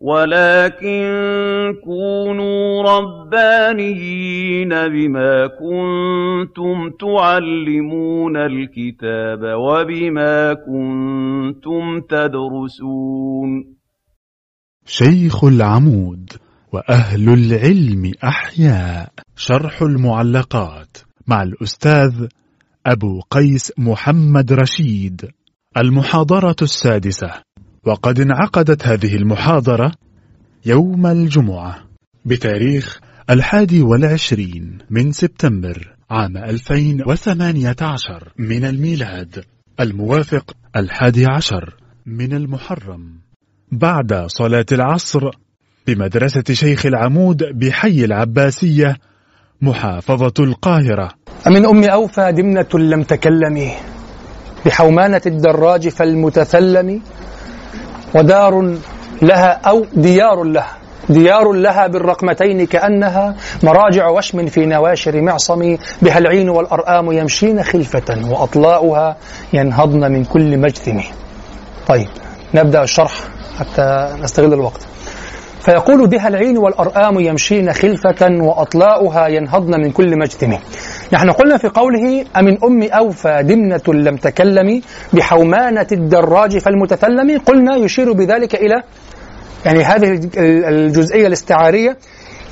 وَلَٰكِن كُونُوا رَبَّانِيِّينَ بِمَا كُنتُمْ تُعَلِّمُونَ الْكِتَابَ وَبِمَا كُنتُمْ تَدْرُسُونَ. شيخ العمود وأهل العلم أحياء. شرح المعلقات مع الأستاذ أبو قيس محمد رشيد. المحاضرة السادسة. وقد انعقدت هذه المحاضرة يوم الجمعة بتاريخ الحادي والعشرين من سبتمبر عام 2018 من الميلاد الموافق الحادي عشر من المحرم. بعد صلاة العصر بمدرسة شيخ العمود بحي العباسية محافظة القاهرة. أمن أم أوفى دمنة لم تكلمي بحومانة الدراج فالمتثلم ودار لها أو ديار لها. ديار لها بالرقمتين كأنها مراجع وشم في نواشر معصم بها العين والأرآم يمشين خلفة وأطلاؤها ينهضن من كل مجثم. طيب نبدأ الشرح حتى نستغل الوقت. فيقول بها العين والأرآم يمشين خلفة وأطلاؤها ينهضن من كل مجتم نحن قلنا في قوله أمن أم أوفى دمنة لم تكلم بحومانة الدراج فالمتثلم قلنا يشير بذلك إلى يعني هذه الجزئية الاستعارية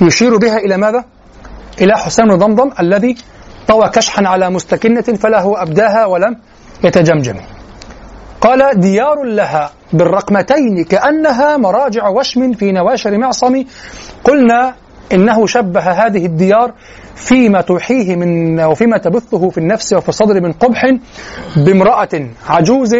يشير بها إلى ماذا؟ إلى حسام ضمضم الذي طوى كشحا على مستكنة فلا هو أبداها ولم يتجمجم. قال ديار لها بالرقمتين كأنها مراجع وشم في نواشر معصم. قلنا إنه شبه هذه الديار فيما توحيه من وفيما تبثه في النفس وفي الصدر من قبح بامرأة عجوز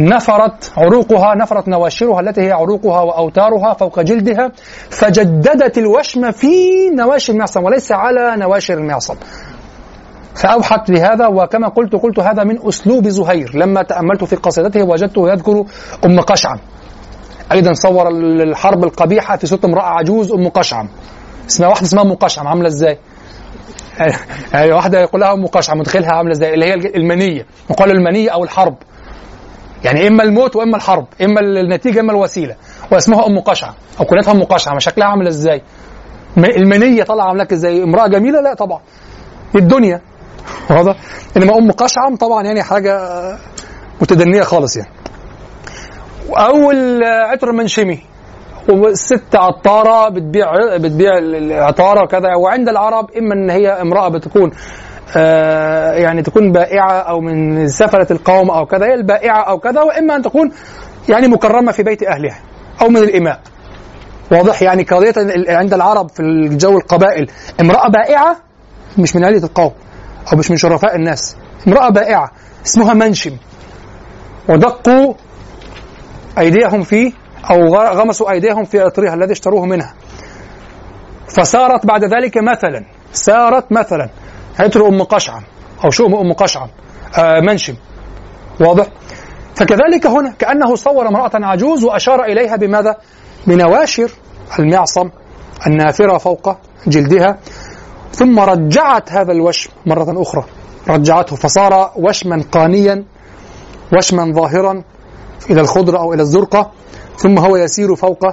نفرت عروقها نفرت نواشرها التي هي عروقها وأوتارها فوق جلدها فجددت الوشم في نواشر المعصم وليس على نواشر المعصم فأوحت بهذا وكما قلت قلت هذا من أسلوب زهير لما تأملت في قصيدته وجدته يذكر أم قشعم أيضا صور الحرب القبيحة في صوت امرأة عجوز أم قشعم اسمها واحدة اسمها أم قشعم عاملة إزاي؟ يعني واحدة يقول لها أم قشعم متخيلها عاملة إزاي؟ اللي هي المنية يقال المنية أو الحرب يعني إما الموت وإما الحرب إما النتيجة إما الوسيلة واسمها أم قشعم أو كنتها أم قشعم شكلها عامل إزاي؟ المنية طالعة عاملة إزاي؟ امرأة جميلة؟ لا طبعا الدنيا واضح؟ إنما أم قشعم طبعا يعني حاجة متدنية خالص يعني. أو العطر المنشمي والست عطارة بتبيع بتبيع العطارة وكذا. وعند العرب إما إن هي امرأة بتكون آه يعني تكون بائعة أو من سفلة القوم أو كذا. هي البائعة أو كذا وإما أن تكون يعني مكرمة في بيت أهلها أو من الإماء. واضح؟ يعني قضية عند العرب في الجو القبائل امرأة بائعة مش من عيلة القوم. أو مش من شرفاء الناس امرأة بائعة اسمها منشم. ودقوا أيديهم فيه أو غمسوا أيديهم في عطرها الذي اشتروه منها. فصارت بعد ذلك مثلا صارت مثلا. عطر أم قشعم أو شؤم أم قشعم آه منشم. واضح؟ فكذلك هنا كأنه صور امرأة عجوز وأشار إليها بماذا؟ بنواشر المعصم النافرة فوق جلدها. ثم رجعت هذا الوشم مرة أخرى رجعته فصار وشما قانيا وشما ظاهرا إلى الخضرة أو إلى الزرقة ثم هو يسير فوق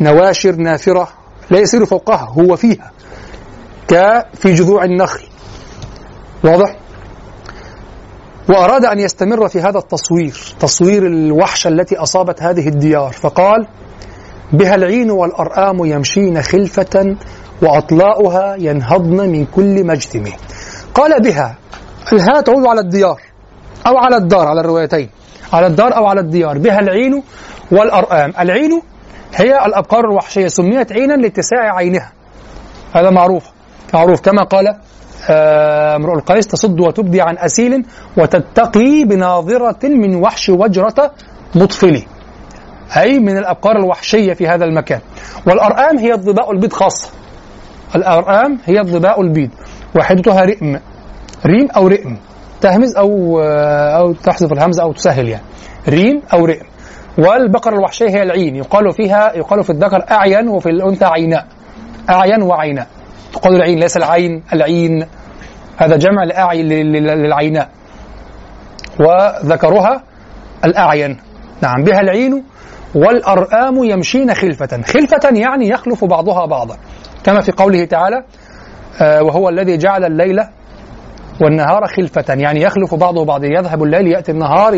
نواشر نافرة لا يسير فوقها هو فيها كفي جذوع النخل واضح؟ وأراد أن يستمر في هذا التصوير تصوير الوحشة التي أصابت هذه الديار فقال بها العين والأرآم يمشين خلفة وأطلاؤها ينهضن من كل مجتم قال بها الهاء تعود على الديار أو على الدار؟ على الروايتين. على الدار أو على الديار. بها العين والأرآم. العين هي الأبقار الوحشية سميت عينا لاتساع عينها. هذا معروف. معروف. كما قال آه، امرؤ القيس تصد وتبدي عن أسيل وتتقي بناظرة من وحش وجرة مطفل. أي من الأبقار الوحشية في هذا المكان. والأرآم هي الظباء البيض خاصة. الأرآم هي الظباء البيض وحدتها رئم ريم أو رئم تهمز أو أو تحذف الهمزة أو تسهل يعني. ريم أو رئم والبقرة الوحشية هي العين. يقال فيها يقال في الذكر أعين وفي الأنثى عيناء. أعين وعيناء. تقال العين ليس العين العين. هذا جمع لأعين للعيناء. وذكرها الأعين. نعم بها العين. والأرآم يمشين خلفة. خلفة يعني يخلف بعضها بعضا. كما في قوله تعالى آه، وهو الذي جعل الليل والنهار خلفة. يعني يخلف بعضه بعض يذهب الليل يأتي النهار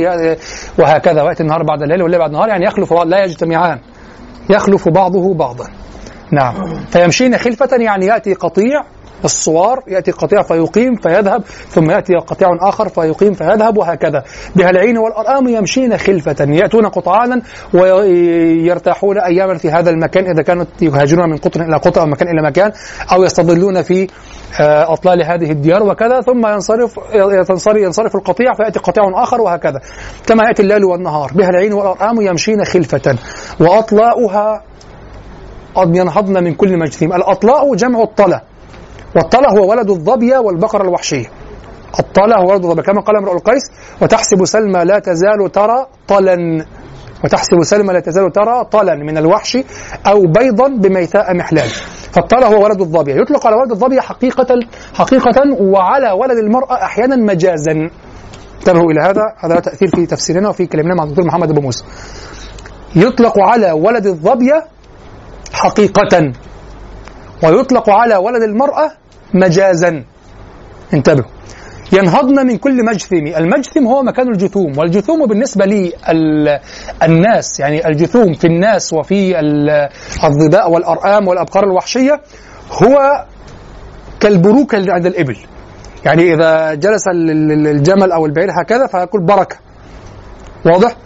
وهكذا. ويأتي النهار بعد الليل والليل بعد النهار. يعني يخلف بعض لا يجتمعان. يخلف بعضه بعضا. نعم. فيمشين خلفة يعني يأتي قطيع الصوار يأتي قطيع فيقيم فيذهب ثم يأتي قطيع آخر فيقيم فيذهب وهكذا. بها العين والأرآم يمشين خلفة يأتون قطعانا ويرتاحون أياما في هذا المكان إذا كانوا يهاجرون من قطر إلى قطر أو مكان إلى مكان أو يستظلون في آه، أطلال هذه الديار وكذا ثم ينصرف ينصرف, ينصرف القطيع فيأتي قطيع آخر وهكذا. كما يأتي الليل والنهار. بها العين والأرآم يمشين خلفة وأطلاؤها قد ينهضن من كل مجثيم الأطلاء جمع الطلة والطلة هو ولد الظبية والبقرة الوحشية الطلة هو ولد الظبية كما قال امرؤ القيس وتحسب سلمى لا تزال ترى طلا وتحسب سلمى لا تزال ترى طلا من الوحش أو بيضا بميثاء محلال. فالطلة هو ولد الظبية يطلق على ولد الظبية حقيقة حقيقة وعلى ولد المرأة أحيانا مجازا. انتبهوا إلى هذا. هذا له تأثير في تفسيرنا وفي كلامنا مع الدكتور محمد أبو موسى. يطلق على ولد الظبية حقيقة. ويطلق على ولد المرأة مجازا. انتبهوا. ينهضن من كل مجثم. المجثم هو مكان الجثوم والجثوم بالنسبة للناس يعني الجثوم في الناس وفي الظباء والأرآم والأبقار الوحشية هو كالبروك عند الإبل. يعني إذا جلس الجمل أو البعير هكذا فيقول بركة. واضح؟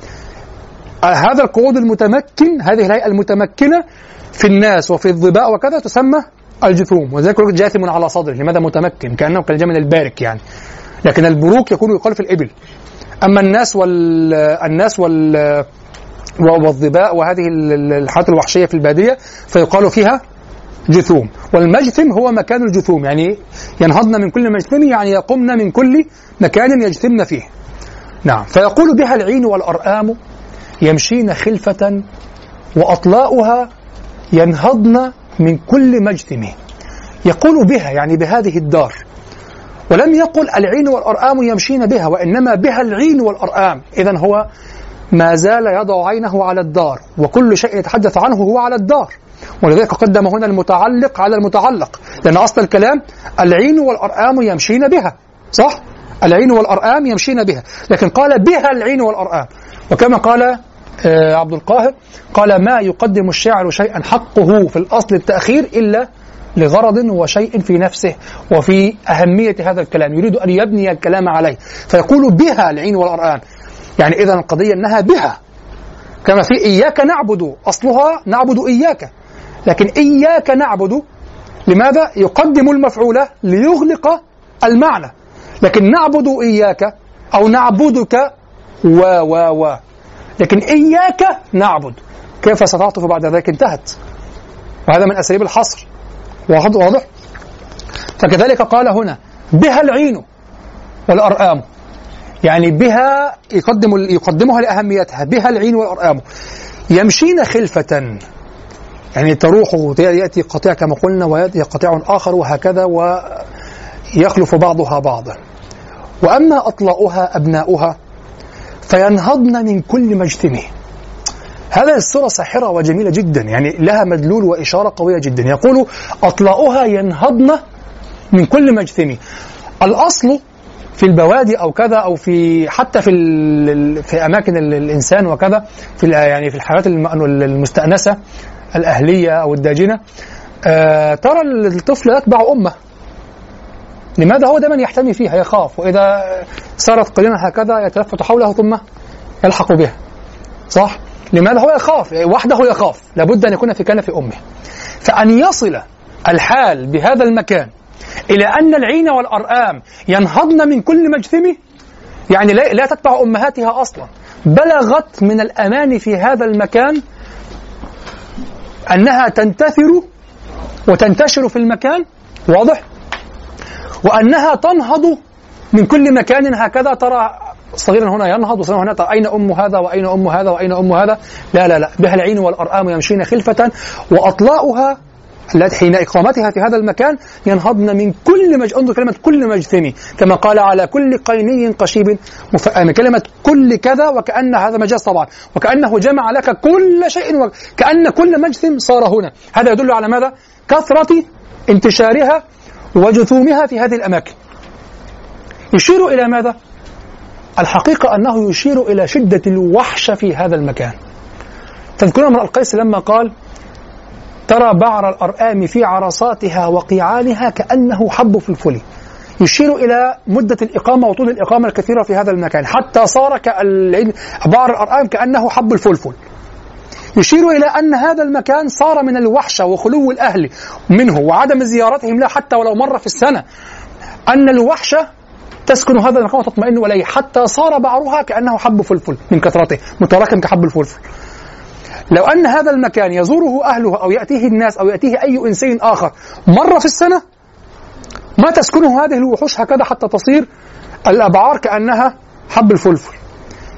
هذا القعود المتمكن هذه الهيئة المتمكنة في الناس وفي الظباء وكذا تسمى الجثوم وذلك جاثم على صدره لماذا متمكن؟ كأنه كالجمل البارك يعني. لكن البروك يكون يقال في الإبل. أما الناس وال الناس وال والظباء وهذه الحالات الوحشية في البادية فيقال فيها جثوم. والمجثم هو مكان الجثوم يعني ينهضن من كل مجثم يعني يقمن من كل مكان يجثمن فيه. نعم. فيقول بها العين والأرآم يمشين خلفة وأطلاؤها ينهضن من كل مجثم يقول بها يعني بهذه الدار. ولم يقل العين والأرآم يمشين بها وإنما بها العين والأرآم. إذا هو ما زال يضع عينه على الدار وكل شيء يتحدث عنه هو على الدار. ولذلك قدم هنا المتعلق على المتعلق لأن أصل الكلام العين والأرآم يمشين بها. صح؟ العين والأرآم يمشين بها. لكن قال بها العين والأرآم. وكما قال عبد القاهر قال ما يقدم الشاعر شيئا حقه في الأصل التأخير إلا لغرض وشيء في نفسه وفي أهمية هذا الكلام يريد أن يبني الكلام عليه. فيقول بها العين والأرآن. يعني إذا القضية أنها بها. كما في إياك نعبد أصلها نعبد إياك. لكن إياك نعبد لماذا؟ يقدم المفعول ليغلق المعنى. لكن نعبد إياك أو نعبدك و و و. لكن إياك نعبد. كيف ستعطف بعد ذلك انتهت؟ وهذا من أساليب الحصر. واضح؟ واضح؟ فكذلك قال هنا بها العين والأرآم. يعني بها يقدم يقدمها لأهميتها. بها العين والأرآم. يمشين خلفة. يعني تروح يأتي قطيع كما قلنا ويأتي قطيع آخر وهكذا ويخلف بعضها بعضا. وأما أطلاؤها أبناؤها فينهضن من كل مجتمع. هذه الصورة ساحرة وجميلة جدا يعني لها مدلول وإشارة قوية جدا. يقول أطلاؤها ينهضن من كل مجتمع. الأصل في البوادي أو كذا أو في حتى في في أماكن الإنسان وكذا في يعني في الحياة المستأنسة الأهلية أو الداجنة آه ترى الطفل يتبع أمه. لماذا هو دائما يحتمي فيها؟ يخاف. وإذا صارت قليلا هكذا يتلفت حوله ثم يلحق بها. صح؟ لماذا هو يخاف؟ وحده يخاف. لابد أن يكون في كنف أمه. فأن يصل الحال بهذا المكان إلى أن العين والأرآم ينهضن من كل مجثم يعني لا, لا تتبع أمهاتها أصلا بلغت من الأمان في هذا المكان أنها تنتثر وتنتشر في المكان. واضح؟ وأنها تنهض من كل مكان هكذا. ترى صغيرا هنا ينهض وصغيرا هنا ترى أين أم هذا وأين أم هذا وأين أم هذا؟ لا لا لا. بها العين والأرآم يمشين خلفة وأطلاؤها التي حين إقامتها في هذا المكان ينهضن من كل مج... انظر كلمة كل مجثمي كما قال على كل قيني قشيب مفأم كلمة كل كذا وكأن هذا مجاز طبعا وكأنه جمع لك كل شيء و... كأن كل مجثم صار هنا. هذا يدل على ماذا؟ كثرة انتشارها وجثومها في هذه الأماكن. يشير إلى ماذا؟ الحقيقة أنه يشير إلى شدة الوحشة في هذا المكان. تذكرون امرأ القيس لما قال ترى بعر الأرآم في عرصاتها وقيعانها كأنه حب فلفل يشير إلى مدة الإقامة وطول الإقامة الكثيرة في هذا المكان. حتى صار بعر الأرآم كأنه حب الفلفل. يشير إلى أن هذا المكان صار من الوحشة وخلو الأهل منه وعدم زيارتهم له حتى ولو مرة في السنة. أن الوحشة تسكن هذا المكان وتطمئن إليه. حتى صار بعرها كأنه حب فلفل من كثرته متراكم كحب الفلفل. لو أن هذا المكان يزوره أهله أو يأتيه الناس أو يأتيه أي إنسان آخر مرة في السنة ما تسكنه هذه الوحوش هكذا حتى تصير الأبعار كأنها حب الفلفل.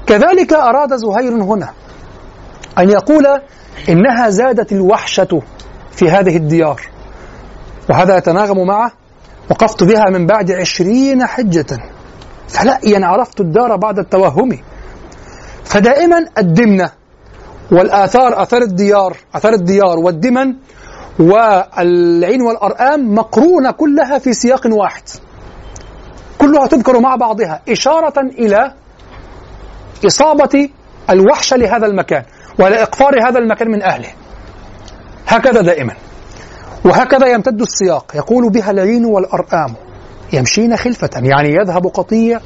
كذلك أراد زهير هنا. أن يقول إنها زادت الوحشة في هذه الديار وهذا يتناغم معه وقفت بها من بعد عشرين حجة. فلأيا عرفت الدار بعد التوهم. فدائما الدمنة والآثار آثار الديار آثار الديار والدمن والعين والأرآم مقرونة كلها في سياق واحد. كلها تذكر مع بعضها إشارة إلى إصابة الوحشة لهذا المكان. ولإقفار هذا المكان من أهله. هكذا دائما. وهكذا يمتد السياق. يقول بها العين والأرآم. يمشين خلفة. يعني يذهب قطيع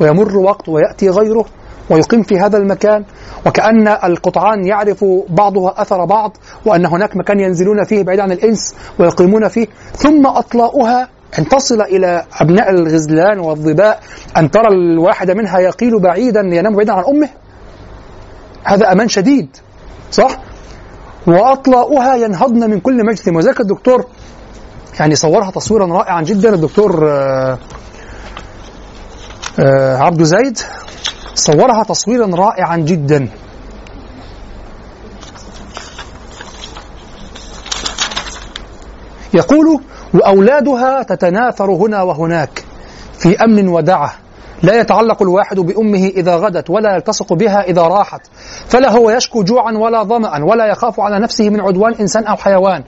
ويمر وقت ويأتي غيره ويقيم في هذا المكان. وكأن القطعان يعرف بعضها أثر بعض وأن هناك مكان ينزلون فيه بعيد عن الإنس ويقيمون فيه. ثم أطلاؤها أن تصل إلى أبناء الغزلان والظباء أن ترى الواحد منها يقيل بعيدا ينام بعيدا عن أمه. هذا أمان شديد صح؟ وأطلاؤها ينهضن من كل مجثم وذلك الدكتور يعني صورها تصويرا رائعا جدا. الدكتور آه، آه، عبد زيد صورها تصويرا رائعا جدا. يقول وأولادها تتناثر هنا وهناك في أمن ودعة. لا يتعلق الواحد بأمه إذا غدت ولا يلتصق بها إذا راحت. فلا هو يشكو جوعا ولا ظمأ ولا يخاف على نفسه من عدوان إنسان أو حيوان.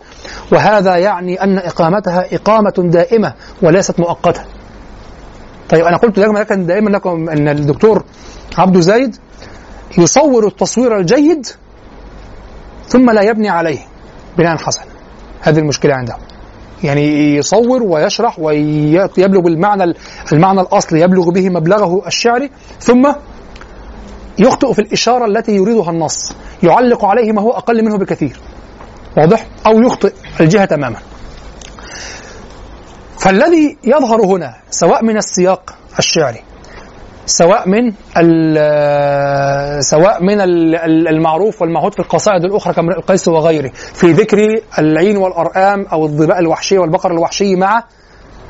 وهذا يعني أن إقامتها إقامة دائمة وليست مؤقتة. طيب أنا قلت لكم دائما لكم أن الدكتور عبد زيد يصور التصوير الجيد ثم لا يبني عليه بناء حسن. هذه المشكلة عنده. يعني يصور ويشرح ويبلغ المعنى المعنى الاصلي يبلغ به مبلغه الشعري ثم يخطئ في الإشارة التي يريدها النص. يعلق عليه ما هو أقل منه بكثير. واضح؟ أو يخطئ الجهة تماما. فالذي يظهر هنا سواء من السياق الشعري سواء من سواء من المعروف والمعهود في القصائد الأخرى كامرئ القيس وغيره في ذكر العين والأرآم أو الظباء الوحشيه والبقر الوحشي مع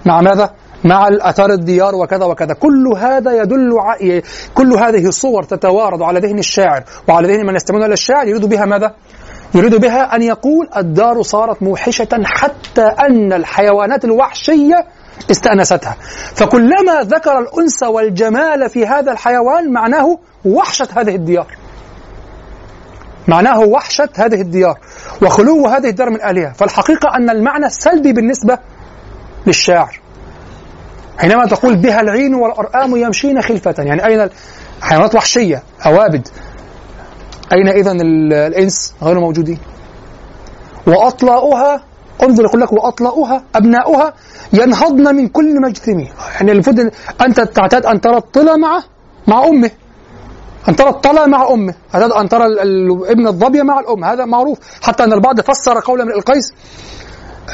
مع ماذا؟ مع الأثار الديار وكذا وكذا كل هذا يدل ع... كل هذه الصور تتوارد على ذهن الشاعر وعلى ذهن من يستمعون إلى الشاعر يريد بها ماذا؟ يريد بها أن يقول الدار صارت موحشة حتى أن الحيوانات الوحشية استأنستها. فكلما ذكر الأنس والجمال في هذا الحيوان معناه وحشة هذه الديار. معناه وحشة هذه الديار وخلو هذه الدار من أهلها فالحقيقة أن المعنى السلبي بالنسبة للشاعر. حينما تقول بها العين والأرآم يمشين خلفة. يعني أين حيوانات وحشية أوابد. أين إذا الإنس غير موجودين؟ وأطلاؤها انظر يقول لك واطلأها أبناؤها ينهضن من كل مجثم يعني المفروض أنت تعتاد أن ترى الطلى مع مع أمه. أن ترى الطلى مع أمه. أن ترى ابن الظبي مع الأم. هذا معروف. حتى أن البعض فسر قول من القيس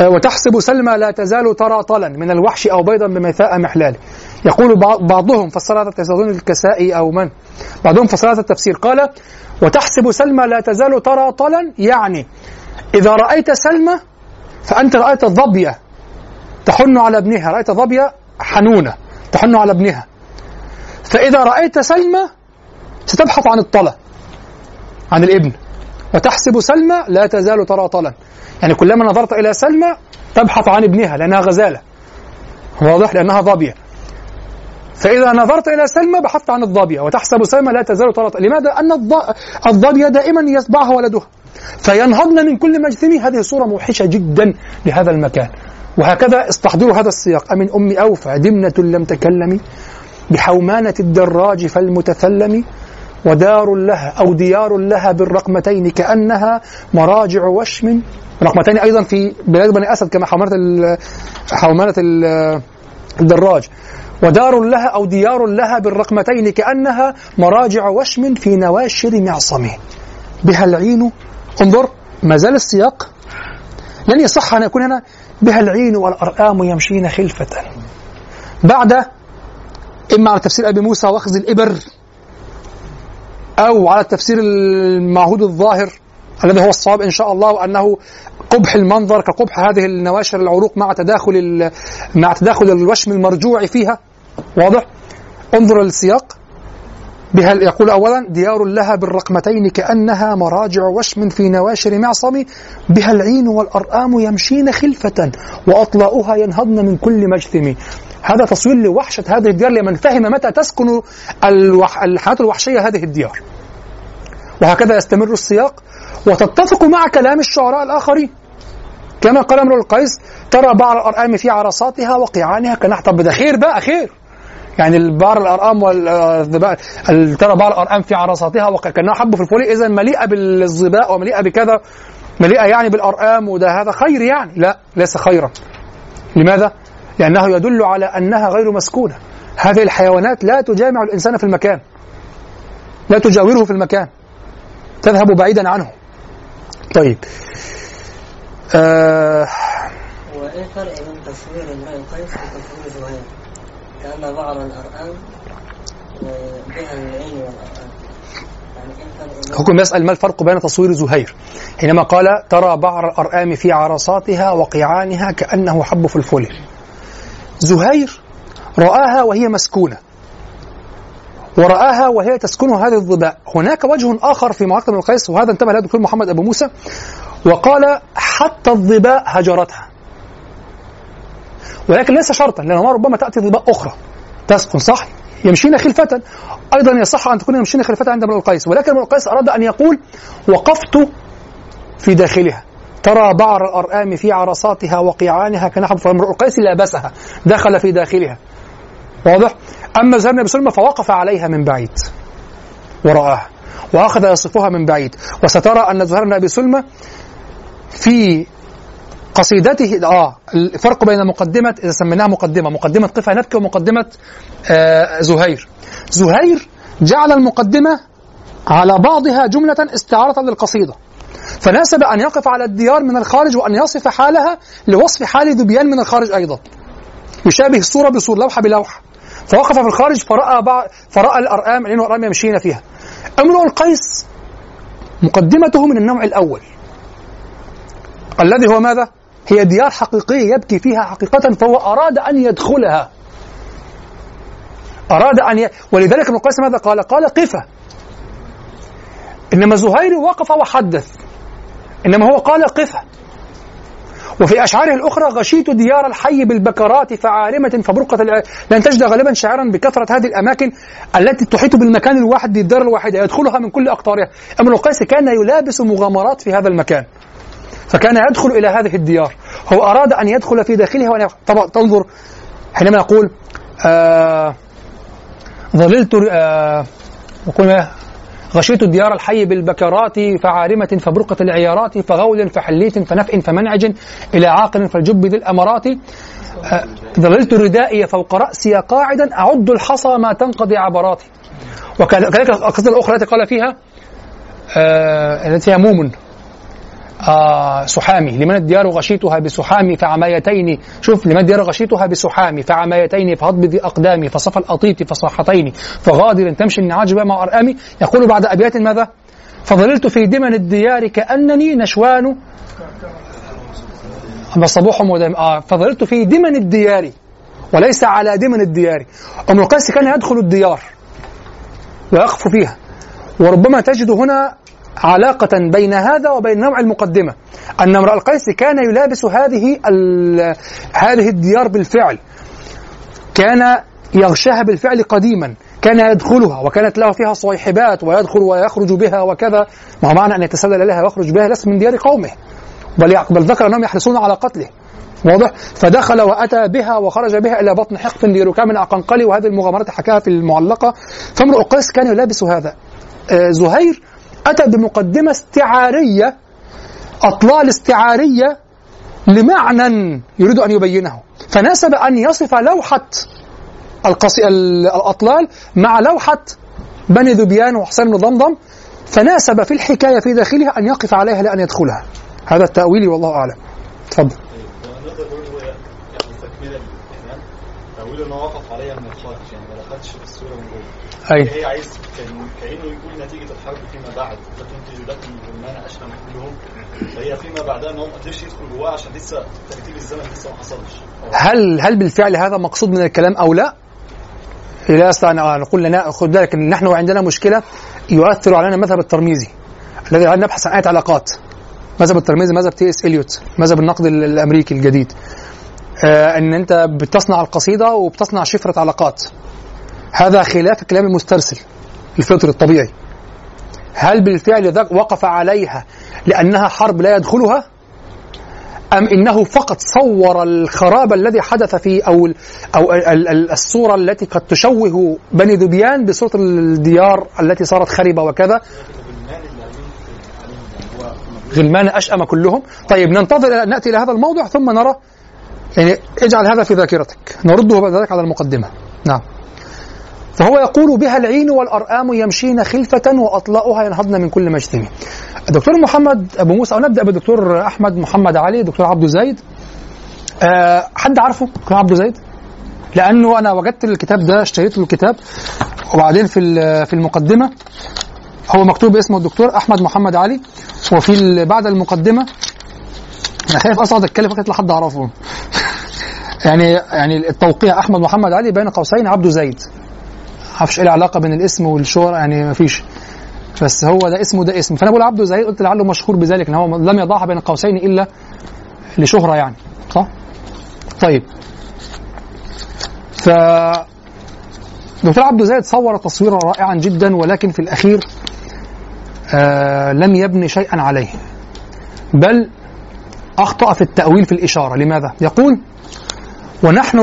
آه، وتحسب سلمى لا تزال ترى طلا من الوحش أو بيضا بميثاء محلال. يقول بعضهم فسر هذا التفسير. الكسائي أو من؟ بعضهم فسر هذا التفسير. قال وتحسب سلمى لا تزال ترى طلا. يعني إذا رأيت سلمى فأنت رأيت الظبية تحن على ابنها رأيت ظبية حنونة تحن على ابنها. فإذا رأيت سلمى ستبحث عن الطلة عن الابن وتحسب سلمى لا تزال تراطلا يعني كلما نظرت إلى سلمى تبحث عن ابنها لأنها غزالة. واضح؟ لأنها ظابية فإذا نظرت إلى سلمى بحثت عن الظابية وتحسب سلمى لا تزال تراطلا لماذا؟ أن الظابية دائما يتبعها ولدها. فينهضن من كل مجثم هذه صورة موحشة جدا لهذا المكان. وهكذا استحضروا هذا السياق. أمن أم أوفى دمنة لم تكلم بحومانة الدراج فالمتثلم ودار لها أو ديار لها بالرقمتين كأنها مراجع وشم. رقمتين أيضا في بلاد بني أسد كما حومانة حومانة الدراج. ودار لها أو ديار لها بالرقمتين كأنها مراجع وشم في نواشر معصم بها العين انظر ما زال السياق. لن يصح أن يكون هنا بها العين والأرآم يمشين خلفة. بعد إما على تفسير أبي موسى وأخذ الإبر أو على التفسير المعهود الظاهر الذي هو الصواب إن شاء الله وأنه قبح المنظر كقبح هذه النواشر العروق مع تداخل مع تداخل الوشم المرجوع فيها. واضح؟ انظر السياق. بها يقول أولا ديار لها بالرقمتين كأنها مراجع وشم في نواشر معصم بها العين والأرآم يمشين خلفة وأطلاؤها ينهضن من كل مجثم. هذا تصوير لوحشة هذه الديار لمن فهم متى تسكن الوح... الحياة الوحشية هذه الديار. وهكذا يستمر السياق. وتتفق مع كلام الشعراء الآخرين. كما قال امرؤ القيس ترى بعض الأرآم في عرصاتها وقيعانها كنحت طب ده خير بقى خير. يعني البار الأرقام ترى بعض الأرقام في عرصاتها وكأنها حب في الفولي. اذا مليئة بالظباء ومليئة بكذا مليئة يعني بالأرقام وده هذا خير يعني. لا ليس خيرا. لماذا؟ لأنه يدل على أنها غير مسكونة. هذه الحيوانات لا تجامع الإنسان في المكان. لا تجاوره في المكان. تذهب بعيدا عنه. طيب. آه. وإيه الفرق بين تصوير امرئ القيس وتصوير زهير؟ كأن بعض الأرقام بها العين والأرقام. حكم يسأل ما الفرق بين تصوير زهير؟ حينما قال ترى بعض الأرآم في عرصاتها وقيعانها كأنه حب في الفل زهير رآها وهي مسكونة. ورآها وهي تسكن هذه الظباء هناك وجه آخر في معركة بن القيس وهذا انتبه له الدكتور محمد أبو موسى وقال حتى الظباء هجرتها. ولكن ليس شرطا لأنه ربما تأتي ظباء أخرى. تسكن صح؟ يمشين خلفة. أيضا يصح أن تكون يمشين خلفة عند امرؤ القيس. ولكن امرؤ القيس أراد أن يقول وقفت في داخلها. ترى بعر الأرآم في عرصاتها وقيعانها كنحب فامرؤ القيس لابسها دخل في داخلها. واضح؟ أما زهر بن فوقف عليها من بعيد ورآها وأخذ يصفها من بعيد. وسترى أن زهير بن أبي سلمى في قصيدته آه الفرق بين مقدمة إذا سميناها مقدمة مقدمة قفا نبكي ومقدمة آه زهير. زهير جعل المقدمة على بعضها جملة استعارة للقصيدة. فناسب أن يقف على الديار من الخارج وأن يصف حالها لوصف حال ذبيان من الخارج أيضا. يشابه الصورة بصورة لوحة بلوحة. فوقف في الخارج فرأى بعض فرأى الأرآم العين والأرآم يمشين فيها. امرؤ القيس مقدمته من النوع الأول. الذي هو ماذا؟ هي ديار حقيقية يبكي فيها حقيقة فهو أراد أن يدخلها. أراد أن ي... ولذلك ابن القيس ماذا قال؟ قال قفة. إنما زهير وقف وحدث. إنما هو قال قفة. وفي أشعاره الأخرى غشيت ديار الحي بالبكرات فعالمة فبرقة الع... لن تجد غالبا شاعرا بكثرة هذه الأماكن التي تحيط بالمكان الواحد بالدار الواحدة يدخلها من كل أقطارها. ابن القيس كان يلابس مغامرات في هذا المكان. فكان يدخل إلى هذه الديار. هو أراد أن يدخل في داخلها وأن طبعا تنظر. حينما يقول آه ظللت آه غشيت الديار الحي بالبكرات فعارمة فبرقة العيارات فغول فحليت فنفء فمنعج إلى عاقل فالجب ذي الأمرات. آه ظللت ردائي فوق رأسي قاعدا أعد الحصى ما تنقضي عبراتي. وكذلك القصيدة الأخرى التي قال فيها آه التي هي موم آه سحامي. لمن الديار غشيتها بسحامي فعمايتين شوف لمن الديار غشيتها بسحامي فعمايتين فهضب ذي أقدامي فصفى الأطيط فصاحتين فغادر تمشي النعاج مع أرآمي. يقول بعد أبيات ماذا؟ فظللت في دمن الديار كأنني نشوان. ودم آه فظللت في دمن الديار وليس على دمن الديار. أم القيس كان يدخل الديار ويقف فيها. وربما تجد هنا علاقة بين هذا وبين نوع المقدمة. أن امرأ القيس كان يلابس هذه هذه الديار بالفعل. كان يغشاها بالفعل قديما. كان يدخلها وكانت له فيها صيحبات ويدخل ويخرج بها وكذا. ما معنى أن يتسلل لها ويخرج بها ليس من ديار قومه. بل بل ذكر أنهم يحرصون على قتله. واضح؟ فدخل وأتى بها وخرج بها إلى بطن حقف لركام اقنقلي وهذه المغامرات حكاها في المعلقة. فامرؤ قيس كان يلابس هذا. آه، زهير أتى بمقدمة استعارية أطلال استعارية لمعنى يريد أن يبينه. فناسب أن يصف لوحة القصي... ال- الأطلال مع لوحة بني ذبيان وحسين بن ضمضم فناسب في الحكاية في داخلها أن يقف عليها لا ان يدخلها. هذا التأويل والله أعلم. تفضل. هو تأويل وقف عليها من الخارج يعني ما في الصورة من جوه. أي. هي عايز كان كانه يقول نتيجة الحرب فيما بعد فتنتج لكم الرومان اشرم كلهم فهي فيما بعدها ان هو ما قدرش يدخل جواه عشان لسه ترتيب الزمن لسه ما حصلش. هل هل بالفعل هذا مقصود من الكلام أو لا؟ لا أستطيع أن نقول لنا خد بالك إن نحن عندنا مشكلة يؤثر علينا المذهب الترميزي الذي نبحث عن آية علاقات. مذهب الترميزي مذهب تي إس إليوت مذهب النقد ال- الأمريكي الجديد. آه إن أنت بتصنع القصيدة وبتصنع شفرة علاقات. هذا خلاف الكلام المسترسل الفطري الطبيعي. هل بالفعل وقف عليها لأنها حرب لا يدخلها؟ أم إنه فقط صور الخراب الذي حدث في أو أو ال- ال- الصورة التي قد تشوه بني ذبيان بصورة الديار التي صارت خربة وكذا؟ غلمان أشأم كلهم. طيب ننتظر نأتي إلى هذا الموضوع ثم نرى. يعني اجعل هذا في ذاكرتك. نرده بعد ذلك على المقدمة. نعم. فهو يقول بها العين والأرآم يمشين خلفة وأطلاؤها ينهضن من كل مجتمع الدكتور محمد أبو موسى أو نبدأ بالدكتور أحمد محمد علي دكتور عبده زايد أه حد عارفه؟ دكتور عبده زايد لأنه أنا وجدت الكتاب ده اشتريت له الكتاب. وبعدين في في المقدمة هو مكتوب اسمه الدكتور أحمد محمد علي. وفي بعد المقدمة أنا خايف أصعد أتكلم فكرة لحد أعرفه. يعني يعني التوقيع أحمد محمد علي بين قوسين عبده زايد معرفش إيه العلاقة بين الاسم والشهرة يعني ما فيش بس هو ده اسمه ده اسم. فأنا بقول عبده زايد قلت لعله مشهور بذلك إن هو لم يضعها بين قوسين إلا لشهرة يعني. صح؟ طيب. ف دكتور عبده زايد صور تصويرا رائعا جدا ولكن في الأخير آه لم يبني شيئا عليه. بل أخطأ في التأويل في الإشارة. لماذا؟ يقول ونحن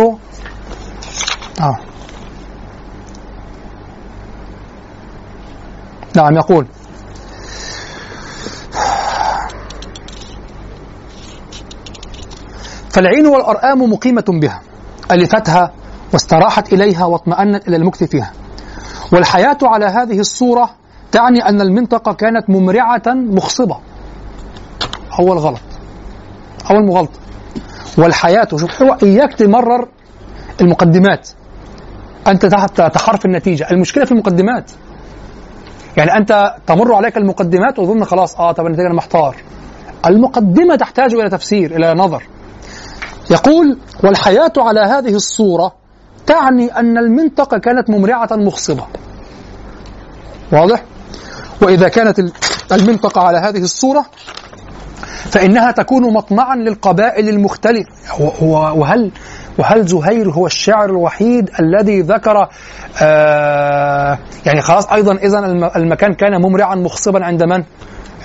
آه. نعم يقول. فالعين والأرآم مقيمة بها ألفتها واستراحت إليها واطمأنت إلى المكث فيها. والحياة على هذه الصورة تعني أن المنطقة كانت ممرعة مخصبة. أول غلط. أول مغالطة. والحياة شوف هو إياك تمرر المقدمات. أنت تحرف النتيجة. المشكلة في المقدمات. يعني أنت تمر عليك المقدمات وتظن خلاص آه طب النتيجه أنا محتار. المقدمة تحتاج إلى تفسير إلى نظر. يقول والحياة على هذه الصورة تعني أن المنطقة كانت ممرعة مخصبة. واضح؟ وإذا كانت ال- المنطقة على هذه الصورة فإنها تكون مطمعا للقبائل و- وهل وهل زهير هو الشاعر الوحيد الذي ذكر آه يعني خلاص أيضا اذا الم- المكان كان ممرعا مخصبا عند من؟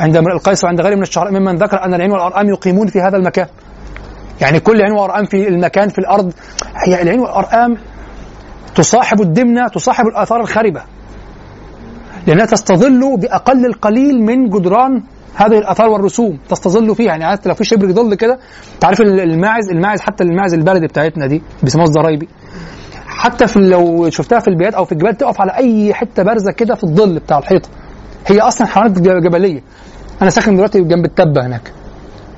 عند امرئ القيس وعند غيره من الشعراء ممن ذكر أن العين والارقام يقيمون في هذا المكان. يعني كل عين وارقام في المكان في الأرض هي العين والارقام تصاحب الدمنة تصاحب الآثار الخربه. لأنها تستظل بأقل القليل من جدران هذه الآثار والرسوم تستظل فيها. يعني عارف لو في شبر ظل كده تعرف الماعز الماعز حتى الماعز البلدي بتاعتنا دي بيسموها الزرايبي. حتى في لو شفتها في البيات أو في الجبال تقف على أي حتة بارزة كده في الظل بتاع الحيطة. هي أصلا حيوانات جبلية. أنا ساكن دلوقتي جنب التبة هناك.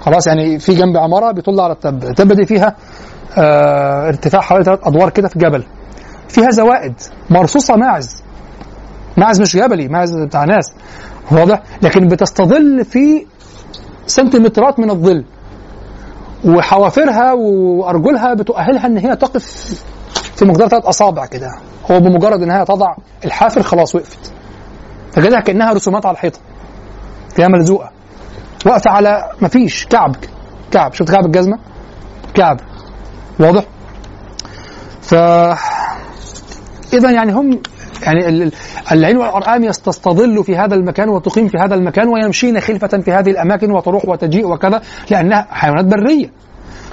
خلاص يعني في جنب عمارة بيطل على التبة. التبة دي فيها آه ارتفاع حوالي ثلاث أدوار كده في جبل. فيها زوائد مرصوصة ماعز. ماعز مش جبلي ماعز بتاع ناس. واضح؟ لكن بتستظل في سنتيمترات من الظل. وحوافرها وأرجلها بتؤهلها إن هي تقف في مقدار ثلاث أصابع كده. هو بمجرد ان هي تضع الحافر خلاص وقفت. فكده كأنها رسومات على الحيطة. تلاقيها ملزوقة. واقفة على ما فيش كعب. كعب. شفت كعب الجزمة؟ كعب. واضح؟ ف اذا يعني هم يعني ال- ال- العين والارقام يستظل في هذا المكان وتقيم في هذا المكان ويمشين خلفة في هذه الأماكن وتروح وتجيء وكذا لأنها حيوانات برية.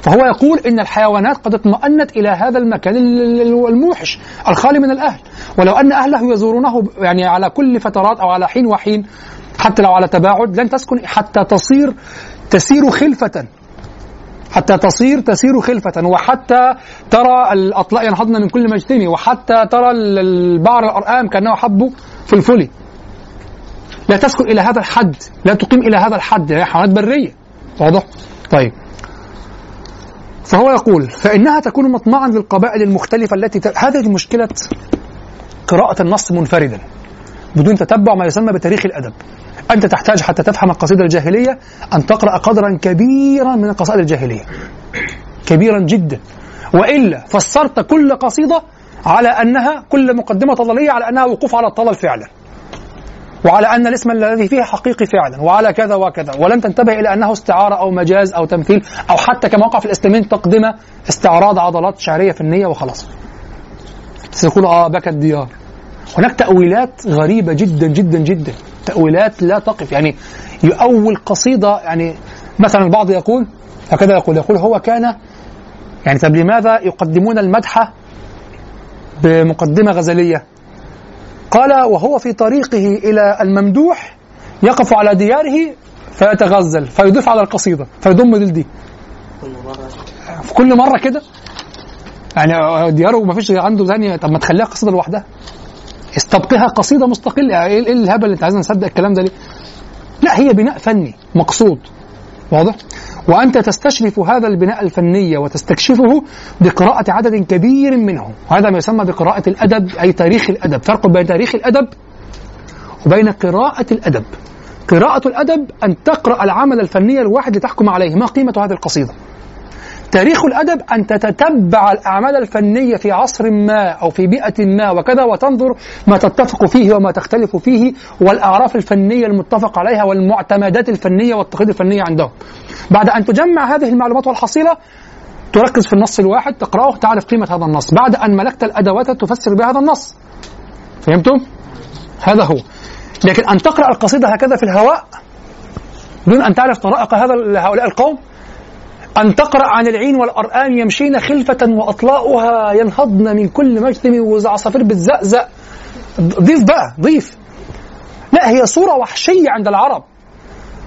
فهو يقول إن الحيوانات قد اطمأنت إلى هذا المكان ال- ال- الموحش الخالي من الأهل. ولو أن أهله يزورونه يعني على كل فترات أو على حين وحين حتى لو على تباعد لن تسكن حتى تصير تسير خلفة. حتى تصير تسير خلفة. وحتى ترى الأطلاء ينهضن من كل مجتمع وحتى ترى ال- البعر الأرقام كأنه حب فلفلي لا تسكن إلى هذا الحد لا تقيم إلى هذا الحد. هي حيوانات برية. واضح؟ طيب. فهو يقول فإنها تكون مطمعا للقبائل المختلفة التي ت... هذه مشكلة قراءة النص منفردا. بدون تتبع ما يسمى بتاريخ الأدب. أنت تحتاج حتى تفهم القصيدة الجاهلية أن تقرأ قدرا كبيرا من القصائد الجاهلية. كبيرا جدا. وإلا فسرت كل قصيدة على أنها كل مقدمة طلالية على أنها وقوف على الطلل فعلا. وعلى أن الاسم الذي فيه حقيقي فعلا. وعلى كذا وكذا. ولن تنتبه إلى أنه استعارة أو مجاز أو تمثيل أو حتى كما وقع في الإسلامين تقدمة استعراض عضلات شعرية فنية وخلاص. سيقول آه بكى الديار هناك تأويلات غريبة جدا جدا جدا. تأويلات لا تقف. يعني يؤول قصيدة يعني مثلا البعض يقول هكذا يقول يقول هو كان يعني طب لماذا يقدمون المدح بمقدمة غزلية؟ قال وهو في طريقه إلى الممدوح يقف على دياره فيتغزل فيضيف على القصيدة فيضم دي في كل مرة كده؟ يعني دياره ما فيش عنده ثانية طب ما تخليها قصيدة لوحدها. استبقها قصيدة مستقلة. إيه إيه الهبل اللي أنت عايزنا نصدق الكلام ده ليه؟ لا هي بناء فني مقصود. واضح؟ وأنت تستشرف هذا البناء الفني وتستكشفه بقراءة عدد كبير منه. وهذا ما يسمى بقراءة الأدب أي تاريخ الأدب. فرق بين تاريخ الأدب وبين قراءة الأدب. قراءة الأدب أن تقرأ العمل الفني الواحد لتحكم عليه. ما قيمة هذه القصيدة؟ تاريخ الأدب أن تتتبع الأعمال الفنية في عصر ما أو في بيئة ما وكذا وتنظر ما تتفق فيه وما تختلف فيه والأعراف الفنية المتفق عليها والمعتمدات الفنية والتقاليد الفنية عندهم. بعد أن تجمع هذه المعلومات والحصيلة تركز في النص الواحد تقرأه تعرف قيمة هذا النص. بعد أن ملكت الأدوات تفسر بها هذا النص. فهمتم؟ هذا هو. لكن أن تقرأ القصيدة هكذا في الهواء دون أن تعرف طرائق هذا هؤلاء القوم أن تقرأ عن العين والأرآن يمشين خلفة وأطلاؤها ينهضن من كل مجتم وعصافير بتزقزق ضيف بقى ضيف. لا هي صورة وحشية عند العرب.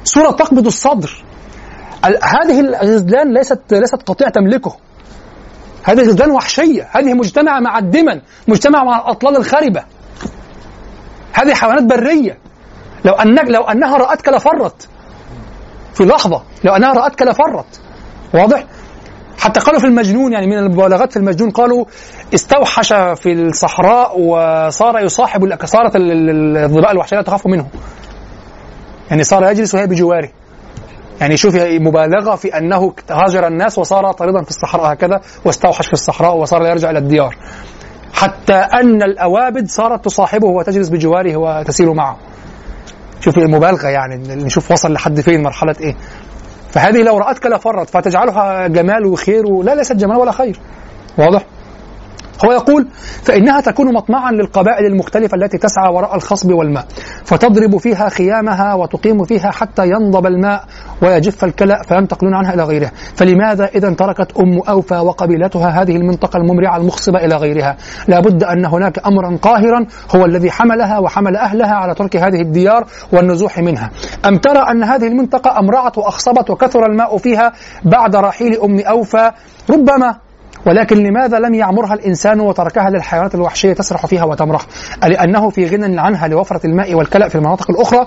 صورة تقبض الصدر. ال- هذه الغزلان ليست ليست قطيع تملكه. هذه غزلان وحشية. هذه مجتمعة مع الدمن مجتمع مع الأطلال الخربة هذه حيوانات برية. لو أنك لو أنها رأتك لفرت. في لحظة لو أنها رأتك لفرت. واضح؟ حتى قالوا في المجنون يعني من المبالغات في المجنون قالوا استوحش في الصحراء وصار يصاحب صارت ال- ال- الظباء الوحشية لا تخاف منه. يعني صار يجلس وهي بجواره. يعني شوف مبالغة في أنه هاجر الناس وصار طاردا في الصحراء هكذا واستوحش في الصحراء وصار يرجع إلى الديار. حتى أن الأوابد صارت تصاحبه وتجلس بجواره وتسير معه. شوف المبالغة يعني نشوف وصل لحد فين مرحلة إيه. فهذه لو رأتك لفرت فتجعلها جمال وخير. لا ليست جمال ولا خير واضح؟ هو يقول فإنها تكون مطمعا للقبائل المختلفة التي تسعى وراء الخصب والماء فتضرب فيها خيامها وتقيم فيها حتى ينضب الماء ويجف الكلأ فينتقلون عنها إلى غيرها. فلماذا إذا تركت أم أوفى وقبيلتها هذه المنطقة الممرعة المخصبة إلى غيرها؟ لابد أن هناك أمرا قاهرا هو الذي حملها وحمل أهلها على ترك هذه الديار والنزوح منها. أم ترى أن هذه المنطقة أمرعت وأخصبت وكثر الماء فيها بعد رحيل أم أوفى؟ ربما ولكن لماذا لم يعمرها الإنسان وتركها للحيوانات الوحشية تسرح فيها وتمرح؟ ألأنه في غنى عنها لوفرة الماء والكلأ في المناطق الأخرى.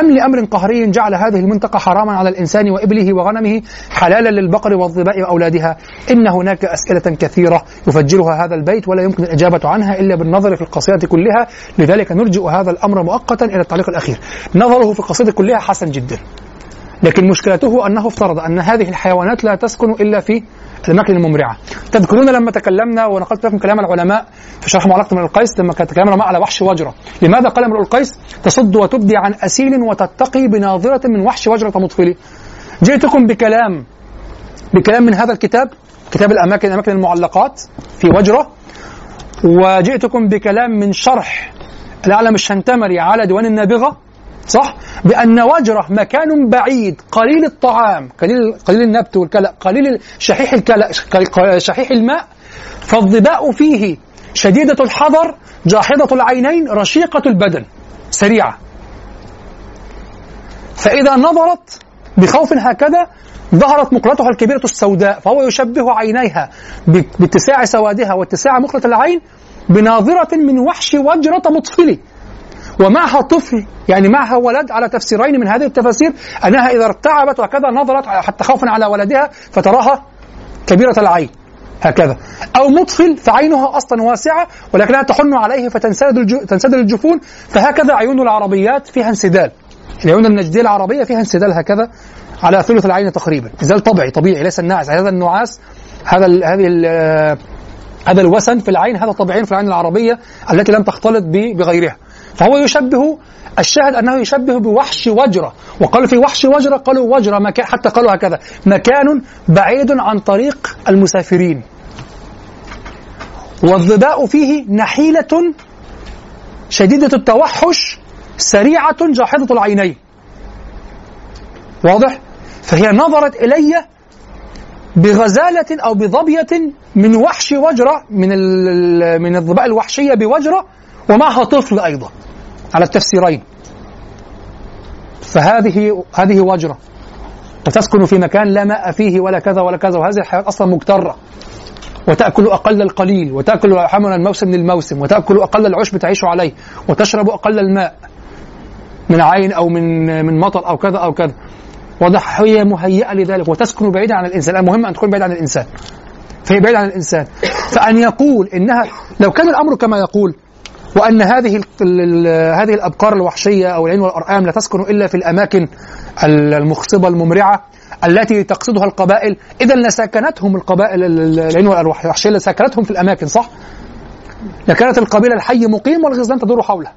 أم لأمر قهري جعل هذه المنطقة حراما على الإنسان وإبله وغنمه حلالا للبقر والظباء وأولادها؟ إن هناك أسئلة كثيرة يفجرها هذا البيت ولا يمكن الإجابة عنها إلا بالنظر في القصيدة كلها. لذلك نرجئ هذا الأمر مؤقتا إلى التعليق الأخير. نظره في القصيدة كلها حسن جدا. لكن مشكلته أنه افترض أن هذه الحيوانات لا تسكن إلا في الأماكن الممرعة. تذكرون لما تكلمنا ونقلت لكم كلام العلماء في شرح معلقة من القيس لما كان تكلمنا على وحش وجرة. لماذا قال امرؤ القيس؟ تصد وتبدي عن أسيل وتتقي بناظرة من وحش وجرة مطفلي جئتكم بكلام بكلام من هذا الكتاب كتاب الأماكن أماكن المعلقات في وجرة وجئتكم بكلام من شرح العلم الشنتمري على ديوان النابغة صح؟ بأن وجرة مكان بعيد قليل الطعام قليل قليل النبت والكلأ قليل شحيح الكلأ شحيح الماء فالظباء فيه شديدة الحذر جاحظة العينين رشيقة البدن. سريعة. فإذا نظرت بخوف هكذا ظهرت مقلتها الكبيرة السوداء فهو يشبه عينيها باتساع سوادها واتساع مقلة العين بناظرة من وحش وجرة مطفلة. ومعها طفل يعني معها ولد على تفسيرين من هذه التفاسير أنها إذا ارتعبت وكذا نظرت حتى خوفا على ولدها فتراها كبيرة العين هكذا. أو مطفل فعينها أصلا واسعة ولكنها تحن عليه فتنسدل تنسدل الجفون فهكذا عيون العربيات فيها انسدال. العيون النجدية العربية فيها انسدال هكذا على ثلث العين تقريبا. انسدال طبيعي طبيعي ليس الناعس هذا النعاس هذا ال هذه هذا الوسن في العين هذا طبيعي في العين العربية التي لم تختلط بغيرها. فهو يشبه الشاهد أنه يشبه بوحش وجرة. وقالوا في وحش وجرة قالوا وجرة مكان حتى قالوا هكذا. مكان بعيد عن طريق المسافرين. والظباء فيه نحيلة شديدة التوحش سريعة جاحظة العينين. واضح؟ فهي نظرت إلي بغزالة أو بظبية من وحش وجرة من من الظباء الوحشية بوجرة ومعها طفل أيضا. على التفسيرين. فهذه هذه وجرة. وتسكن في مكان لا ماء فيه ولا كذا ولا كذا وهذه الحيوانات أصلا مكترة. وتأكل أقل القليل وتأكل حمل الموسم للموسم وتأكل أقل العشب تعيش عليه وتشرب أقل الماء من عين أو من من مطر أو كذا أو كذا. واضح هي مهيئة لذلك وتسكن بعيدا عن الإنسان. المهم أن تكون بعيدا عن الإنسان. فهي بعيدة عن الإنسان. فأن يقول إنها لو كان الأمر كما يقول وأن هذه هذه الأبقار الوحشية أو العين والأرقام لا تسكن إلا في الأماكن المخصبة الممرعة التي تقصدها القبائل. إذا لسكنتهم القبائل العين والوحشية لسكنتهم في الأماكن صح؟ لكانت القبيلة الحي مقيم والغزلان تدور حوله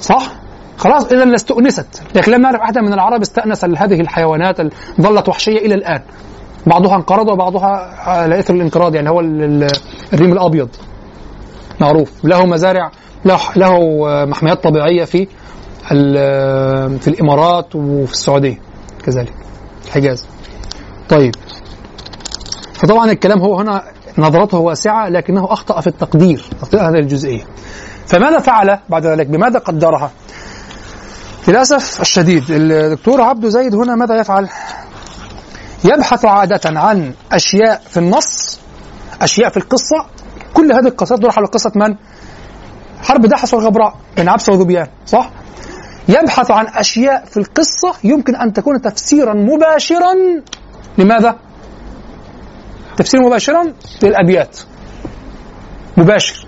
صح؟ خلاص إذا لاستؤنست. لكن لم نعرف أحدا من العرب استأنس هذه الحيوانات ظلت وحشية إلى الآن. بعضها انقرض وبعضها على إثر الانقراض يعني هو الريم الأبيض. معروف. له مزارع له له محميات طبيعية في في الإمارات وفي السعودية كذلك. الحجاز طيب. فطبعا الكلام هو هنا نظرته واسعة لكنه أخطأ في التقدير تقدير هذه الجزئية. فماذا فعل بعد ذلك؟ بماذا قدرها؟ للأسف الشديد الدكتور عبد زيد هنا ماذا يفعل؟ يبحث عادة عن أشياء في النص أشياء في القصة كل هذه القصص تدور حول قصة من؟ حرب دحس والغبراء بين عبس وذبيان صح؟ يبحث عن أشياء في القصة يمكن أن تكون تفسيرا مباشرا لماذا؟ تفسير مباشرا للأبيات مباشر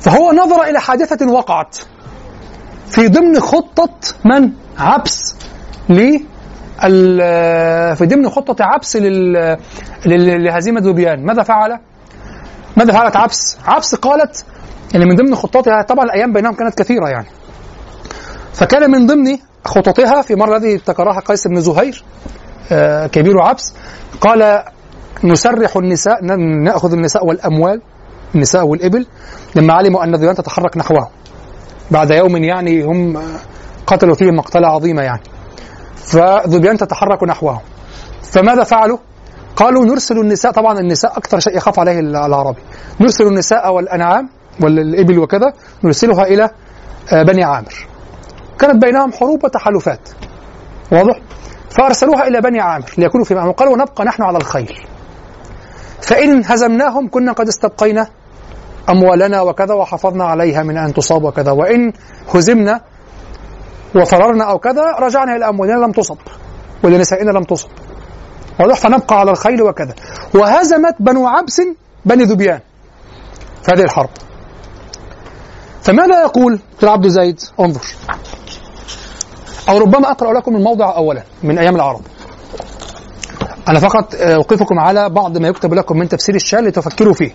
فهو نظر إلى حادثة وقعت في ضمن خطة من؟ عبس ل في ضمن خطة عبس لهزيمة ذبيان ماذا فعل؟ ماذا فعلت عبس؟ عبس قالت يعني من ضمن خططها طبعا الأيام بينهم كانت كثيرة يعني فكان من ضمن خططها في مرة الذي ابتكرها قيس بن زهير آه كبير عبس قال نسرح النساء نأخذ النساء والأموال النساء والإبل لما علموا أن الذيان تتحرك نحوهم بعد يوم يعني هم قتلوا فيه مقتلة عظيمة يعني فذبيان تتحرك نحوهم فماذا فعلوا؟ قالوا نرسل النساء طبعا النساء أكثر شيء يخاف عليه العربي نرسل النساء والأنعام والإبل وكذا نرسلها إلى آه، بني عامر. كانت بينهم حروب وتحالفات. واضح؟ فأرسلوها إلى بني عامر ليكونوا في معهم. قالوا نبقى نحن على الخيل فإن هزمناهم كنا قد استبقينا أموالنا وكذا وحافظنا عليها من أن تصاب وكذا. وإن هزمنا وفررنا أو كذا رجعنا إلى أموالنا لم تصب. ولنسائنا لم تصب. واضح فنبقى على الخيل وكذا. وهزمت بنو عبس بني ذبيان في هذه الحرب. فماذا يقول عبد زيد؟ انظر. أو ربما أقرأ لكم الموضع أولا من أيام العرب. أنا فقط أوقفكم على بعض ما يكتب لكم من تفسير الشال لتفكروا فيه.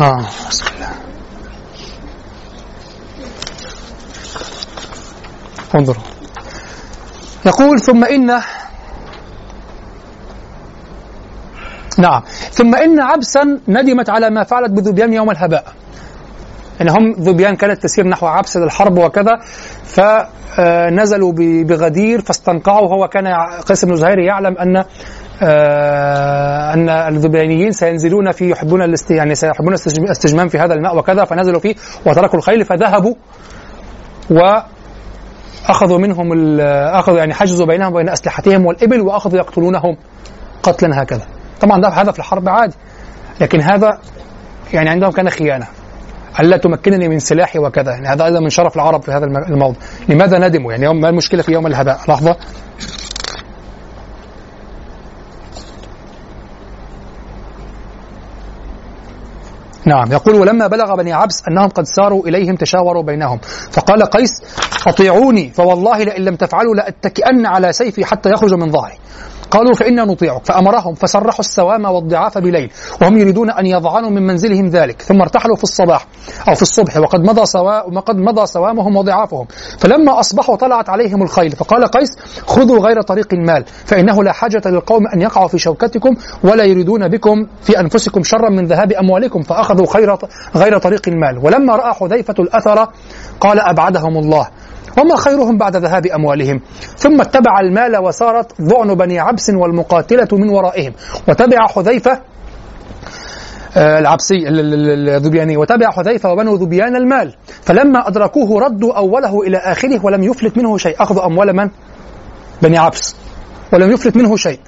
آه بسم الله. انظروا يقول ثم إن نعم ثم إن عبسا ندمت على ما فعلت بذبيان يوم الهباء. إن هم ذبيان كانت تسير نحو عبس للحرب وكذا فنزلوا بغدير فاستنقعوا. هو كان قيس بن زهير يعلم أن آه أن الذبيانيين سينزلون فيه يحبون الاست يعني سيحبون الاستجمام في هذا الماء وكذا فنزلوا فيه وتركوا الخيل فذهبوا واخذوا منهم أخذوا يعني حجزوا بينهم وبين أسلحتهم والإبل وأخذوا يقتلونهم قتلا هكذا. طبعا ده هدف الحرب عادي. لكن هذا يعني عندهم كان خيانة. ألا تمكنني من سلاحي وكذا. يعني هذا أيضا من شرف العرب في هذا الموضوع. لماذا ندموا؟ يعني ما المشكلة في يوم الهباء؟ لحظة. نعم. يقول ولما بلغ بني عبس أنهم قد ساروا إليهم تشاوروا بينهم. فقال قيس أطيعوني فوالله لئن لم تفعلوا لأتكئن على سيفي حتى يخرج من ظهري. قالوا فإنا نطيعك فأمرهم فسرحوا السوام والضعاف بليل. وهم يريدون أن يضعنوا من منزلهم ذلك. ثم ارتحلوا في الصباح أو في الصبح وقد مضى سوا وقد مضى سوامهم وضعافهم. فلما أصبحوا طلعت عليهم الخيل فقال قيس خذوا غير طريق المال فإنه لا حاجة للقوم أن يقعوا في شوكتكم ولا يريدون بكم في أنفسكم شرا من ذهاب أموالكم فأخذوا خير غير طريق المال. ولما رأى حذيفة الأثر قال أبعدهم الله. وما خيرهم بعد ذهاب أموالهم. ثم اتبع المال وصارت ضعن بني عبس والمقاتلة من ورائهم. وتبع حذيفة آه، العبسي الذبياني. وتبع حذيفة وبنو ذبيان المال. فلما أدركوه ردوا أوله إلى آخره ولم يفلت منه شيء. أخذوا أموال من؟ بني عبس. ولم يفلت منه شيء.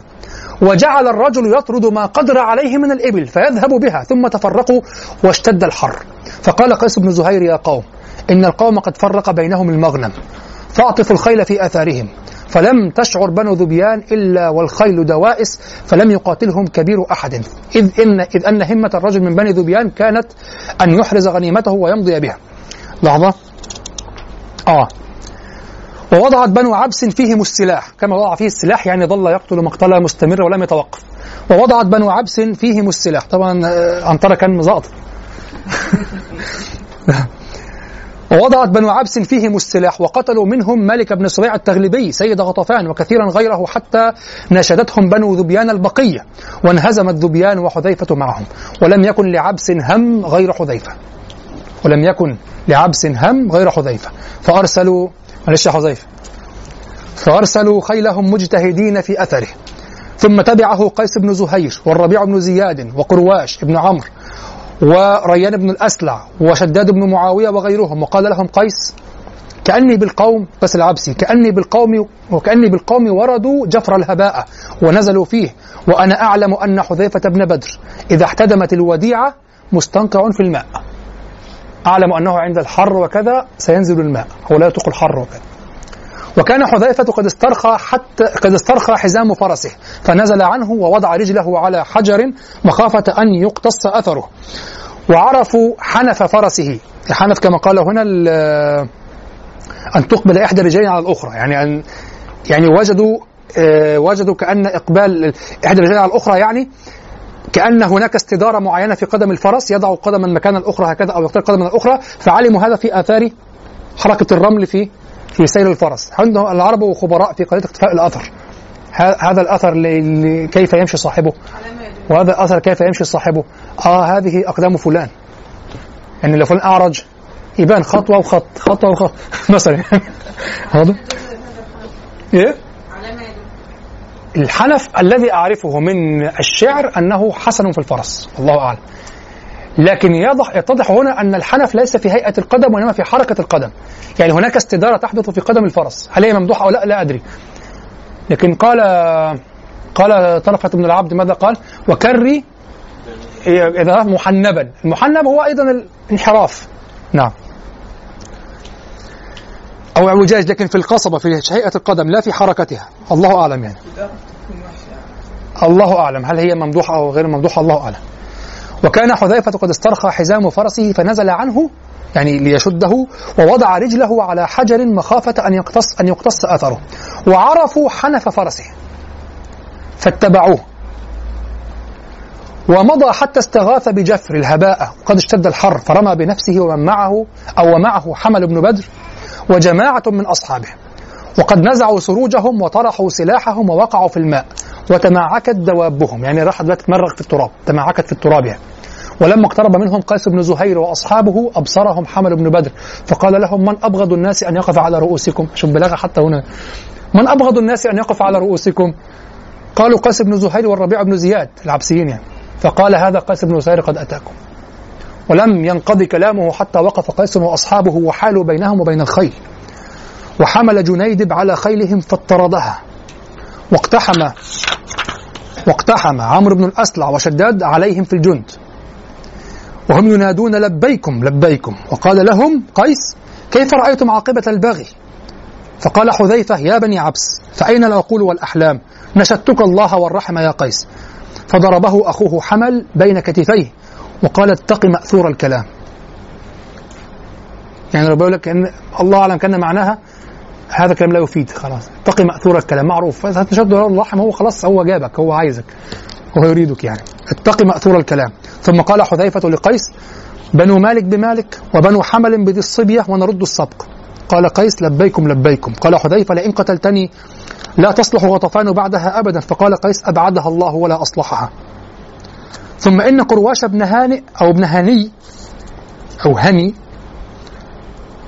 وجعل الرجل يطرد ما قدر عليه من الإبل فيذهب بها ثم تفرقوا واشتد الحر. فقال قيس بن زهير يا قوم إن القوم قد فرق بينهم المغنم فأعطفوا الخيل في آثارهم فلم تشعر بنو ذبيان إلا والخيل دوائس فلم يقاتلهم كبير أحد. إذ إن, إذ أن همة الرجل من بني ذبيان كانت أن يحرز غنيمته ويمضي بها. لحظة. آه. ووضعت بنو عبس فيهم السلاح. كما وضع فيه السلاح يعني ظل يقتل مقتلا مستمرة ولم يتوقف. ووضعت بنو عبس فيهم السلاح. طبعا آه، عنترة كان مزاط ووضعت بنو عبس فيهم السلاح وقتلوا منهم مالك بن صبيع التغلبي سيد غطفان وكثيرا غيره حتى ناشدتهم بنو ذبيان البقية. وانهزمت ذبيان وحذيفة معهم. ولم يكن لعبس هم غير حذيفة. ولم يكن لعبس هم غير حذيفة. فأرسلوا معلش يا حذيفة. فأرسلوا خيلهم مجتهدين في أثره. ثم تبعه قيس بن زهير والربيع بن زياد وقرواش بن عمرو وريان بن الأسلع وشداد بن معاوية وغيرهم. وقال لهم قيس كأني بالقوم بس العبسي كأني بالقوم وكأني بالقوم وردوا جفر الهباء ونزلوا فيه. وأنا أعلم أن حذيفة بن بدر إذا احتدمت الوديعة مستنقع في الماء. أعلم أنه عند الحر وكذا سينزل الماء هو لا يطلق الحر وكذا. وكان حذيفة قد استرخى حتى قد استرخى حزام فرسه فنزل عنه ووضع رجله على حجر مخافة أن يقتص أثره. وعرفوا حنف فرسه حنف كما قال هنا أن تقبل إحدى الرجلين على الأخرى. يعني أن يعني وجدوا آه، وجدوا كأن إقبال إحدى الرجلين على الأخرى يعني كأن هناك استدارة معينة في قدم الفرس يضع قدما مكان الأخرى هكذا أو يختار قدما الأخرى فعلموا هذا في آثار حركة الرمل في في سير الفرس. عندهم العرب خبراء في قضية اختفاء الأثر. هذا اللي كيف يمشي صاحبه؟ وهذا الأثر كيف يمشي صاحبه؟ آه هذه أقدام فلان. يعني لو فلان أعرج يبان خطوة وخط خطوة وخط. مثلا. هذا إيه؟ الحنف الذي أعرفه من الشعر أنه حسن في الفرس الله أعلم. لكن يضح يتضح هنا أن الحنف ليس في هيئة القدم وإنما في حركة القدم. يعني هناك استدارة تحدث في قدم الفرس. هل هي ممدوحة أو لا؟ لا أدري. لكن قال قال طلقة بن العبد ماذا قال؟ وكري إذا محنبا. المحنب هو أيضا الانحراف. نعم. أو اعوجاج لكن في القصبة في هيئة القدم لا في حركتها. الله أعلم يعني. الله أعلم. هل هي ممدوحة أو غير ممدوحة؟ الله أعلم. وكان حذيفة قد استرخى حزام فرسه فنزل عنه يعني ليشده ووضع رجله على حجر مخافة أن يقتص أن يقتص أثره. وعرفوا حنف فرسه. فاتبعوه. ومضى حتى استغاث بجفر الهباء. وقد اشتد الحر فرمى بنفسه ومن معه أو ومعه حمل بن بدر. وجماعة من أصحابه وقد نزعوا سروجهم وطرحوا سلاحهم ووقعوا في الماء وتمعكت دوابهم. يعني راحت بقى تتمرغ في التراب تمعكت في التراب يعني. ولما اقترب منهم قيس بن زهير وأصحابه أبصرهم حمل بن بدر. فقال لهم من أبغض الناس أن يقف على رؤوسكم؟ شوف بلاغه حتى هنا. من أبغض الناس أن يقف على رؤوسكم؟ قالوا قيس بن زهير والربيع بن زياد العبسيين يعني. فقال هذا قيس بن زهير قد أتاكم. ولم ينقضي كلامه حتى وقف قيس وأصحابه وحالوا بينهم وبين الخيل. وحمل جنيدب على خيلهم فاطردها واقتحم واقتحم عمرو بن الأسلع وشداد عليهم في الجند. وهم ينادون لبيكم لبيكم. وقال لهم قيس كيف رأيتم عاقبة البغي؟ فقال حذيفة يا بني عبس فأين العقول والأحلام؟ نشدتك الله والرحم يا قيس. فضربه أخوه حمل بين كتفيه. وقال اتق مأثور الكلام. يعني ربنا يقول لك إن الله أعلم كأن معناها هذا كلام لا يفيد خلاص. اتقي مأثور الكلام معروف. فتشد الرحم هو خلاص هو جابك هو عايزك وهو يريدك يعني. اتقي مأثور الكلام. ثم قال حذيفة لقيس بنو مالك بمالك وبنو حمل بذي الصبية ونرد السبق قال قيس لبيكم لبيكم. قال حذيفة لئن قتلتني لا تصلح غطفان بعدها ابدا. فقال قيس أبعدها الله ولا أصلحها. ثم إن قرواش بن هانئ أو ابن هني أو هني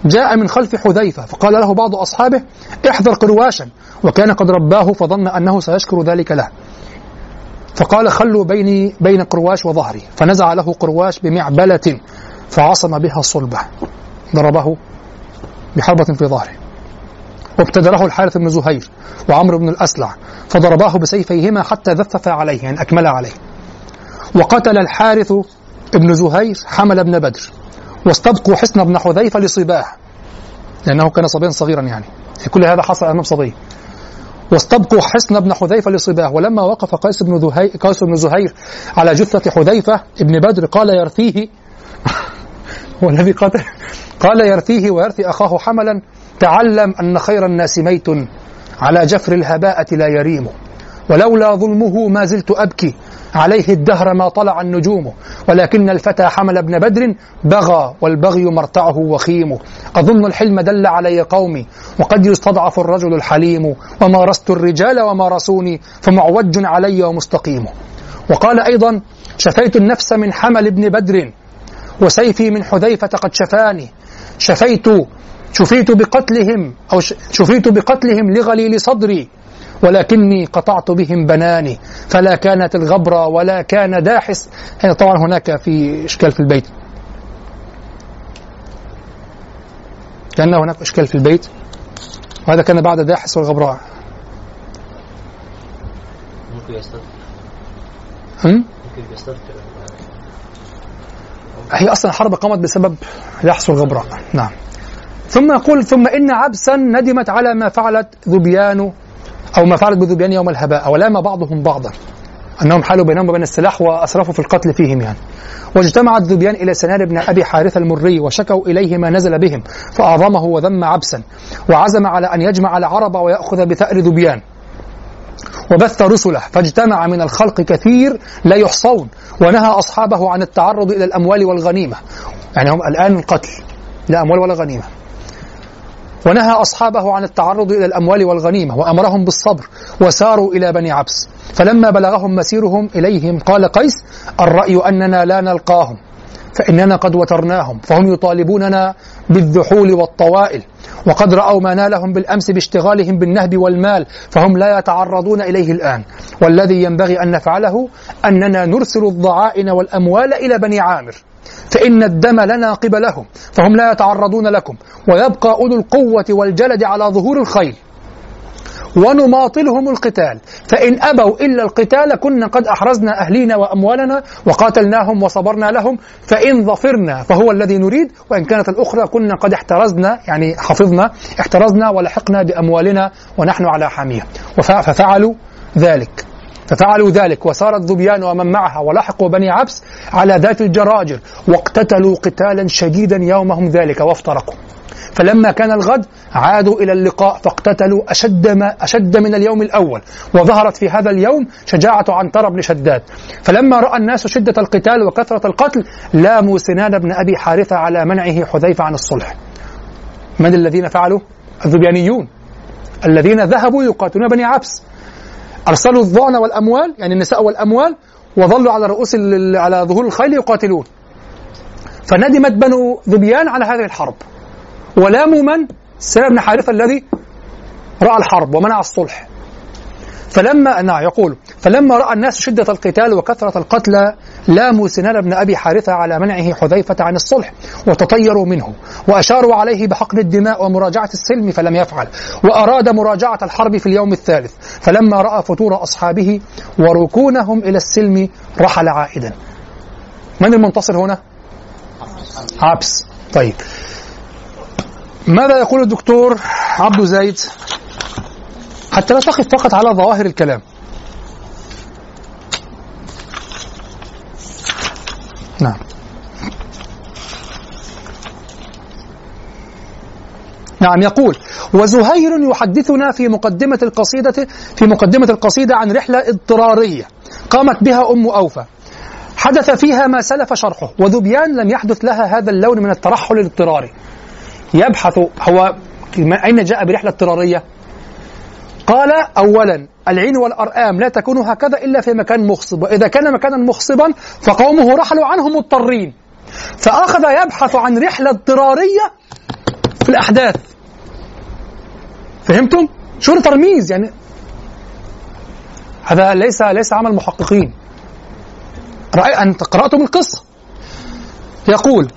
جاء من خلف حذيفة فقال له بعض أصحابه احذر قرواشا وكان قد رباه فظن أنه سيشكر ذلك له. فقال خلوا بيني بين قرواش وظهري. فنزع له قرواش بمعبلة فعصم بها صلبه. ضربه بحربة في ظهره. وابتدره الحارث بن زهير وعمرو بن الأسلع فضرباه بسيفيهما حتى ذفف عليه يعني أكمل عليه. وقتل الحارث بن زهير حمل بن بدر واستبقوا حصن بن حذيفة لصباه لأنه كان صبيا صغيرا يعني. كل هذا حصل أمام صبي. واستبقوا حصن بن حذيفة لصباه ولما وقف قيس بن زهير قيس بن زهير على جثة حذيفة ابن بدر قال يرثيه هو الذي قتل. قال يرثيه ويرثي أخاه حملا تعلم أن خير الناس ميت على جفر الهباءة لا يريم ولولا ظلمه ما زلت أبكي عليه الدهر ما طلع النجوم. ولكن الفتى حمل ابن بدر بغى والبغي مرتعه وخيم أظن الحلم دل علي قومي وقد يستضعف الرجل الحليم. ومارست الرجال ومارسوني فمعوج علي ومستقيم. وقال أيضا شفيت النفس من حمل ابن بدر وسيفي من حذيفة قد شفاني. شفيت شفيت بقتلهم أو شفيت بقتلهم لغليل صدري. ولكني قطعت بهم بناني فلا كانت الغبرة ولا كان داحس. يعني طبعا هناك في إشكال في البيت. كأن هناك إشكال في البيت. وهذا كان بعد داحس والغبراء ممكن هي أصلا الحرب قامت بسبب داحس والغبراء نعم. ثم يقول ثم إن عبسا ندمت على ما فعلت ذبيان أو ما فعلت بذبيان يوم الهباء ولام بعضهم بعضا. أنهم حالوا بينهم وبين السلاح وأسرفوا في القتل فيهم يعني. واجتمعت ذبيان إلى سنان بن أبي حارثة المري وشكوا إليه ما نزل بهم فأعظمه وذم عبسا. وعزم على أن يجمع العرب ويأخذ بثأر ذبيان وبث رسله فاجتمع من الخلق كثير لا يحصون. ونهى أصحابه عن التعرض إلى الأموال والغنيمة. يعني هم الآن القتل لا أموال ولا غنيمة. ونهى أصحابه عن التعرض إلى الأموال والغنيمة وأمرهم بالصبر وساروا إلى بني عبس. فلما بلغهم مسيرهم إليهم قال قيس الرأي أننا لا نلقاهم فإننا قد وترناهم فهم يطالبوننا بالذحول والطوائل وقد رأوا ما نالهم بالأمس باشتغالهم بالنهب والمال فهم لا يتعرضون إليه الآن. والذي ينبغي أن نفعله أننا نرسل الضعائن والأموال إلى بني عامر. فإن الدم لنا قبلهم فهم لا يتعرضون لكم ويبقى أولو القوة والجلد على ظهور الخيل. ونماطلهم القتال فإن أبوا إلا القتال كنا قد أحرزنا أهلينا وأموالنا وقاتلناهم وصبرنا لهم فإن ظفرنا فهو الذي نريد وإن كانت الأخرى كنا قد احترزنا يعني حفظنا احترزنا ولحقنا بأموالنا ونحن على حامية ففعلوا ذلك. ففعلوا ذلك وسار الذبيان ومن معها ولحقوا بني عبس على ذات الجراجر واقتتلوا قتالا شديدا يومهم ذلك وافترقوا. فلما كان الغد عادوا إلى اللقاء فاقتتلوا أشد, ما أشد من اليوم الأول وظهرت في هذا اليوم شجاعة عنتر بن شداد. فلما رأى الناس شدة القتال وكثرة القتل لاموا سنان بن أبي حارثة على منعه حذيفة عن الصلح. من الذين فعلوا؟ الذبيانيون. الذين ذهبوا يقاتلون بني عبس. أرسلوا الظعن والأموال يعني النساء والأموال وظلوا على رؤوس على ظهور الخيل يقاتلون. فندمت بنو ذبيان على هذه الحرب. ولاموا من؟ سلمة بن حارثة الذي رأى الحرب ومنع الصلح. فلما نعم يقول فلما رأى الناس شدة القتال وكثرة القتلى لاموا سنان بن أبي حارثة على منعه حذيفة عن الصلح وتطيروا منه وأشاروا عليه بحقن الدماء ومراجعة السلم فلم يفعل وأراد مراجعة الحرب في اليوم الثالث فلما رأى فتور أصحابه وركونهم إلى السلم رحل عائدا. من المنتصر هنا؟ عبس طيب. ماذا يقول الدكتور عبد زيد حتى لا تقف فقط على ظواهر الكلام. نعم. نعم يقول وزهير يحدثنا في مقدمة القصيدة في مقدمة القصيدة عن رحلة اضطرارية قامت بها أم أوفى. حدث فيها ما سلف شرحه وذبيان لم يحدث لها هذا اللون من الترحل الاضطراري. يبحث هو أين جاء برحلة اضطرارية؟ قال أولا العين والأرآم لا تكون هكذا إلا في مكان مخصب وإذا كان مكانا مخصبا فقومه رحلوا عنه مضطرين. فأخذ يبحث عن رحلة اضطرارية في الأحداث. فهمتم؟ شو ترميز يعني هذا ليس ليس عمل محققين. رأي أنت قرأتم القصة؟ يقول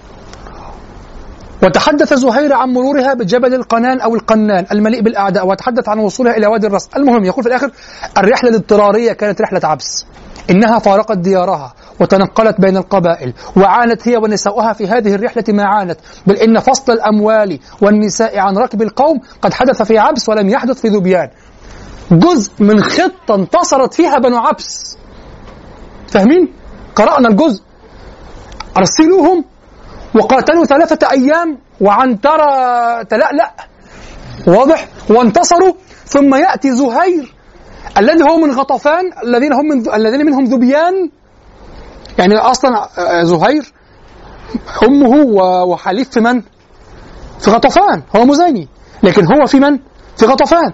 وتحدث زهير عن مرورها بجبل القنان أو القنان المليء بالأعداء وتحدث عن وصولها إلى وادي الرس المهم يقول في الآخر الرحلة الاضطرارية كانت رحلة عبس إنها فارقت ديارها وتنقلت بين القبائل وعانت هي ونساؤها في هذه الرحلة ما عانت. بل إن فصل الأموال والنساء عن ركب القوم قد حدث في عبس ولم يحدث في ذبيان. جزء من خطة انتصرت فيها بنو عبس فاهمين؟ قرأنا الجزء. أرسلوهم وقاتلوا ثلاثة أيام وعنترى تلألأ. واضح؟ وانتصروا. ثم يأتي زهير الذي هو من غطفان الذين هم من الذين منهم ذبيان. يعني أصلا زهير أمه وحليف في من؟ في غطفان. هو مزيني. لكن هو في من؟ في غطفان.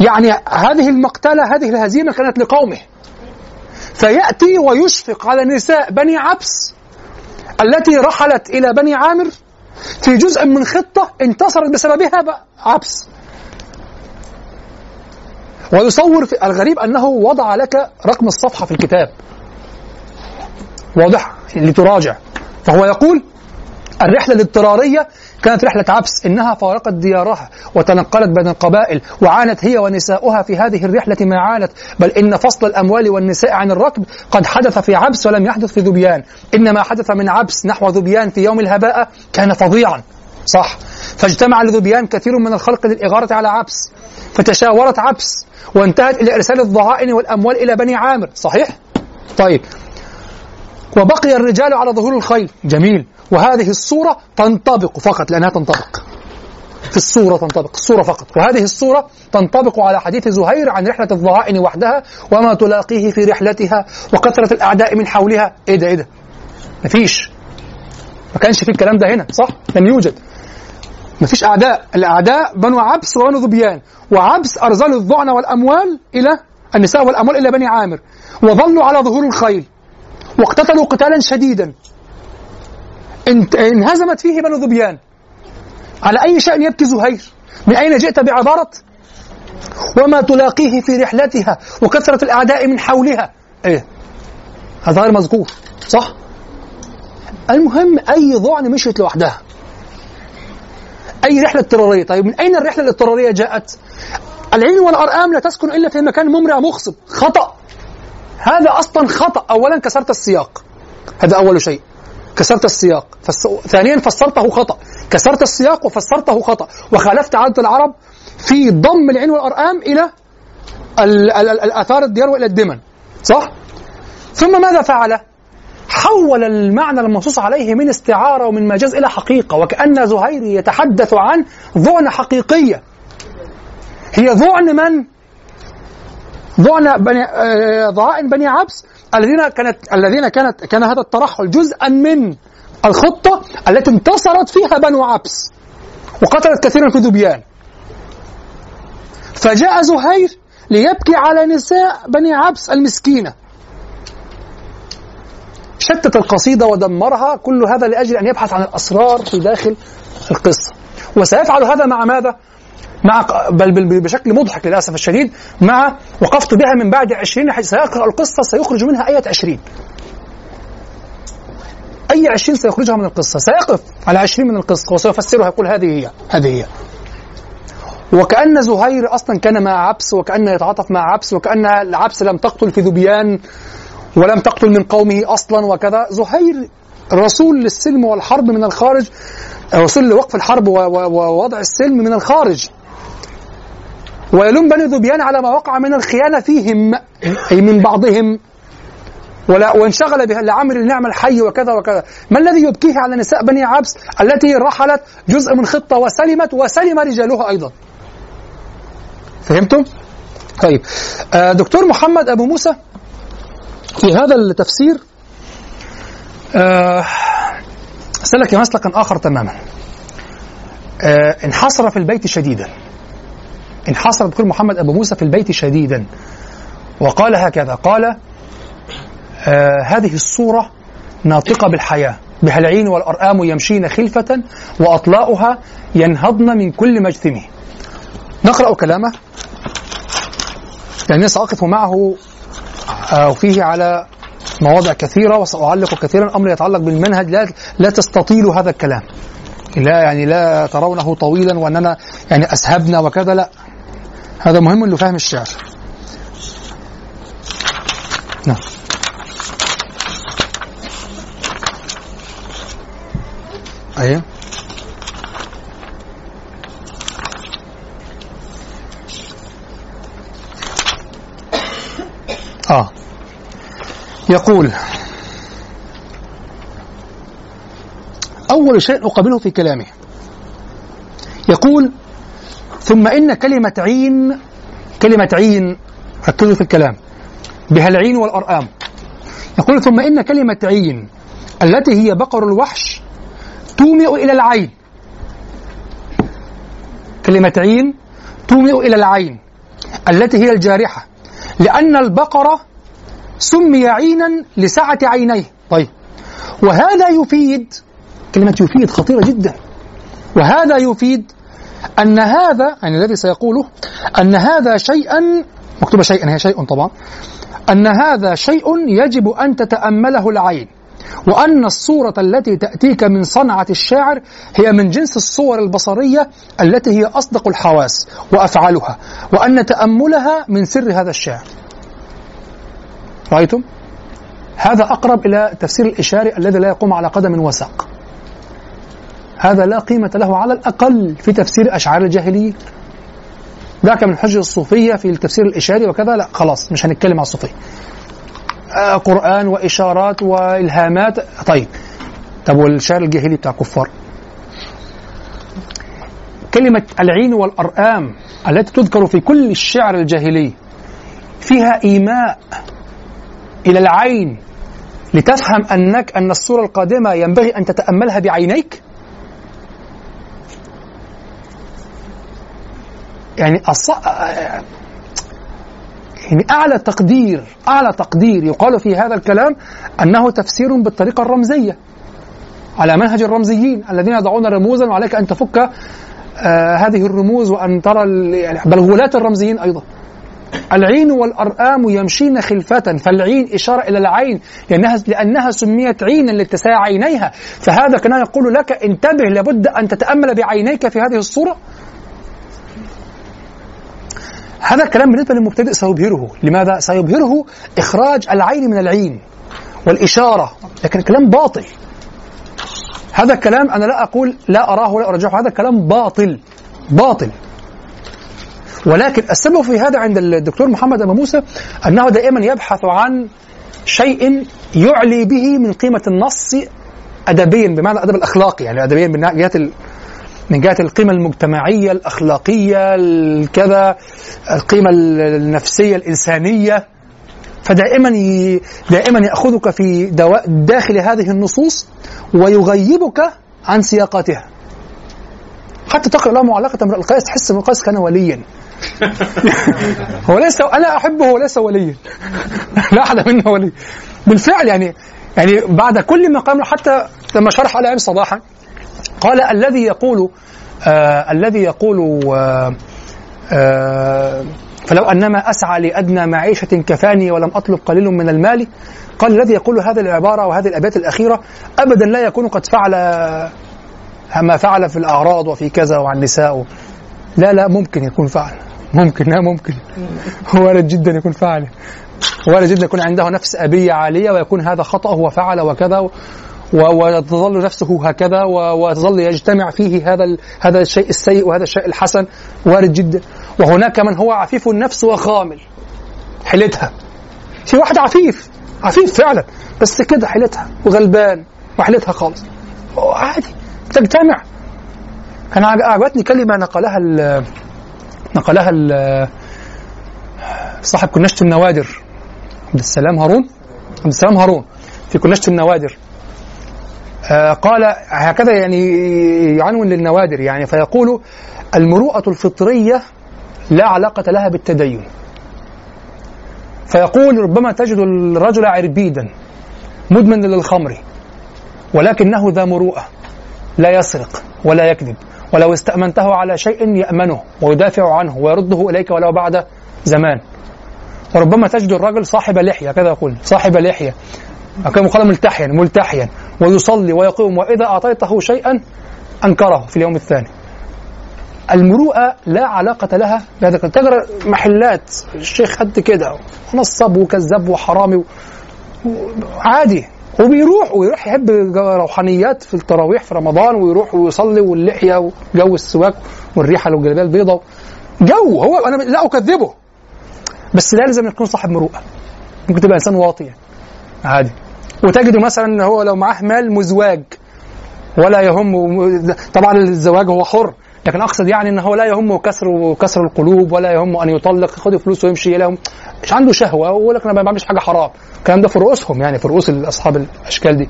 يعني هذه المقتلة هذه الهزيمة كانت لقومه. فيأتي ويشفق على نساء بني عبس. التي رحلت إلى بني عامر في جزء من خطة انتصرت بسببها عبس. ويصور في الغريب أنه وضع لك رقم الصفحة في الكتاب. واضح لتراجع. فهو يقول الرحلة الاضطرارية كانت رحلة عبس إنها فارقت ديارها وتنقلت بين القبائل وعانت هي ونساؤها في هذه الرحلة ما عانت بل إن فصل الأموال والنساء عن الركب قد حدث في عبس ولم يحدث في ذبيان. إنما حدث من عبس نحو ذبيان في يوم الهباء كان فظيعا. صح. فاجتمع لذبيان كثير من الخلق للإغارة على عبس. فتشاورت عبس وانتهت إلى إرسال الضعائن والأموال إلى بني عامر. صحيح؟ طيب. وبقي الرجال على ظهور الخيل. جميل. وهذه الصورة تنطبق فقط لأنها تنطبق. في الصورة تنطبق الصورة فقط. وهذه الصورة تنطبق على حديث زهير عن رحلة الضعائن وحدها وما تلاقيه في رحلتها وكثرة الأعداء من حولها. إيه ده إيه ده؟ مفيش. ما كانش في الكلام ده هنا صح؟ لم يوجد. مفيش أعداء. الأعداء بنو عبس وبنو ذبيان. وعبس أرسلوا الظعن والأموال إلى النساء والأموال إلى بني عامر وظلوا على ظهور الخيل. واقتتلوا قتالا شديدا. انهزمت فيه بنو ذبيان. على أي شأن يبكي زهير؟ من أين جئت بعبارة؟ وما تلاقيه في رحلتها وكثرة الأعداء من حولها. إيه؟ هذا غير مذكور صح؟ المهم أي ضعن مشيت لوحدها. أي رحلة اضطرارية؟ طيب من أين الرحلة الاضطرارية جاءت؟ العين والأرآم لا تسكن إلا في مكان ممرع مخصب خطأ. هذا أصلا خطأ. أولا كسرت السياق. هذا أول شيء. كسرت السياق. فس... ثانيا فسرته خطأ. كسرت السياق وفسرته خطأ. وخالفت عادة العرب في ضم العين والأرآم إلى ال... ال... ال... الآثار الديار وإلى الدمن. صح؟ ثم ماذا فعل؟ حول المعنى المنصوص عليه من استعارة ومن مجاز إلى حقيقة. وكأن زهير يتحدث عن ظعن حقيقية. هي ظعن من؟ ظعن بني آه، ضعائن بني عبس الذين كانت الذين كانت كان هذا الترحل جزءا من الخطة التي انتصرت فيها بنو عبس وقتلت كثيرا في ذبيان فجاء زهير ليبكي على نساء بني عبس المسكينة. شتت القصيدة ودمرها كل هذا لأجل أن يبحث عن الأسرار في داخل القصة. وسيفعل هذا مع ماذا؟ مع بل بشكل مضحك للأسف الشديد مع وقفت بها من بعد عشرين حيث سيقرأ القصة سيخرج منها آية عشرين. أي عشرين سيخرجها من القصة؟ سيقف على عشرين من القصة وسيفسرها يقول هذه هي هذه هي. وكأن زهير أصلا كان مع عبس وكأن يتعاطف مع عبس وكأن العبس لم تقتل في ذبيان ولم تقتل من قومه أصلا وكذا. زهير رسول للسلم والحرب من الخارج رسول لوقف الحرب ووضع السلم من الخارج. ويلوم بني ذبيان على ما وقع من الخيانة فيهم أي من بعضهم. ولا وانشغل لعمر النعمة الحي وكذا وكذا. ما الذي يبكيه على نساء بني عبس؟ التي رحلت جزء من خطة وسلمت وسلم رجالها أيضا. فهمتم؟ طيب. آه، دكتور محمد أبو موسى في هذا التفسير آه، سلك مسلكا آخر تماما. آه، انحصر في البيت شديدا. انحصر الدكتور محمد أبو موسى في البيت شديدا. وقال هكذا قال آه هذه الصورة ناطقة بالحياة بها العين والأرآم يمشين خلفة وأطلاؤها ينهضن من كل مجثمه. نقرأ كلامه. يعني سأقف معه آه فيه على مواضع كثيرة وسأعلق كثيرا. أمر يتعلق بالمنهج لا لا تستطيل هذا الكلام. لا يعني لا ترونه طويلا وأننا يعني أسهبنا وكذا لا. هذا مهم لفهم الشعر نعم. أيوه. آه. يقول أول شيء أقابله في كلامه. يقول ثم إن كلمة عين كلمة عين ركزوا في الكلام بها العين والأرآم. يقول ثم إن كلمة عين التي هي بقر الوحش تومئ إلى العين. كلمة عين تومئ إلى العين التي هي الجارحة لأن البقرة سمي عينا لسعة عينيه. طيب وهذا يفيد كلمة يفيد خطيرة جدا. وهذا يفيد أن هذا يعني الذي سيقوله أن هذا شيئا مكتوبة شيئا هي شيء طبعا أن هذا شيء يجب أن تتأمله العين. وأن الصورة التي تأتيك من صنعة الشاعر هي من جنس الصور البصرية التي هي أصدق الحواس وأفعالها وأن تأملها من سر هذا الشاعر. رأيتم؟ هذا أقرب إلى تفسير الإشاري الذي لا يقوم على قدم وساق. هذا لا قيمة له على الأقل في تفسير أشعار الجاهليين ذاك من حجة الصوفية في التفسير الإشاري وكذا لا خلاص مش هنتكلم على الصوفية. آه قرآن وإشارات وإلهامات. طيب طب والشعر الجاهلي بتاع كفار؟ كلمة العين والأرآم التي تذكر في كل الشعر الجاهلي فيها إيماء إلى العين لتفهم أنك أن الصورة القادمة ينبغي أن تتأملها بعينيك؟ يعني الص... يعني أعلى تقدير أعلى تقدير يقال في هذا الكلام أنه تفسير بالطريقة الرمزية على منهج الرمزيين الذين يضعون رموزا وعليك أن تفك آه هذه الرموز وأن ترى يعني بل غلاة الرمزيين أيضا. العين والأرآم يمشين خلفة فالعين إشارة إلى العين لأنها, لأنها سميت عينا لاتساع عينيها. فهذا كان يقول لك انتبه لابد أن تتأمل بعينيك في هذه الصورة. هذا الكلام بالنسبة للمبتدئ سيبهره. لماذا؟ سيبهره إخراج العين من العين والإشارة. لكن الكلام باطل. هذا الكلام أنا لا أقول لا أراه ولا أرجحه. هذا كلام باطل. باطل. ولكن السبب في هذا عند الدكتور محمد أبو موسى أنه دائما يبحث عن شيء يعلي به من قيمة النص أدبيا بمعنى الأدب الأخلاقي يعني أدبيا من جهة من جهة القيمة المجتمعية الأخلاقية الكذا القيمة النفسية الإنسانية. فدائما ي... دائما يأخذك في دوا... داخل هذه النصوص ويغيبك عن سياقاتها. حتى تقرأ له معلقة امرئ القيس تحس امرئ القيس كان وليا. هو ليس أنا أحبه وليس وليا. لا أحد منه ولي. بالفعل يعني يعني بعد كل ما قام حتى لما شرح على صباحا قال الذي يقول آه الذي يقول آه آه فلو أنما أسعى لأدنى معيشة كفاني ولم أطلب قليل من المال قال الذي يقول هذه العبارة وهذه الآبيات الأخيرة ابدا لا يكون قد فعل ما فعل في الأعراض وفي كذا وعن النساء. لا لا ممكن يكون فعل. ممكن لا ممكن. وارد جدا يكون فعل. وارد جدا يكون عنده نفس أبية عالية ويكون هذا خطأه وفعل وكذا. وتظل نفسه هكذا وتظل يجتمع فيه هذا هذا الشيء السيء وهذا الشيء الحسن وارد جدا. وهناك من هو عفيف النفس وخامل. حيلتها في واحد عفيف. عفيف فعلا. بس كده حيلتها وغلبان. وحيلتها خالص. عادي. تجتمع. كان عج- أعجبتني كلمة نقلها ال- نقلها ال- صاحب كناشة النوادر. عبد السلام هارون. عبد السلام هارون. في كناشة النوادر. آه، قال هكذا يعني يعنون للنوادر يعني فيقول المروءة الفطرية لا علاقة لها بالتدين. فيقول ربما تجد الرجل عربيدا مدمن للخمر ولكنه ذا مروءة لا يسرق ولا يكذب ولو استأمنته على شيء يأمنه ويدافع عنه ويرده إليك ولو بعد زمان. وربما تجد الرجل صاحب لحية كذا يقول صاحب لحية كما قال ملتحيا ملتحيا. ويصلي ويقوم وإذا أعطيته شيئا أنكره في اليوم الثاني. المروءة لا علاقة لها بهذا. تجرى محلات الشيخ قد كده نصب وكذاب وحرامي عادي. وبيروح ويروح يحب روحانيات في التراويح في رمضان ويروح ويصلي واللحية وجو السواك والريحة والجلابيه البيضاء جو هو أنا لا أكذبه. بس لا لازم يكون صاحب مروءة. ممكن تبقى إنسان واطي يعني. عادي. وتجده مثلا إن هو لو معاه مال مزواج ولا يهمه طبعا الزواج هو حر لكن أقصد يعني إن هو لا يهمه كسر كسر القلوب ولا يهمه أن يطلق ياخد فلوس ويمشي لهم مش عنده شهوة ويقول لك أنا ما بعملش حاجة حرام. الكلام ده في رؤوسهم يعني في رؤوس اصحاب الأشكال دي.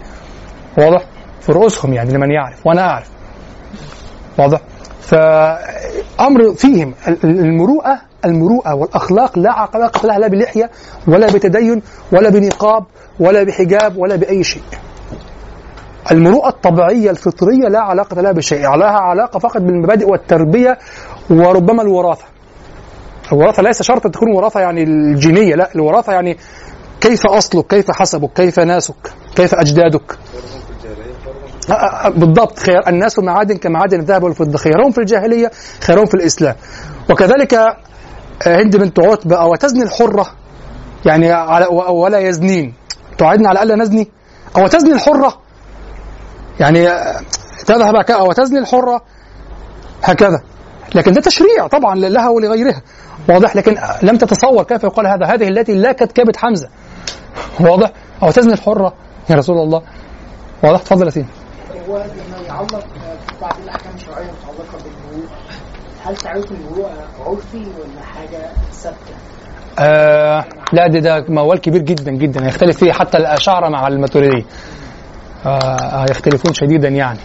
واضح؟ في رؤوسهم يعني لمن يعرف وأنا أعرف. واضح؟ فأمر فيهم المروءة المروءة والأخلاق لا علاقه لها لا بلحية ولا بتدين ولا بنقاب ولا بحجاب ولا بأي شيء. المروءة الطبيعية الفطرية لا علاقة لها بشيء لها علاقة فقط بالمبادئ والتربية وربما الوراثة. الوراثة ليس شرط تكون وراثة يعني الجينية لا الوراثة يعني كيف أصلك كيف حسبك كيف ناسك كيف أجدادك. آه، آه، بالضبط خير الناس معادن كمعادن الذهب والفضة خيرهم في الجاهلية خيرهم في الإسلام. وكذلك آه، هند بنت عتبة أو تزني الحرة يعني ولا يزنين. تعدنا على ألا نزني؟ أو تزني الحرة؟ يعني آه، تذهب أو تزني الحرة؟ هكذا. لكن ده تشريع طبعا لها ولغيرها. واضح؟ لكن لم تتصور كيف يقال هذا؟ هذه التي لا كتكبت حمزة. واضح؟ أو تزني الحرة يا رسول الله. واضح؟ تفضل يا سيدي. هو لما يعلق في بعض الأحكام الشرعية متعلقة بالمروءه هل تعريف المروءه عرفي ولا حاجة ثابتة؟ آه لا ده ده موال كبير جدا جدا. يختلف فيه حتى الأشاعرة مع الماتريدية آه يختلفون شديدا يعني.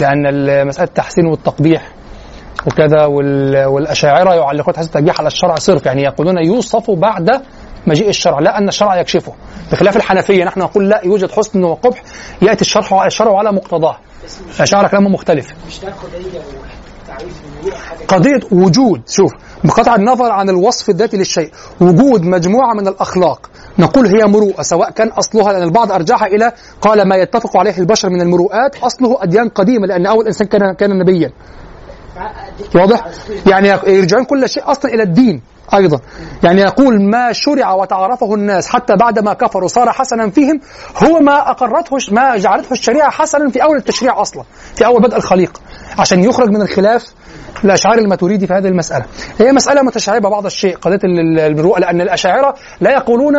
لأن مسألة التحسين والتقبيح وكذا وال- والأشاعرة يعلقون تحسين التقبيح على الشرع صرف يعني يقولون يوصف بعد مجيء الشرع لا أن الشرع يكشفه. بخلاف الحنفية نحن نقول لا يوجد حسن وقبح يأتي الشرع الشرع على مقتضاه. الأشاعرة كلامهم مختلف. مش ده حاجة قضية وجود شوف بقطع النظر عن الوصف الذاتي للشيء. وجود مجموعة من الأخلاق. نقول هي مروءة سواء كان أصلها لأن البعض أرجعها إلى قال ما يتفق عليه البشر من المروءات أصله أديان قديمة لأن أول إنسان كان كان نبيا. واضح؟ يعني يرجعون كل شيء أصلا إلى الدين. أيضا. يعني يقول ما شرع وتعرفه الناس حتى بعد ما كفروا صار حسنا فيهم هو ما أقرته ما جعلته الشريعة حسنا في أول التشريع أصلا في أول بدء الخليقة عشان يخرج من الخلاف الاشاعره الماتريدي في هذه المسألة. هي مسألة متشعبة بعض الشيء قضية ال- ال- المروءه لأن الأشاعرة لا يقولون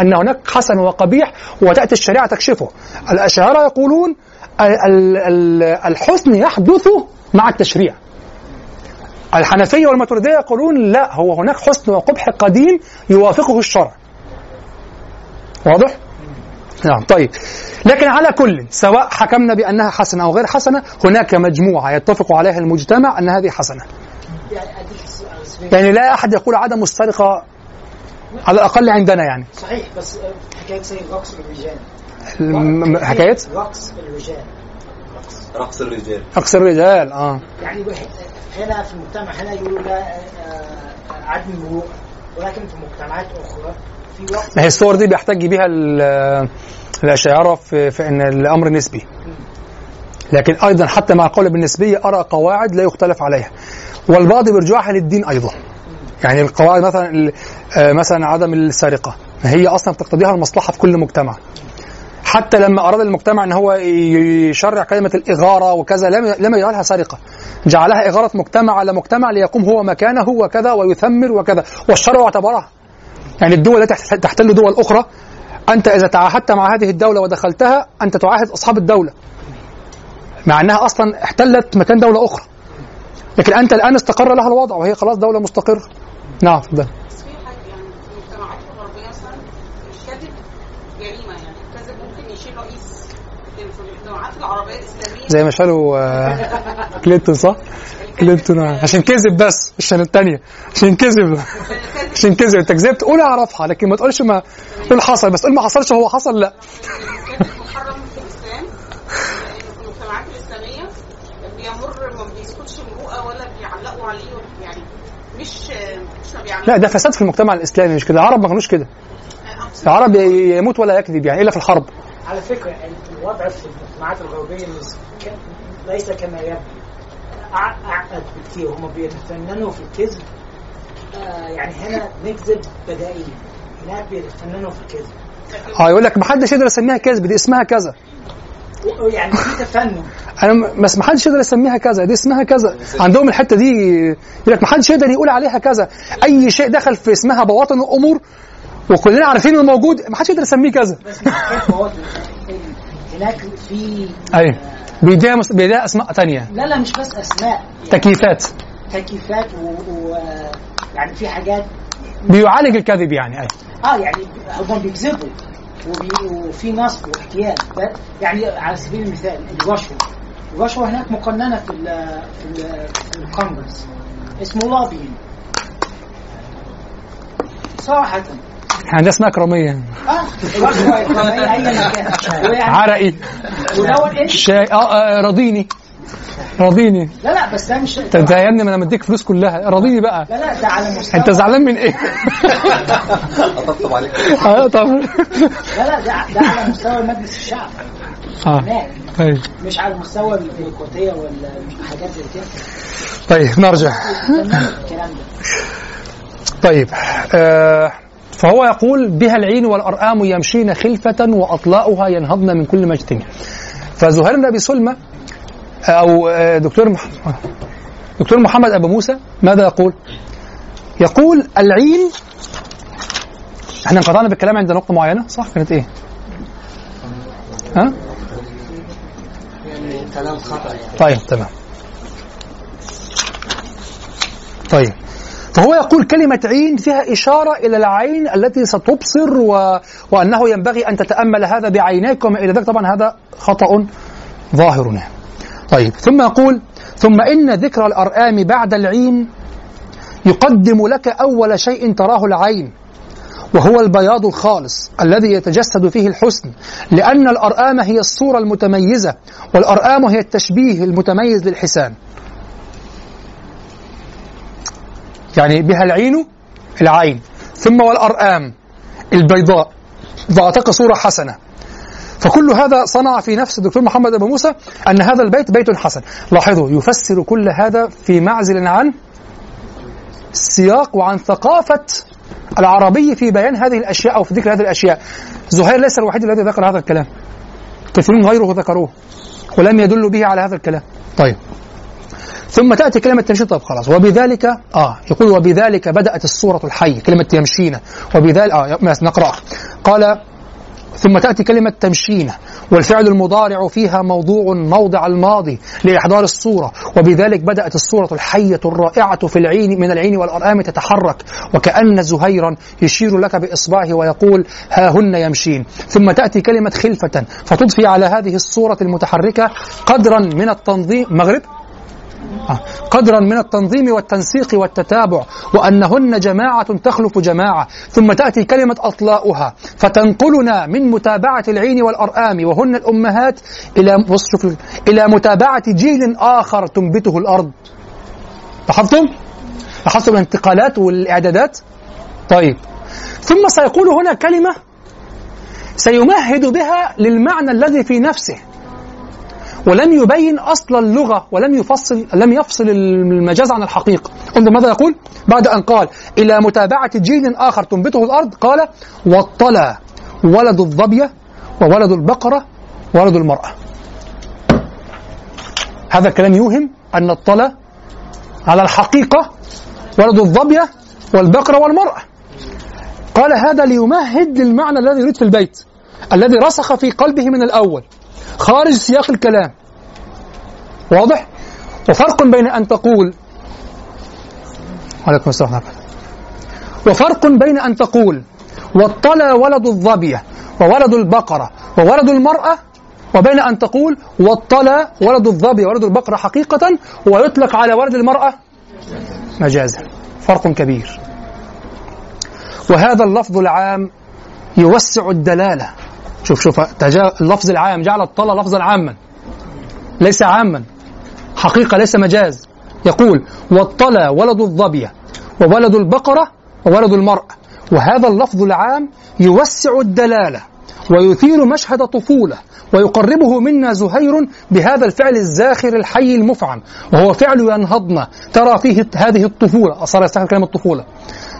أن هناك حسن وقبيح وتأتي الشريعة تكشفه. الأشاعرة يقولون ال- ال- ال- الحسن يحدث مع التشريع. الحنفية والماتريديه يقولون لا هو هناك حسن وقبح قديم يوافقه الشرع. واضح؟ نعم. طيب. لكن على كل سواء حكمنا بأنها حسنة أو غير حسنة هناك مجموعة يتفق عليها المجتمع أن هذه حسنة. يعني اديك السؤال سبيل. يعني لا أحد يقول عدم السرقة على الأقل عندنا يعني. صحيح بس حكاية زي رقص الرجال. حكاية؟ رقص الرجال. رقص الرجال. رقص الرجال آه. يعني هنا في المجتمع هنا يقولوا لا آه، آه، عدم المروءه ولكن في مجتمعات أخرى في رقص ما هي الصور دي بيحتج بها ال- الاشاعره في, في إن الأمر نسبي. لكن أيضا حتى مع القول بالنسبية أرى قواعد لا يختلف عليها. والبعض بيرجعها للدين أيضا. يعني القواعد مثلا آه، مثلا عدم السرقة هي أصلا بتقتضيها المصلحة في كل مجتمع. حتى لما أراد المجتمع إن هو يشرع كلمة الإغارة وكذا لم لم يجعلها سرقه جعلها إغارة مجتمع على مجتمع ليقوم هو مكانه وكذا ويثمر وكذا. والشرع اعتبرها. يعني الدول التي تحت- تحتل دول أخرى أنت إذا تعاهدت مع هذه الدولة ودخلتها أنت تعاهد أصحاب الدولة. مع إنها أصلا احتلت مكان دولة أخرى. لكن أنت الآن استقر لها الوضع وهي خلاص دولة مستقرة. نعم اتفضل بس في حاجة يعني في المجتمعات الغربيه مثلا الكذب جريمه يعني الكذب ممكن يشيل رئيس لكن في المجتمعات العربيه الاسلاميه زي ما شالوا آه، كلينتون صح؟ كلينتون آه، عشان كذب بس مش عشان الثانية عشان كذب. عشان كذب. انت كذبت قول اعرفها لكن ما تقولش ما قول حصل؟ بس قول ما حصلش هو حصل لا. محرم في الاسلام المجتمعات الاسلاميه بيمر ما بيسكتش ولا بيعلقوا عليه يعني مش مش ما بيعملوا لا ده فساد في المجتمع الإسلامي مش كده؟ العرب ما كانوش كده. العرب يموت ولا يكذب يعني الا في الحرب؟ على فكرة الوضع في المجتمعات الغربية ليس كما يبدو. أع- اعقد بكثير هم بيتفننوا في الكذب. آه يعني هنا نكذب بدائيا. هناك بيتفننوا في الكذب. آه يقول لك ما حدش يقدر يسميها كذب دي اسمها كذا. يعني في تفنن. أنا بس ما حدش يقدر يسميها كذا دي اسمها كذا. عندهم الحتة دي يقول لك ما حدش يقدر يقول عليها كذا. أي شيء دخل في اسمها بواطن الأمور وكلنا عارفين إنه موجود ما حدش يقدر يسميه كذا. بس هناك في أيوه بيديها مس... بيديها أسماء تانية. لا لا مش بس أسماء. تكييفات. تكييفات و, و... يعني في حاجات بيعالج الكذب يعني أيوه آه يعني هم بيكذبوا وبي... وفي نصب واحتيال. يعني على سبيل المثال الرشوه الرشوه هناك مقننة في ال في, ال في الكونغرس. اسمه لوبينج صراحة. إحنا عندنا أسماء كراميه آه الرشوة إكرامية أيا كان ويعني عرقي. شاي آه, آه رضيني. رضيني. لا لا بس ده مش انت يا ابني ما أنا مديك فلوس كلها. رضيني بقى. لا لا ده على مستوى. انت زعلان من إيه؟ اطبطب عليك. آه طب. لا لا ده ده على مستوى مجلس الشعب. آه هناك طيب. مش على مستوى الديمقراطية ولا حاجات زي كده طيب نرجع. الكلام ده. طيب آه فهو يقول بها العين والأرآم يمشين خلفة وأطلاؤها ينهضن من كل مجتمع فزهير بن أبي سلمى أو آه، دكتور مح... دكتور محمد أبو موسى ماذا يقول؟ يقول العين إحنا انقطعنا بالكلام عند نقطة معينة صح كانت إيه؟ ها؟ يعني كلام خطأ يعني طيب تمام طيب فهو يقول كلمة عين فيها إشارة إلى العين التي ستبصر و... وأنه ينبغي أن تتأمل هذا بعينيك وما إلى ذلك طبعا هذا خطأ ظاهر. طيب ثم يقول ثم إن ذكر الأرآم بعد العين يقدم لك أول شيء تراه العين وهو البياض الخالص الذي يتجسد فيه الحسن لأن الأرآم هي الصورة المتميزة والأرآم هي التشبيه المتميز للحسان يعني بها العين العين. ثم والأرآم البيضاء. فأعطاك صورة حسنة. فكل هذا صنع في نفس الدكتور محمد أبو موسى أن هذا البيت بيت حسن. لاحظوا يفسر كل هذا في معزل عن السياق وعن ثقافة العربي في بيان هذه الأشياء أو في ذكر هذه الأشياء. زهير ليس الوحيد الذي ذكر هذا الكلام. كثيرون غيره ذكروه ولم يدلوا به على هذا الكلام. طيب. ثم تأتي كلمة تمشين طيب خلاص. وبذلك آه يقول وبذلك بدأت السورة الحي كلمة يمشينا وبذلك آه نقرأ. قال ثم تأتي كلمة تمشينة والفعل المضارع فيها موضوع موضع الماضي لإحضار الصورة وبذلك بدأت الصورة الحية الرائعة في العين من العين والأرآم تتحرك. وكأن زهيرا يشير لك بإصبعه ويقول ها هن يمشين. ثم تأتي كلمة خلفة فتضفي على هذه الصورة المتحركة قدرا من التنظيم مغرب. قدرا من التنظيم والتنسيق والتتابع وأنهن جماعة تخلف جماعة ثم تأتي كلمة أطلاؤها فتنقلنا من متابعة العين والأرآم وهن الأمهات إلى إلى متابعة جيل آخر تنبته الأرض لاحظتم؟ لاحظتم الانتقالات والإعدادات؟ طيب ثم سيقول هنا كلمة سيمهد بها للمعنى الذي في نفسه ولم يبين أصل اللغة ولم يفصل لم يفصل المجاز عن الحقيقة. انظر ماذا يقول. بعد أن قال إلى متابعة جيل آخر تنبته الأرض قال واطلع ولد الظبية وولد البقرة وولد المرأة. هذا الكلام يوهم أن الطلى على الحقيقة ولد الظبية والبقرة والمرأة. قال هذا ليمهد للمعنى الذي يريد في البيت الذي رسخ في قلبه من الأول. خارج سياق الكلام. واضح؟ وفرق بين أن تقول عليكم السلام ورحمة وفرق بين أن تقول واطلى ولد الظبية وولد البقرة وولد المرأة وبين أن تقول واطلى ولد الظبي وولد البقرة حقيقة ويطلق على ولد المرأة مجازا. فرق كبير. وهذا اللفظ العام يوسع الدلالة. شوف شوف اللفظ العام جعل الطلى لفظا عاما ليس عاما. حقيقة ليس مجاز. يقول واطلى ولد الظبية وولد البقرة وولد المرأة. وهذا اللفظ العام يوسع الدلالة ويثير مشهد طفولة ويقربه منا زهير بهذا الفعل الزاخر الحي المفعم وهو فعل ينهضنا ترى فيه هذه الطفولة صار يستخدم كلمة الطفولة.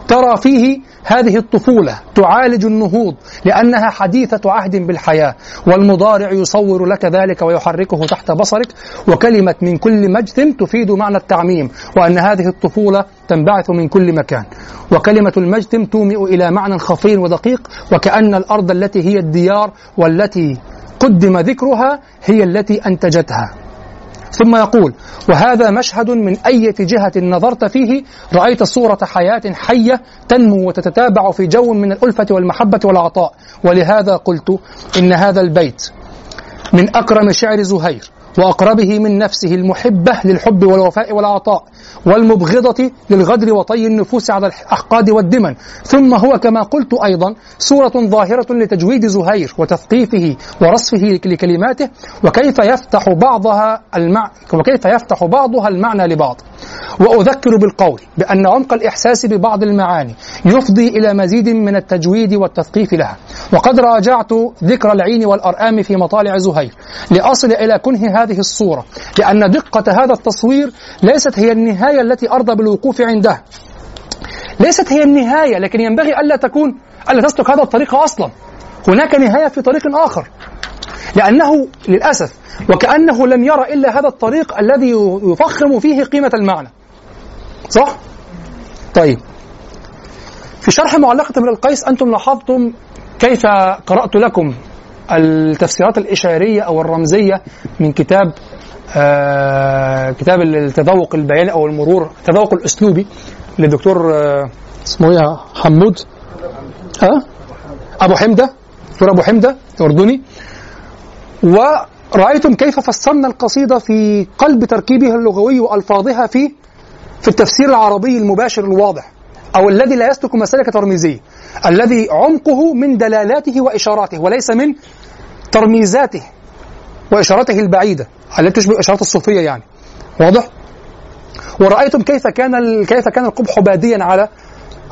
ترى فيه هذه الطفولة تعالج النهوض لأنها حديثة عهد بالحياة والمضارع يصور لك ذلك ويحركه تحت بصرك وكلمة من كل مجثم تفيد معنى التعميم وأن هذه الطفولة تنبعث من كل مكان. وكلمة المجثم تومئ إلى معنى خفي ودقيق وكأن الأرض التي هي الديار والتي قدم ذكرها هي التي أنتجتها. ثم يقول وهذا مشهد من أي جهة نظرت فيه؟ رأيت صورة حياة حية تنمو وتتتابع في جو من الألفة والمحبة والعطاء. ولهذا قلت إن هذا البيت من أكرم شعر زهير. وأقربه من نفسه المحبة للحب والوفاء والعطاء والمبغضة للغدر وطي النفوس على الأحقاد والدمن. ثم هو كما قلت أيضا صورة ظاهرة لتجويد زهير وتثقيفه ورصفه لكلماته وكيف يفتح بعضها المع... وكيف يفتح بعضها المعنى لبعض. وأذكر بالقول بأن عمق الإحساس ببعض المعاني يفضي إلى مزيد من التجويد والتثقيف لها. وقد راجعت ذكر العين والأرآم في مطالع زهير لأصل إلى كنه هذه الصورة لأن دقة هذا التصوير ليست هي النهاية التي أرضى بالوقوف عندها ليست هي النهاية لكن ينبغي ألا تكون ألا تسلك هذا الطريق أصلا. هناك نهاية في طريق آخر. لأنه للأسف وكأنه لم يرى إلا هذا الطريق الذي يفخم فيه قيمة المعنى. صح؟ طيب. في شرح معلقة من القيس أنتم لاحظتم كيف قرأت لكم التفسيرات الإشارية أو الرمزية من كتاب آه كتاب التذوق البياني أو المرور التذوق الأسلوبي للدكتور آه اسمه إيه؟ حمود. أه؟ أبو حمدة دكتور أبو حمدة الأردني ورأيتم كيف فسرنا القصيدة في قلب تركيبها اللغوي وألفاظها في في التفسير العربي المباشر الواضح أو الذي لا يسلك مسالك ترميزية الذي عمقه من دلالاته وإشاراته وليس من ترميزاته وإشاراته البعيدة التي تشبه إشارات الصوفية يعني. واضح؟ ورأيتم كيف كان كيف كان القبح باديا على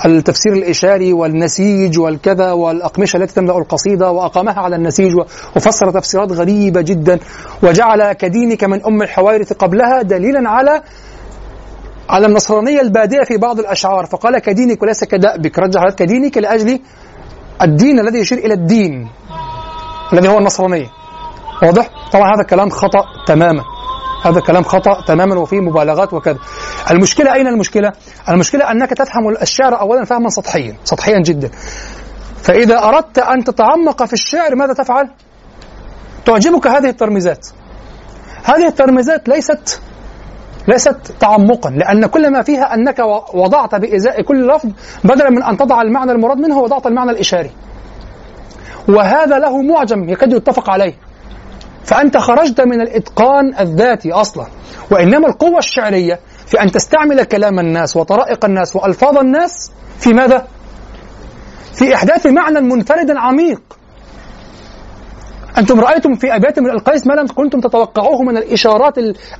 التفسير الإشاري والنسيج والكذا والأقمشة التي تملأ القصيدة وأقامها على النسيج وفسر تفسيرات غريبة جدا وجعل كدينك من أم الحوارث قبلها دليلا على على النصرانية البادية في بعض الأشعار. فقال كدينك وليس كدأبك رجع كدينك لأجل الدين الذي يشير إلى الدين. الذي هو النصرانية واضح؟ طبعا هذا الكلام خطأ تماما هذا كلام خطأ تماما وفيه مبالغات وكذا المشكلة أين المشكلة؟ المشكلة أنك تفهم الشعر أولا فهما سطحيا سطحيا جدا فإذا أردت أن تتعمق في الشعر ماذا تفعل؟ تعجبك هذه الترميزات هذه الترميزات ليست ليست تعمقا لأن كل ما فيها أنك وضعت بإزاء كل لفظ بدلا من أن تضع المعنى المراد منه وضعت المعنى الإشاري وهذا له معجم يكاد يتفق عليه. فأنت خرجت من الإتقان الذاتي أصلا وإنما القوة الشعرية في أن تستعمل كلام الناس وطرائق الناس وألفاظ الناس في ماذا؟ في إحداث معنى منفرد عميق. أنتم رأيتم في أبيات من القيس ما لم كنتم تتوقعوه من الإشارات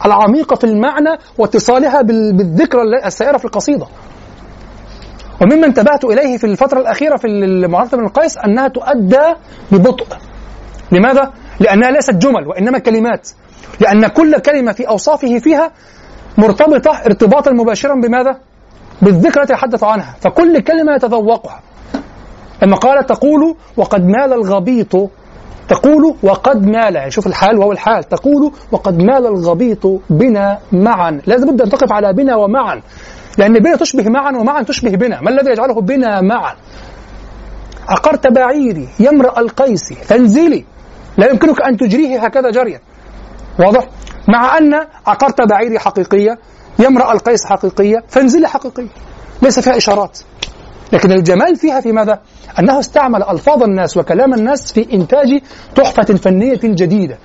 العميقة في المعنى واتصالها بالذكرى السائرة في القصيدة. ومما انتبهت إليه في الفترة الأخيرة في معرفة من القيس أنها تؤدى ببطء. لماذا؟ لأنها ليست جمل وإنما كلمات. لأن كل كلمة في أوصافه فيها مرتبطة ارتباطا مباشرا بماذا؟ بالذكرى يتحدث عنها. فكل كلمة يتذوقها. لما قال تقول وقد مال الغبيط تقول وقد مال يعني شوف الحال وهو الحال تقول وقد مال الغبيط بنا معا. لازم نبدا نقف على بنا ومعا. لأن بنا تشبه معا ومعا تشبه بنا. ما الذي يجعله بنا معا؟ عقرت بعيري يمرأ القيس فانزلي لا يمكنك أن تجريه هكذا جريا. واضح؟ مع أن عقرت بعيري حقيقية يمرأ القيس حقيقية فانزلي حقيقية. ليس فيها إشارات. لكن الجمال فيها في ماذا؟ أنه استعمل ألفاظ الناس وكلام الناس في إنتاج تحفة فنية جديدة.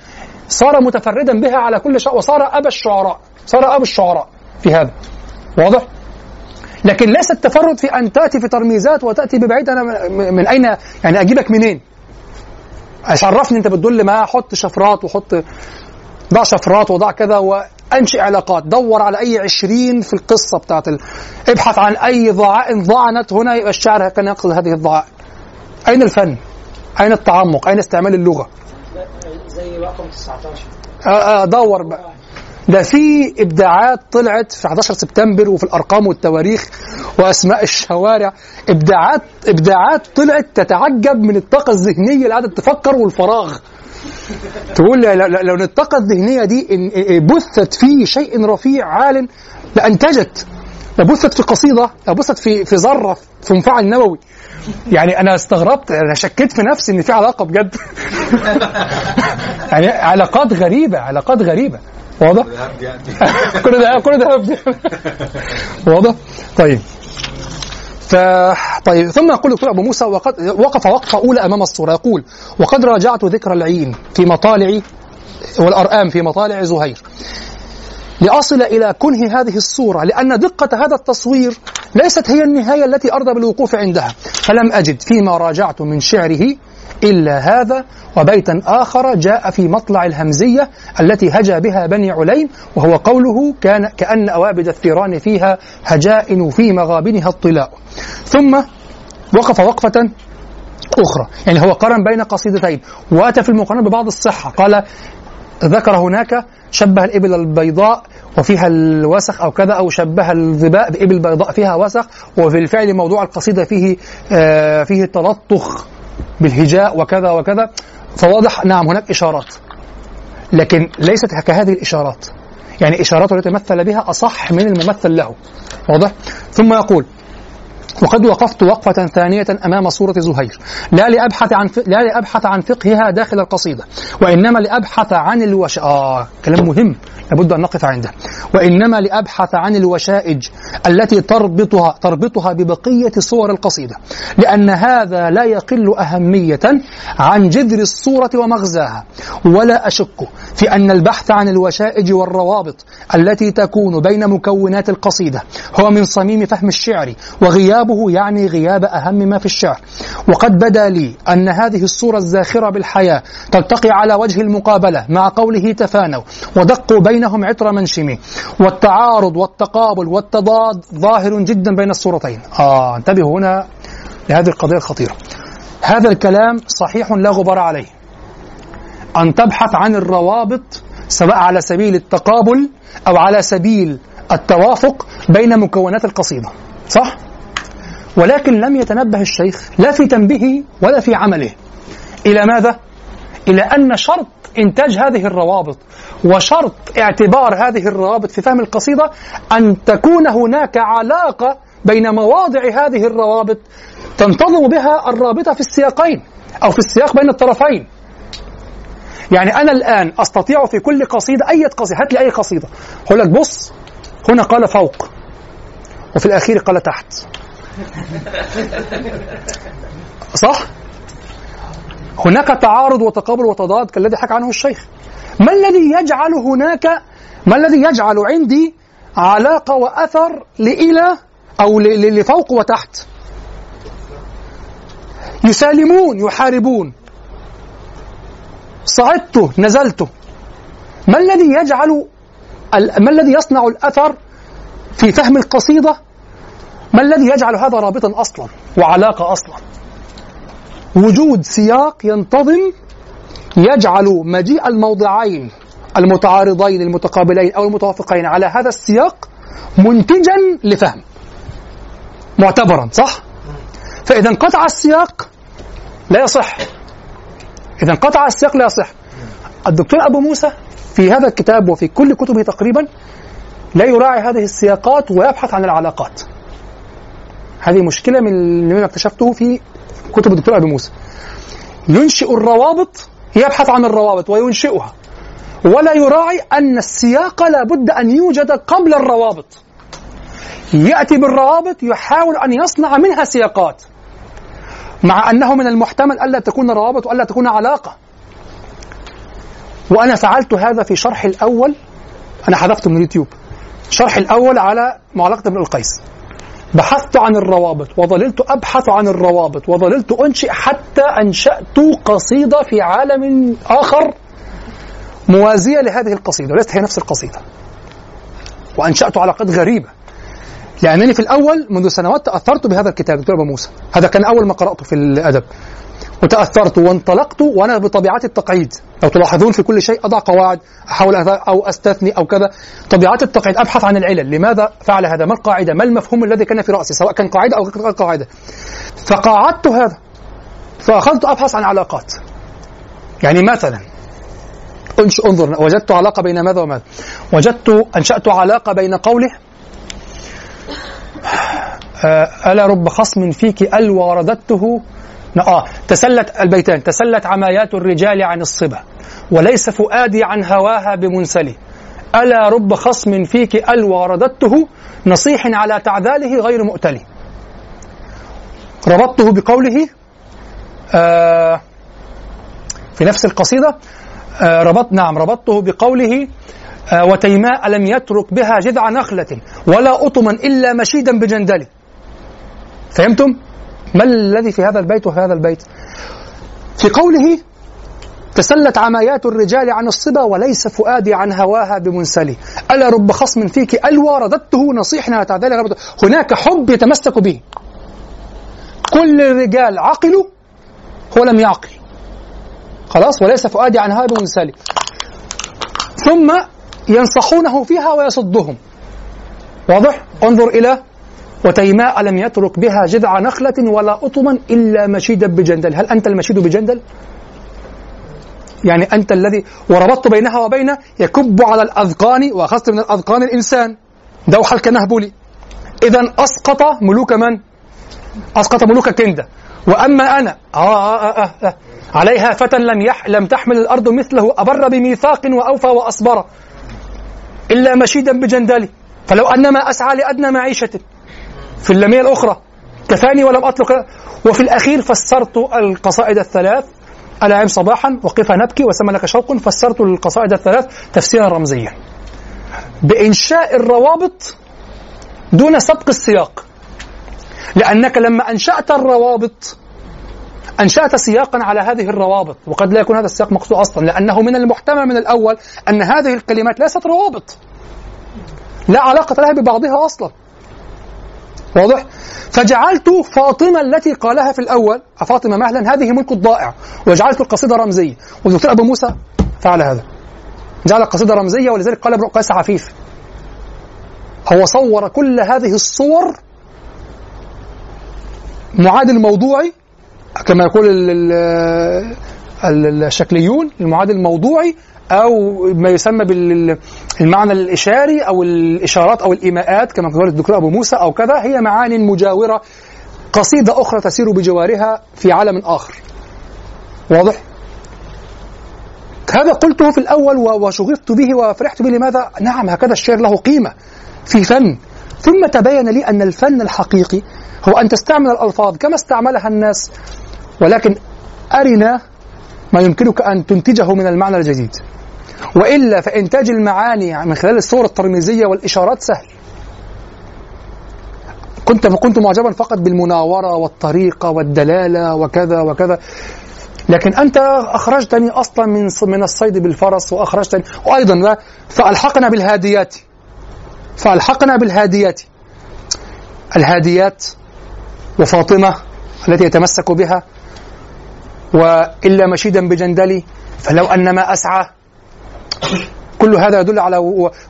صار متفردا بها على كل شيء وصار أبا الشعراء. صار أبو الشعراء في هذا. واضح؟ لكن ليس التفرد في أن تأتي في ترميزات وتأتي ببعيد. أنا من أين؟ يعني أجيبك منين؟ عرفني أنت بتدل ما حط شفرات وحط ضع شفرات وضع كذا انشئ علاقات. دور على أي عشرين في القصة بتاعت ال... ابحث عن أي ضعائن ضعنت هنا يبقى الشاعر كان يقصد هذه الضعائن أين الفن؟ أين التعمق؟ أين استعمال اللغة؟ زي رقم 19 آه آه دور بقى. ده في إبداعات طلعت في 11 سبتمبر وفي الأرقام والتواريخ وأسماء الشوارع. ابداعات إبداعات طلعت تتعجب من الطاقة الذهنية اللي قاعدة تفكر والفراغ. تقول لو الطاقة الذهنية دي بثت في شيء رفيع عال لأنتجت. لبثت في قصيدة لبثت في في ذرة في مفاعل نووي. يعني أنا استغربت أنا شكيت في نفسي إن في علاقة بجد. يعني علاقات غريبة علاقات غريبة. واضح؟ كل ده كل ده هبد واضح؟ طيب. ف طيب. ثم يقول الدكتور أبو موسى وقد وقف وقفة أولى أمام الصورة. يقول وقد راجعت ذكر العين في مطالع والأرآم في مطالع زهير. لأصل إلى كنه هذه الصورة لأن دقة هذا التصوير ليست هي النهاية التي أرضى بالوقوف عندها. فلم أجد فيما راجعت من شعره إلا هذا وبيتا آخر جاء في مطلع الهمزية التي هجا بها بني عليم وهو قوله كان كأن أوابد الثيران فيها هجائن في مغابنها الطلاء. ثم وقف وقفة أخرى. يعني هو قارن بين قصيدتين. وأتى في المقارنة ببعض الصحة. قال ذكر هناك شبه الإبل البيضاء وفيها الوسخ أو كذا أو شبه الظباء بإبل بيضاء فيها وسخ وفي الفعل موضوع القصيدة فيه آه فيه تلطخ. بالهجاء وكذا وكذا فواضح نعم هناك إشارات. لكن ليست كهذه الإشارات. يعني إشاراته التي مثل بها أصح من الممثل له. واضح؟ ثم يقول وقد وقفت وقفة ثانية أمام صورة زهير. لا لأبحث عن لا لأبحث عن فقهها داخل القصيدة وإنما لأبحث عن الوش آه كلام مهم لابد أن نقف عنده. وإنما لأبحث عن الوشائج التي تربطها تربطها ببقية صور القصيدة لأن هذا لا يقل أهمية عن جذر الصورة ومغزاها. ولا أشك في أن البحث عن الوشائج والروابط التي تكون بين مكونات القصيدة هو من صميم فهم الشعر وغيابه يعني غياب أهم ما في الشعر. وقد بدا لي أن هذه الصورة الزاخرة بالحياة تلتقي على وجه المقابلة مع قوله تفانوا ودقوا بينهم عطر منشم والتعارض والتقابل والتضاد ظاهر جدا بين الصورتين. آه انتبهوا هنا لهذه القضية الخطيرة. هذا الكلام صحيح لا غبار عليه. أن تبحث عن الروابط سواء على سبيل التقابل أو على سبيل التوافق بين مكونات القصيدة صح؟ ولكن لم يتنبه الشيخ لا في تنبيهه ولا في عمله. إلى ماذا؟ إلى أن شرط إنتاج هذه الروابط وشرط اعتبار هذه الروابط في فهم القصيدة أن تكون هناك علاقة بين مواضع هذه الروابط تنتظم بها الرابطة في السياقين أو في السياق بين الطرفين. يعني أنا الآن أستطيع في كل قصيدة أي قصيدة هات لي أي قصيدة. أقول لك بص هنا قال فوق وفي الأخير قال تحت. صح؟ هناك تعارض وتقابل وتضاد كالذي حكى عنه الشيخ. ما الذي يجعل هناك ما الذي يجعل عندي علاقة وأثر لإلى أو لفوق وتحت؟ يسالمون يحاربون. صعدت نزلت. ما الذي يجعل ما الذي يصنع الأثر في فهم القصيدة؟ ما الذي يجعل هذا رابطا أصلا وعلاقة أصلا؟ وجود سياق ينتظم يجعل مجيء الموضعين المتعارضين المتقابلين أو المتوافقين على هذا السياق منتجا لفهم. معتبرا صح؟ فإذا انقطع السياق لا يصح. إذا انقطع السياق لا يصح. الدكتور أبو موسى في هذا الكتاب وفي كل كتبه تقريبا لا يراعي هذه السياقات ويبحث عن العلاقات. هذه مشكلة من مما اكتشفته في كتب الدكتور أبي موسى. ينشئ الروابط يبحث عن الروابط وينشئها. ولا يراعي أن السياق لابد أن يوجد قبل الروابط. يأتي بالروابط يحاول أن يصنع منها سياقات. مع أنه من المحتمل ألا تكون روابط وألا تكون علاقة. وأنا فعلت هذا في شرح الأول. أنا حذفته من اليوتيوب. شرح الأول على معلقة ابن القيس. بحثت عن الروابط وظللت أبحث عن الروابط وظللت أنشئ حتى أنشأت قصيدة في عالم آخر موازية لهذه القصيدة وليست هي نفس القصيدة. وأنشأت علاقات غريبة. لأنني في الأول منذ سنوات تأثرت بهذا الكتاب دكتور أبو موسى. هذا كان أول ما قرأته في الأدب. وتأثرت وانطلقت وأنا بطبيعة التقعيد. لو تلاحظون في كل شيء أضع قواعد أحاول أث- أو أستثني أو كذا. طبيعات التقعيد أبحث عن العلل. لماذا فعل هذا؟ ما القاعدة؟ ما المفهوم الذي كان في رأسي؟ سواء كان قاعدة أو غير قاعدة. فقاعدت هذا. فأخذت أبحث عن علاقات. يعني مثلا انظر وجدت علاقة بين ماذا وماذا. وجدت أنشأت علاقة بين قوله آه، ألا رب خصم فيك أل ورددته آه تسلت البيتان تسلت عمايات الرجال عن الصبا وليس فؤادي عن هواها بمنسلي. ألا رب خصم فيك أل ورددته نصيح على تعذاله غير مؤتلي. ربطته بقوله آه في نفس القصيدة آه ربط نعم ربطته بقوله آه وتيماء لم يترك بها جذع نخلة ولا أطما إلا مشيدا بجندله فهمتم؟ ما الذي في هذا البيت وفي هذا البيت؟ في قوله تسلت عمايات الرجال عن الصبا وليس فؤادي عن هواها بمنسلي. ألا رب خصم فيك ألوى رددته نصيحنا ربط هناك حب يتمسك به. كل الرجال عقلوا هو لم يعقل. خلاص؟ وليس فؤادي عن هواها بمنسلي. ثم ينصحونه فيها ويصدهم. واضح؟ انظر إلى وتيماء لم يترك بها جذع نخلة ولا أطما إلا مشيدا بجندل. هل أنت المشيد بجندل؟ يعني أنت الذي وربطت بينها وبين يكب على الأذقان وأخذت من الأذقان الإنسان. دوحة الكنهبلي إذا أسقط ملوك من؟ أسقط ملوك كندة وأما أنا آه آه آه آه عليها فتى لم يح لم تحمل الأرض مثله أبر بميثاق وأوفى وأصبر إلا مشيدا بجندلي. فلو أنما أسعى لأدنى معيشة. في اللمية الأخرى. كفاني ولم أطلق. وفي الأخير فسرت القصائد الثلاث. ألا عم صباحا وقف نبكي وسمى لك شوق فسرت القصائد الثلاث تفسيرا رمزيا. بإنشاء الروابط دون سبق السياق. لأنك لما أنشأت الروابط أنشأت سياقا على هذه الروابط. وقد لا يكون هذا السياق مقصود أصلا. لأنه من المحتمل من الأول أن هذه الكلمات ليست روابط. لا علاقة لها ببعضها أصلا. واضح؟ فجعلت فاطمة التي قالها في الأول فاطمة مهلا هذه ملك الضائع وجعلت القصيدة رمزية. والدكتور أبو موسى فعل هذا. جعل القصيدة رمزية ولذلك قال ابن قيس عفيف. هو صور كل هذه الصور معادل موضوعي كما يقول ال- ال- الشكليون المعادل الموضوعي أو ما يسمى بالمعنى الإشاري أو الإشارات أو الإيماءات كما قال الدكتور أبو موسى أو كذا هي معان مجاورة قصيدة أخرى تسير بجوارها في عالم آخر واضح؟ هذا قلته في الأول و- وشغفت به وفرحت به لماذا؟ نعم هكذا الشعر له قيمة في فن ثم تبين لي أن الفن الحقيقي هو أن تستعمل الألفاظ كما استعملها الناس ولكن أرنا ما يمكنك أن تنتجه من المعنى الجديد. وإلا فإنتاج المعاني من خلال الصور الترميزية والإشارات سهل. كنت كنت معجبا فقط بالمناورة والطريقة والدلالة وكذا وكذا. لكن أنت أخرجتني أصلا من من الصيد بالفرس وأخرجتني وأيضا فألحقنا بالهاديات. فألحقنا بالهاديات. الهاديات وفاطمة التي يتمسك بها وإلا مشيدا بجندلي فلو أن ما أسعى كل هذا يدل على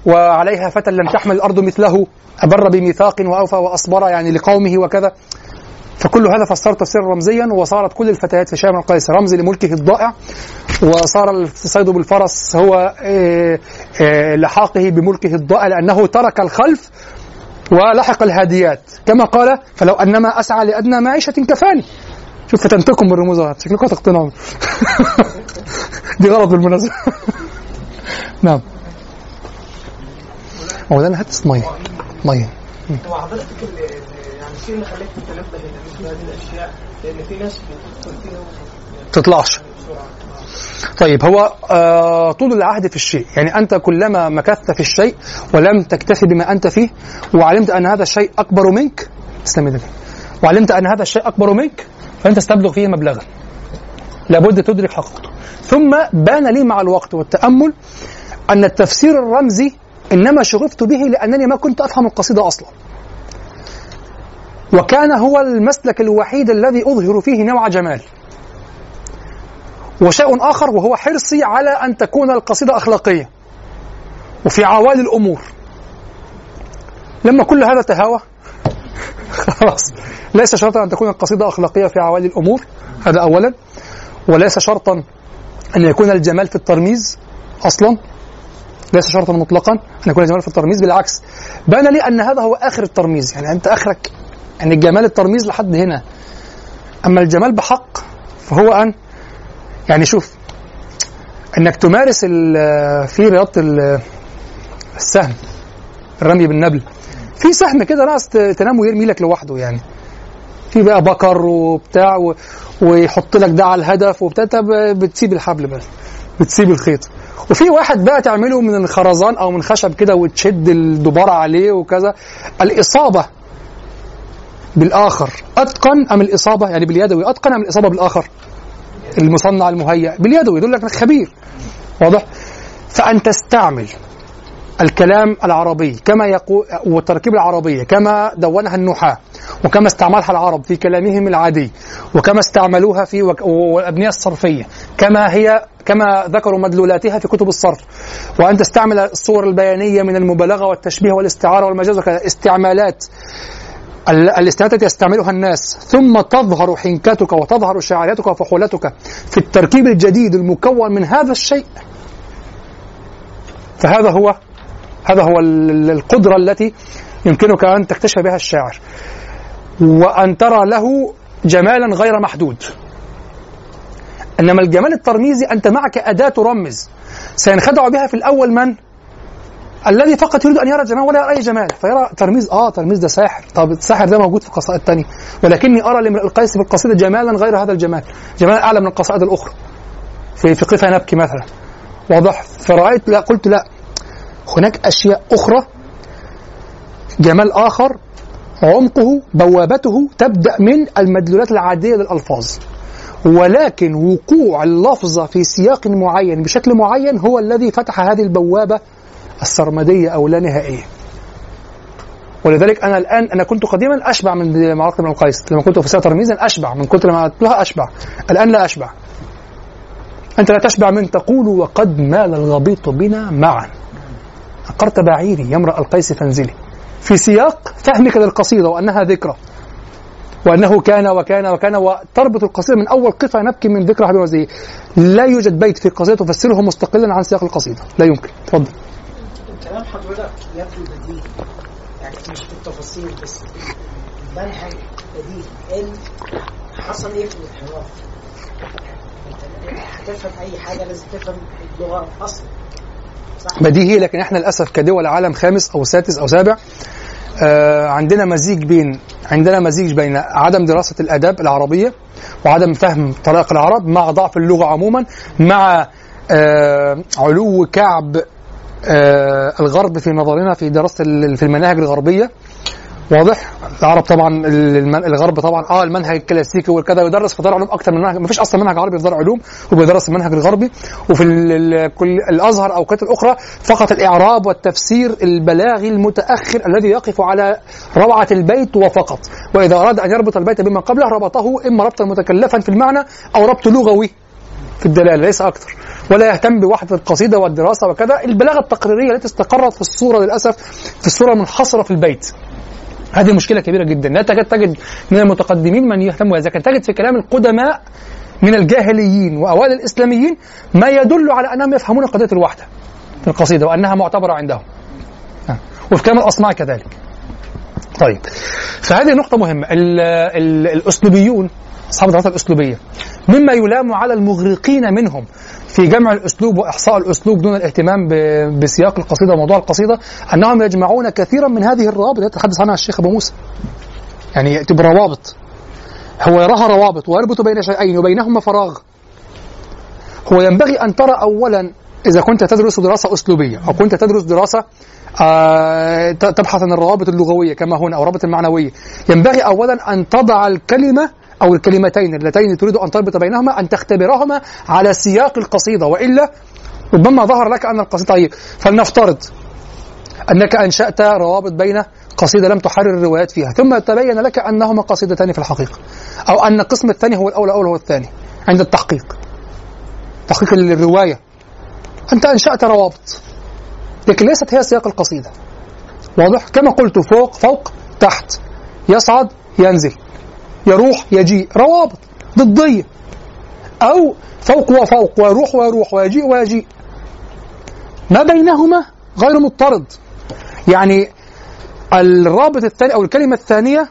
وعليها فتى لم تحمل الأرض مثله أبر بميثاق وأوفى وأصبر يعني لقومه وكذا. فكل هذا فسر تفسيرا رمزيا وصارت كل الفتيات في شام القيس رمز لملكه الضائع وصار الصيد بالفرس هو آه، آه، لحاقه بملكه الضائع لأنه ترك الخلف ولحق الهاديات. كما قال فلو أنما أسعى لأدنى معيشة كفاني. شوف فتنتكم بالرموز أهو. شكلكم هتقتنعوا دي غلط بالمناسبة. نعم. مولانا هات مية. مية. هو حضرتك يعني الشيء اللي خليك تتنبه لمثل هذه الأشياء لأن في ناس تطلعش. طيب هو آه طول العهد في الشيء. يعني أنت كلما مكثت في الشيء ولم تكتفي بما أنت فيه وعلمت أن هذا الشيء أكبر منك تسلم وعلمت أن هذا الشيء أكبر منك فأنت تستبلغ فيه مبلغا. لابد تدرك حقيقته ثم بان لي مع الوقت والتأمل أن التفسير الرمزي إنما شغفت به لأنني ما كنت أفهم القصيدة أصلا. وكان هو المسلك الوحيد الذي أظهر فيه نوع جمال. وشيء آخر وهو حرصي على أن تكون القصيدة أخلاقية. وفي عوالي الأمور. لما كل هذا تهاوى خلاص. ليس شرطا أن تكون القصيدة أخلاقية في عوالي الأمور. هذا أولا. وليس شرطا أن يكون الجمال في الترميز أصلا. ليس شرطا مطلقا أن يكون الجمال في الترميز بالعكس. بان لي أن هذا هو آخر الترميز. يعني أنت آخرك. يعني الجمال الترميز لحد هنا. أما الجمال بحق فهو أن يعني شوف أنك تمارس في رياضة ال- السهم الرمي بالنبل. في سهم كده ناس ت- تنام ويرمي لك لوحده يعني. في بقى بكر وبتاع و... ويحط لك ده على الهدف وبتاع. بتسيب الحبل بس بتسيب الخيط. وفي واحد بقى تعمله من الخرزان أو من خشب كده وتشد الدبارة عليه وكذا. الإصابة بالآخر أتقن أم الإصابة؟ يعني باليدوي أتقن أم الإصابة بالآخر؟ المصنع المهيأ. باليدوي يدل لك خبير. واضح؟ فأن تستعمل الكلام العربي كما يقول والتركيب العربية كما دونها النحاة وكما استعملها العرب في كلامهم العادي وكما استعملوها في والأبنية الصرفية كما هي كما ذكروا مدلولاتها في كتب الصرف. وأن تستعمل الصور البيانية من المبالغة والتشبيه والاستعارة والمجاز وكذا استعمالات ال- الاستعمالات التي يستعملها الناس. ثم تظهر حنكتك وتظهر شعاراتك وفحولتك في التركيب الجديد المكون من هذا الشيء. فهذا هو هذا هو ال- القدرة التي يمكنك أن تكتشف بها الشاعر. وأن ترى له جمالا غير محدود. إنما الجمال الترميزي أنت معك أداة ترمز. سينخدع بها في الأول من؟ الذي فقط يريد أن يرى الجمال ولا يرى أي جمال. فيرى ترميز آه ترميز ده ساحر. طب الساحر ده موجود في قصائد تانية. ولكني أرى لامرئ القيس في القصيدة جمالا غير هذا الجمال. جمال أعلى من القصائد الأخرى. في في قفا نبكي مثلا. واضح؟ فرأيت لا قلت لا. هناك أشياء أخرى. جمال آخر عمقه بوابته تبدأ من المدلولات العادية للألفاظ. ولكن وقوع اللفظة في سياق معين بشكل معين هو الذي فتح هذه البوابة السرمدية أو لا نهائية. ولذلك أنا الآن أنا كنت قديما أشبع من معركة بن القيس. لما كنت في ترميزا أشبع من كتر ما أتلوها أشبع. الآن لا أشبع. أنت لا تشبع من تقول وقد مال الغبيط بنا معا. عقرت بعيري يمرأ القيس فانزلي. في سياق فهمك للقصيدة وأنها ذكرى. وأنه كان وكان وكان وتربط القصيدة من أول قطع نبكي من ذكر حبيب وزيه لا يوجد بيت في القصيدة تفسره مستقلا عن سياق القصيدة. لا يمكن. تفضل. كلام حضرتك يبدو بديهي يعني مش في التفاصيل بس. المنهج بديهي حصل إيه في الانحراف؟ هتفهم أي حاجة لازم تفهم اللغة أصلا؟ بديهي لكن إحنا للأسف كدول عالم خامس أو سادس أو سابع آه عندنا مزيج بين عندنا مزيج بين عدم دراسة الاداب العربية وعدم فهم طرائق العرب مع ضعف اللغة عموما مع آه علو كعب آه الغرب في نظرنا في دراسة في المناهج الغربية. واضح؟ العرب طبعا الغرب طبعا آه المنهج الكلاسيكي والكذا يدرس في دار علوم أكثر من منهج ما فيش أصلا منهج عربي في دار علوم وبيدرس المنهج الغربي. وفي كل الأزهر أو الكتب الأخرى فقط الإعراب والتفسير البلاغي المتأخر الذي يقف على روعة البيت وفقط. وإذا أراد أن يربط البيت بما قبله ربطه إما ربطا متكلفا في المعنى أو ربط لغوي في الدلالة ليس أكثر. ولا يهتم بوحده القصيدة والدراسة وكذا. البلاغة التقريرية التي استقرت في الصورة للأسف في الصورة المنحصرة في البيت. هذه مشكلة كبيرة جدا. لا تكاد تجد من المتقدمين من يهتم بهذا. لكن تجد في كلام القدماء من الجاهليين وأوائل الإسلاميين ما يدل على أنهم يفهمون قضية الوحدة في القصيدة وأنها معتبرة عندهم. آه. وفي كلام الأصمعي كذلك. طيب. فهذه نقطة مهمة. ال ال الأسلوبيون أصحاب الدراسة الأسلوبية. مما يلام على المغرقين منهم. في جمع الأسلوب وإحصاء الأسلوب دون الاهتمام بسياق القصيدة وموضوع القصيدة أنهم يجمعون كثيرا من هذه الروابط. التي يتحدث عنها الشيخ أبو موسى. يعني يأتي بروابط هو يراها روابط ويربط بين شيئين وبينهما فراغ. هو ينبغي أن ترى أولا إذا كنت تدرس دراسة أسلوبية أو كنت تدرس دراسة آه، تبحث عن الروابط اللغوية كما هنا أو الروابط المعنوية. ينبغي أولا أن تضع الكلمة أو الكلمتين اللتين تريد أن تربط بينهما أن تختبرهما على سياق القصيدة وإلا ربما ظهر لك أن القصيدة طيب. فلنفترض أنك أنشأت روابط بين قصيدة لم تحرر الروايات فيها ثم تبين لك أنهما قصيدتان في الحقيقة أو أن القسم الثاني هو الأول الأول هو الثاني عند التحقيق. تحقيق الرواية أنت أنشأت روابط لكن ليست هي سياق القصيدة. واضح؟ كما قلت فوق فوق تحت يصعد ينزل. يروح يجيء روابط ضدية. أو فوق وفوق ويروح ويروح ويجيء ويجيء ما بينهما غير مضطرد. يعني الرابط الثاني أو الكلمة الثانية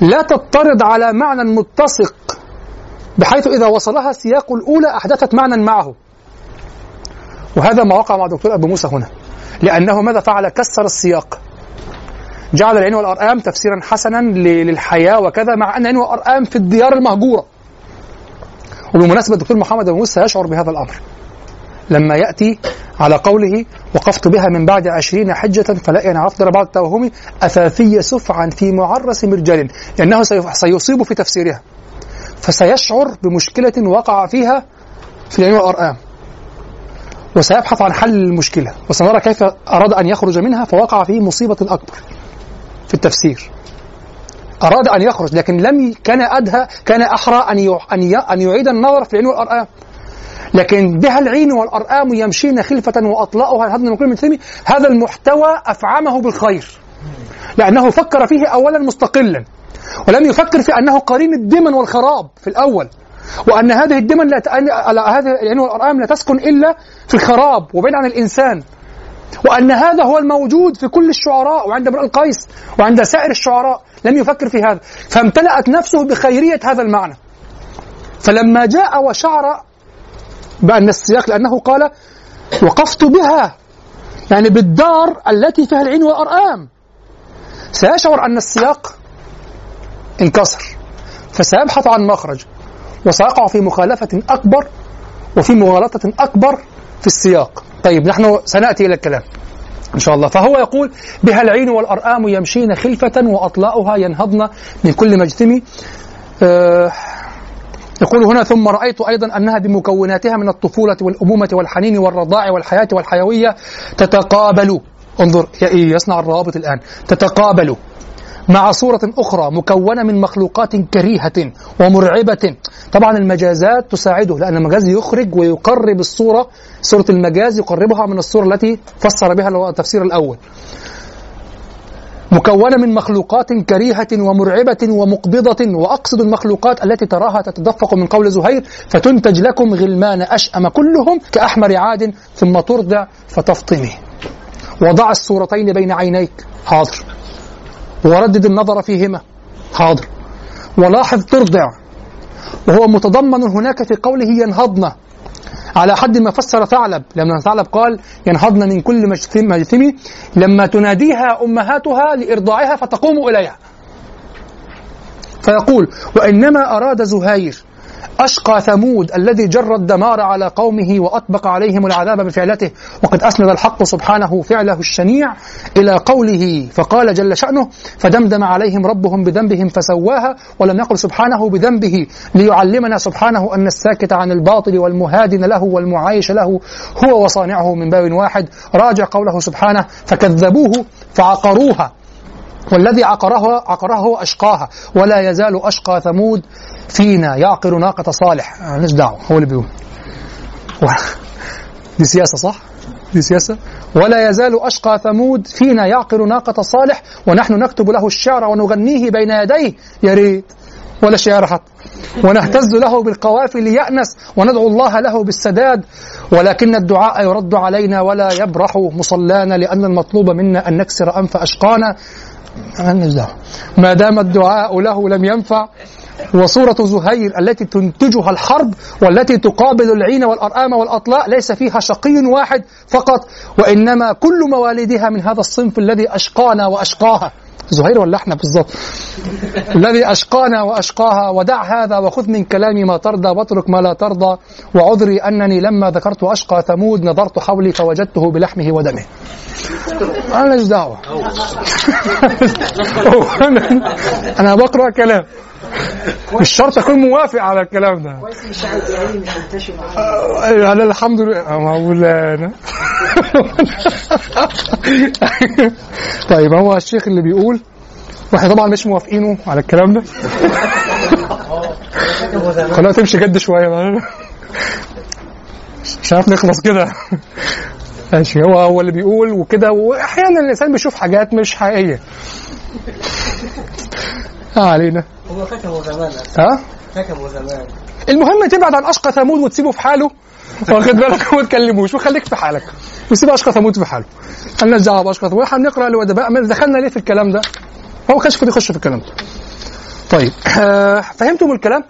لا تضطرد على معنى متسق بحيث إذا وصلها سياق الأولى أحدثت معنى معه. وهذا ما وقع مع الدكتور أبو موسى هنا. لأنه ماذا فعل؟ كسر السياق. جعل العين والأرقام تفسيرا حسنا للحياة وكذا مع أن العين والأرقام في الديار المهجورة. وبمناسبة الدكتور محمد أبو موسى يشعر بهذا الأمر. لما يأتي على قوله وقفت بها من بعد عشرين حجة فلا أن عرفت بعد التوهم أثاثي سفعا في معرس مرجل لأنه سيصيب في تفسيرها. فسيشعر بمشكلة وقع فيها في العين والأرقام وسيبحث عن حل المشكلة. وسنرى كيف أراد أن يخرج منها فوقع في مصيبة أكبر. في التفسير أراد أن يخرج لكن لم. كان أدهى كان أحرى أن. أن. أن يعيد النظر في العين والأرقام لكن بها العين والأرقام يمشين خلفة وأطلاؤها هذا كل من هذا المحتوى أفعمه بالخير لأنه فكر فيه أولا مستقلا ولم يفكر في أنه قرين الدمن والخراب في الأول وأن هذه الدمن لا. هذه العين والأرقام لا تسكن إلا في الخراب وبعيد عن الإنسان وأن هذا هو الموجود في كل الشعراء وعند امرئ القيس وعند سائر الشعراء. لم يفكر في هذا. فامتلأت نفسه بخيرية هذا المعنى. فلما جاء وشعر بأن السياق لأنه قال وقفت بها يعني بالدار التي فيها العين والأرقام سيشعر أن السياق انكسر. فسيبحث عن مخرج. وسيقع في مخالفة أكبر وفي مغالطة أكبر في السياق. طيب نحن سنأتي إلى الكلام إن شاء الله. فهو يقول بها العين والأرآم يمشين خلفة وأطلاؤها ينهضن من كل مجتمع آه يقول هنا ثم رأيت أيضا أنها بمكوناتها من الطفولة والأمومة والحنين والرضاع والحياة والحيوية تتقابل. انظر يصنع الروابط الآن. تتقابل. مع صورة أخرى مكونة من مخلوقات كريهة ومرعبة. طبعا المجازات تساعده لأن المجاز يخرج ويقرب الصورة صورة المجاز يقربها من الصورة التي فسر بها التفسير الأول. مكونة من مخلوقات كريهة ومرعبة ومقبضة وأقصد المخلوقات التي تراها تتدفق من قول زهير فتنتج لكم غلمان أشأم كلهم كأحمر عاد ثم ترضع فتفطمي وضع الصورتين بين عينيك. حاضر. وردد النظر فيهما. حاضر. ولاحظ ترضع. وهو متضمن هناك في قوله ينهضن. على حد ما فسر ثعلب. لما ثعلب قال ينهضن من كل مجثم لما تناديها أمهاتها لإرضاعها فتقوم إليها. فيقول وإنما أراد زهير. أشقى ثمود الذي جر الدمار على قومه وأطبق عليهم العذاب بفعلته. وقد أسند الحق سبحانه فعله الشنيع إلى قوله فقال جل شأنه فدمدم عليهم ربهم بذنبهم فسواها ولم يقل سبحانه بذنبه ليعلمنا سبحانه أن الساكت عن الباطل والمهادن له والمعايش له هو وصانعه من باب واحد. راجع قوله سبحانه فكذبوه فعقروها. والذي عقرها هو أشقاها ولا يزال أشقى ثمود فينا. يعقر ناقة صالح. مالناش دعوة. هو اللي بيقول. دي سياسة صح؟ دي سياسة؟ ولا يزال أشقى ثمود فينا. يعقر ناقة صالح ونحن نكتب له الشعر ونغنيه بين يديه. يا ريت. ولا شعر حتى. ونهتز له بالقوافل يأنس وندعو الله له بالسداد. ولكن الدعاء يرد علينا ولا يبرح مصلانا لأن المطلوب منا أن نكسر أنف أشقانا. مالناش ما دام الدعاء له لم ينفع وصورة زهير التي تنتجها الحرب والتي تقابل العين والأرآم والأطلاء ليس فيها شقي واحد فقط وإنما كل مواليدها من هذا الصنف الذي أشقانا وأشقاها. زهير ولا إحنا بالظبط الذي أشقانا وأشقاها ودع هذا وخذ من كلامي ما ترضى واترك ما لا ترضى وعذري أنني لما ذكرت أشقى ثمود نظرت حولي فوجدته بلحمه ودمه. أنا ماليش دعوة؟ أنا بقرأ كلام. مش شرط أكون موافق على الكلام ده. كويس مش يعني منتشر معايا أنا الحمد لله. مولانا طيب هو الشيخ اللي بيقول وإحنا طبعا مش موافقينه على الكلام ده. خلينا تمشي جد شوية بقى. مش عارف نخلص كده. ماشي هو هو اللي بيقول وكده واحيانا الإنسان بيشوف حاجات مش حقيقية. ما علينا. هو كتبوا زمان. ها؟ كتبوا زمان. المهم تبعد عن أشقى ثمود وتسيبه في حاله. واخد بالك؟ وما تكلموش. وخليك في حالك. وسيب أشقى ثمود في حاله. مالناش دعوه باشقى ثمود؟ إحنا بنقرا الادباء دخلنا ليه في الكلام ده؟ هو ما كانش المفروض يخش في الكلام. ده طيب آه فهمتم الكلام؟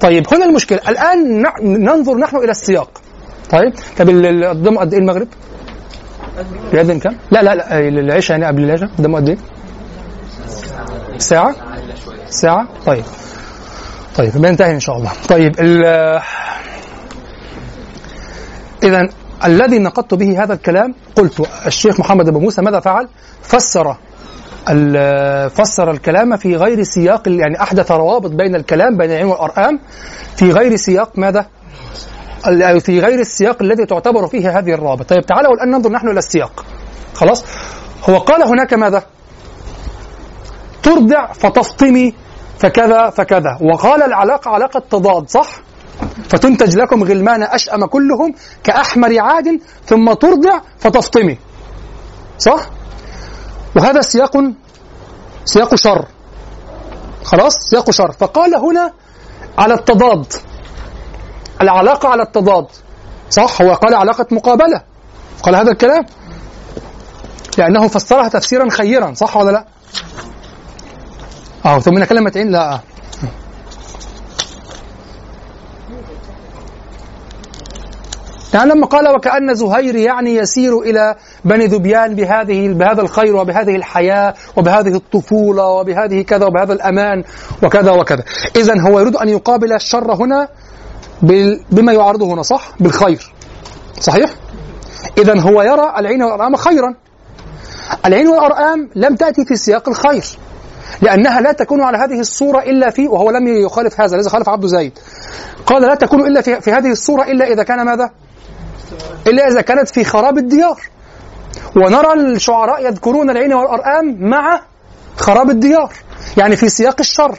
طيب هنا المشكلة. الآن ننظر نحن إلى السياق. طيب طب ال- ال- قدامه قد إيه المغرب؟ بيأذن كام؟ لا لا لا العشاء يعني قبل العشاء. قدامه قد إيه؟ ساعة؟ ساعة؟ طيب طيب بينتهي إن شاء الله طيب اذا الذي نقدت به هذا الكلام قلت الشيخ محمد أبو موسى ماذا فعل؟ فسر فسر الكلام في غير سياق يعني أحدث روابط بين الكلام بين العين والأرقام في غير سياق ماذا؟ في غير السياق الذي تعتبر فيه هذه الروابط طيب تعالوا الآن ننظر نحن إلى السياق خلاص هو قال هناك ماذا؟ ترضع فتفطمي فكذا فكذا. وقال العلاقة علاقة تضاد صح؟ فتنتج لكم غلمان أشأم كلهم كأحمر عاد ثم ترضع فتفطمي. صح؟ وهذا سياق سياق شر. خلاص؟ سياق شر. فقال هنا على التضاد. العلاقة على التضاد. صح؟ هو قال علاقة مقابلة. قال هذا الكلام؟ لأنه فسرها تفسيرا خيرا صح ولا لا؟ آه ثم كلمة عين لا. يعني لما قال وكأن زهير يعني يسير إلى بني ذبيان بهذه بهذا الخير وبهذه الحياة وبهذه الطفولة وبهذه كذا وبهذا الأمان وكذا وكذا. إذا هو يريد أن يقابل الشر هنا بما يعارضه هنا صح؟ بالخير. صحيح؟ إذا هو يرى العين والأرآم خيرا. العين والأرآم لم تأتي في سياق الخير. لأنها لا تكون على هذه الصورة إلا في وهو لم يخالف هذا لذا خالف عبد زيد. قال لا تكون إلا في, في هذه الصورة إلا إذا كان ماذا؟ إلا إذا كانت في خراب الديار. ونرى الشعراء يذكرون العين والأرآم مع خراب الديار يعني في سياق الشر.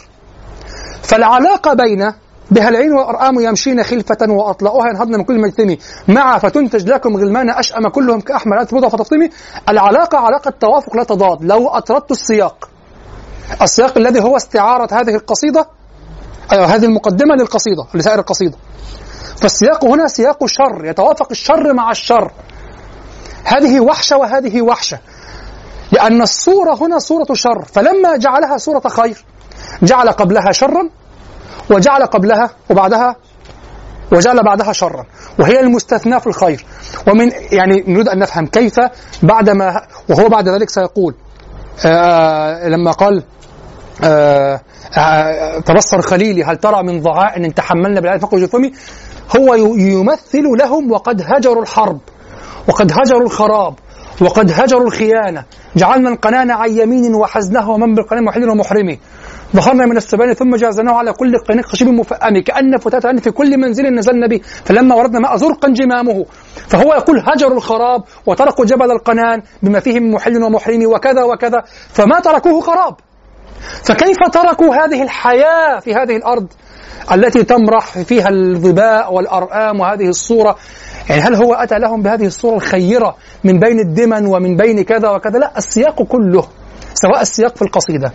فالعلاقة بين بها العين والأرآم يمشين خلفة وأطلأها ينهضن من كل مجتمع. مع فتنتج لكم غلمان أشأم كلهم كأحمر تبضع فتفطمي. العلاقة علاقة توافق لا تضاد لو أطردت السياق. السياق الذي هو استعارة هذه القصيدة أيوة هذه المقدمة للقصيدة لسائر القصيدة. فالسياق هنا سياق شر يتوافق الشر مع الشر. هذه وحشة وهذه وحشة. لأن الصورة هنا صورة شر. فلما جعلها صورة خير جعل قبلها شرا وجعل قبلها وبعدها وجعل بعدها شرا. وهي المستثنى في الخير. ومن يعني نريد أن نفهم كيف بعدما وهو بعد ذلك سيقول لما قال آه آه تبصر خليلي هل ترى من ضعاء إن تحملنا بالعين فوق جثمي هو يمثل لهم وقد هجروا الحرب وقد هجروا الخراب وقد هجروا الخيانة. جعلنا القنان عن يمين وحزنه ومن بالقنان محل ومحرمه ظهرنا من السبان ثم جازناه على كل قناة خشب مفأم كأن فتاة في كل منزل نزلنا به فلما وردنا ماء زرقا جمامه فهو يقول هجروا الخراب وتركوا جبل القنان بما فيه من محل ومحرم وكذا وكذا. فما تركوه خراب. فكيف تركوا هذه الحياة في هذه الأرض التي تمرح فيها الظباء والأرآم وهذه الصورة؟ يعني هل هو أتى لهم بهذه الصورة الخيرة من بين الدمن ومن بين كذا وكذا؟ لا السياق كله سواء السياق في القصيدة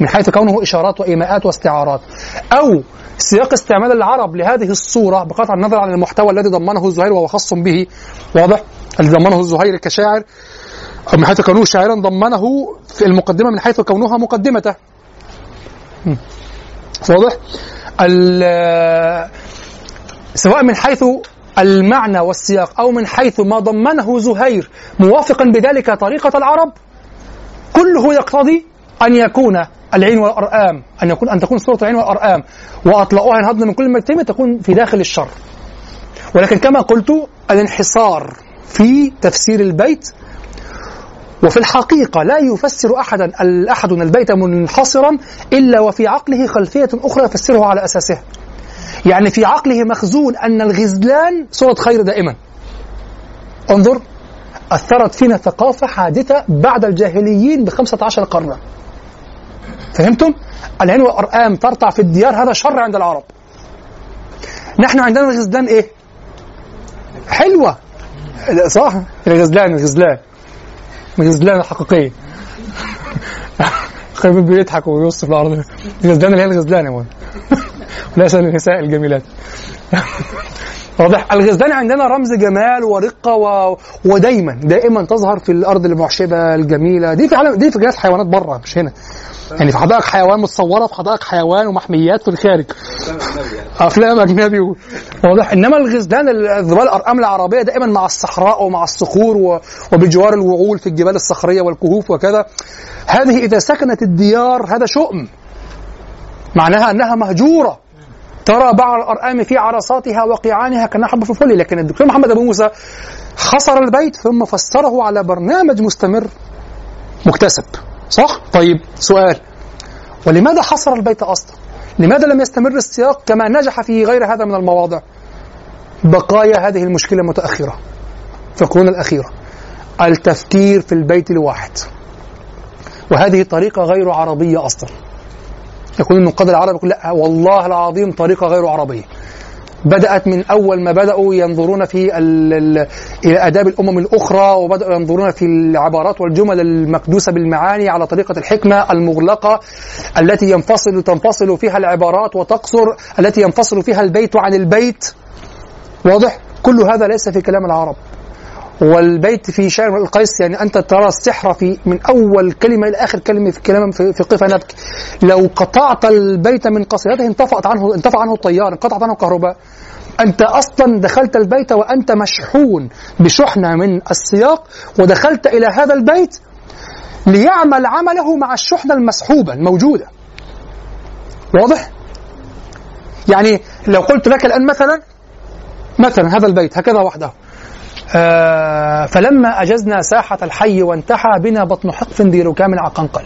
من حيث كونه إشارات وإيماءات واستعارات. أو سياق استعمال العرب لهذه الصورة بقطع النظر عن المحتوى الذي ضمنه الزهير وهو خاص به واضح؟ الذي ضمنه الزهير كشاعر أو من حيث كونه شاعرا ضمنه في المقدمة من حيث كونها مقدمته واضح؟ سواء من حيث المعنى والسياق أو من حيث ما ضمنه زهير موافقا بذلك طريقة العرب كله يقتضي أن يكون العين والأرآم أن يكون أن تكون صورة العين والأرآم. وأطلقها ينهضن من كل مجتمع تكون في داخل الشر. ولكن كما قلت الانحصار في تفسير البيت وفي الحقيقة لا يفسر أحدا أحد البيت منحصرا إلا وفي عقله خلفية أخرى يفسره على أساسها يعني في عقله مخزون أن الغزلان صورة خير دائما. انظر أثرت فينا ثقافة حادثة بعد الجاهليين بخمسة عشر قرنا فهمتم؟ العين والأرآم ترتع في الديار هذا شر عند العرب. نحن عندنا الغزلان إيه؟ حلوة. صح؟ الغزلان الغزلان. الغزلان الحقيقية خير بيضحك في الأرض. الغزلان اللي هي الغزلان يا مان. ليس للنساء الجميلات. واضح. الغزلان عندنا رمز جمال ورقة و... ودايما دائما تظهر في الأرض المعشبه الجميلة. دي في عالم دي في جهاز حيوانات بره مش هنا. يعني في حدائق حيوان متصورة في حدائق حيوان ومحميات في الخارج. أفلام أجنبي. واضح. إنما الغزلان الذبال الأرقام العربية دائما مع الصحراء ومع الصخور. وبجوار الوعول في الجبال الصخرية والكهوف وكذا. هذه إذا سكنت الديار هذا شؤم. معناها أنها مهجورة. ترى بعض الأرقام في عرصاتها وقيعانها كانها حب في الفل. لكن الدكتور محمد أبو موسى حصر البيت ثم فسره على برنامج مستمر مكتسب. صح؟ طيب سؤال ولماذا حصر البيت أصلا؟ لماذا لم يستمر السياق كما نجح في غير هذا من المواضع؟ بقايا هذه المشكلة المتأخرة في القرون الأخيرة التفكير في البيت الواحد وهذه طريقة غير عربية أصلا يقول النقاد العرب يقول لا والله العظيم طريقة غير عربية بدأت من أول ما بدأوا ينظرون في إلى آداب الأمم الأخرى وبدأوا ينظرون في العبارات والجمل المكدوسة بالمعاني على طريقة الحكمة المغلقة التي ينفصل تنفصل فيها العبارات وتقصر التي ينفصل فيها البيت عن البيت واضح؟ كل هذا ليس في كلام العرب والبيت في شعر القيس يعني أنت ترى السحر في من أول كلمة إلى آخر كلمة في كلام في, في قفا نبكي لو قطعت البيت من قصيدته انطفأت عنه انطفأ عنه الطيار انقطعت عنه الكهرباء. أنت أصلا دخلت البيت وأنت مشحون بشحنة من السياق ودخلت إلى هذا البيت ليعمل عمله مع الشحنة المسحوبة الموجودة. واضح؟ يعني لو قلت لك الآن مثلا مثلا هذا البيت هكذا وحده. فلما أجزنا ساحة الحي وانتحى بنا بطن حقف ذي ركام عقنقل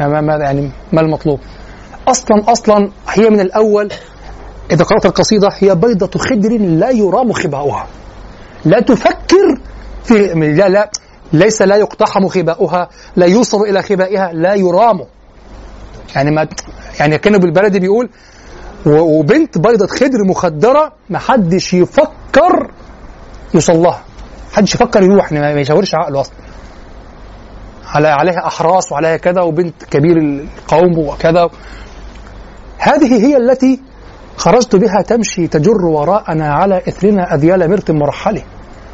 يعني ما يعني ما المطلوب؟ أصلا أصلا هي من الأول إذا قرأت القصيدة هي بيضة خدر لا يرام خباؤها. لا تفكر في لا لا ليس لا يقتحم خباؤها لا يوصل إلى خبائها لا يرام. يعني ما يعني كانوا بالبلدي بيقول وبنت بيضة خضر مخدرة محدش يفكر يوصل لها محدش يفكر يروح ما يشاورش عقله أصلا. على عليها أحراس وعليها كذا وبنت كبير القوم وكذا. هذه هي التي خرجت بها تمشي تجر وراءنا على اثرنا أذيال مرت مرحلة.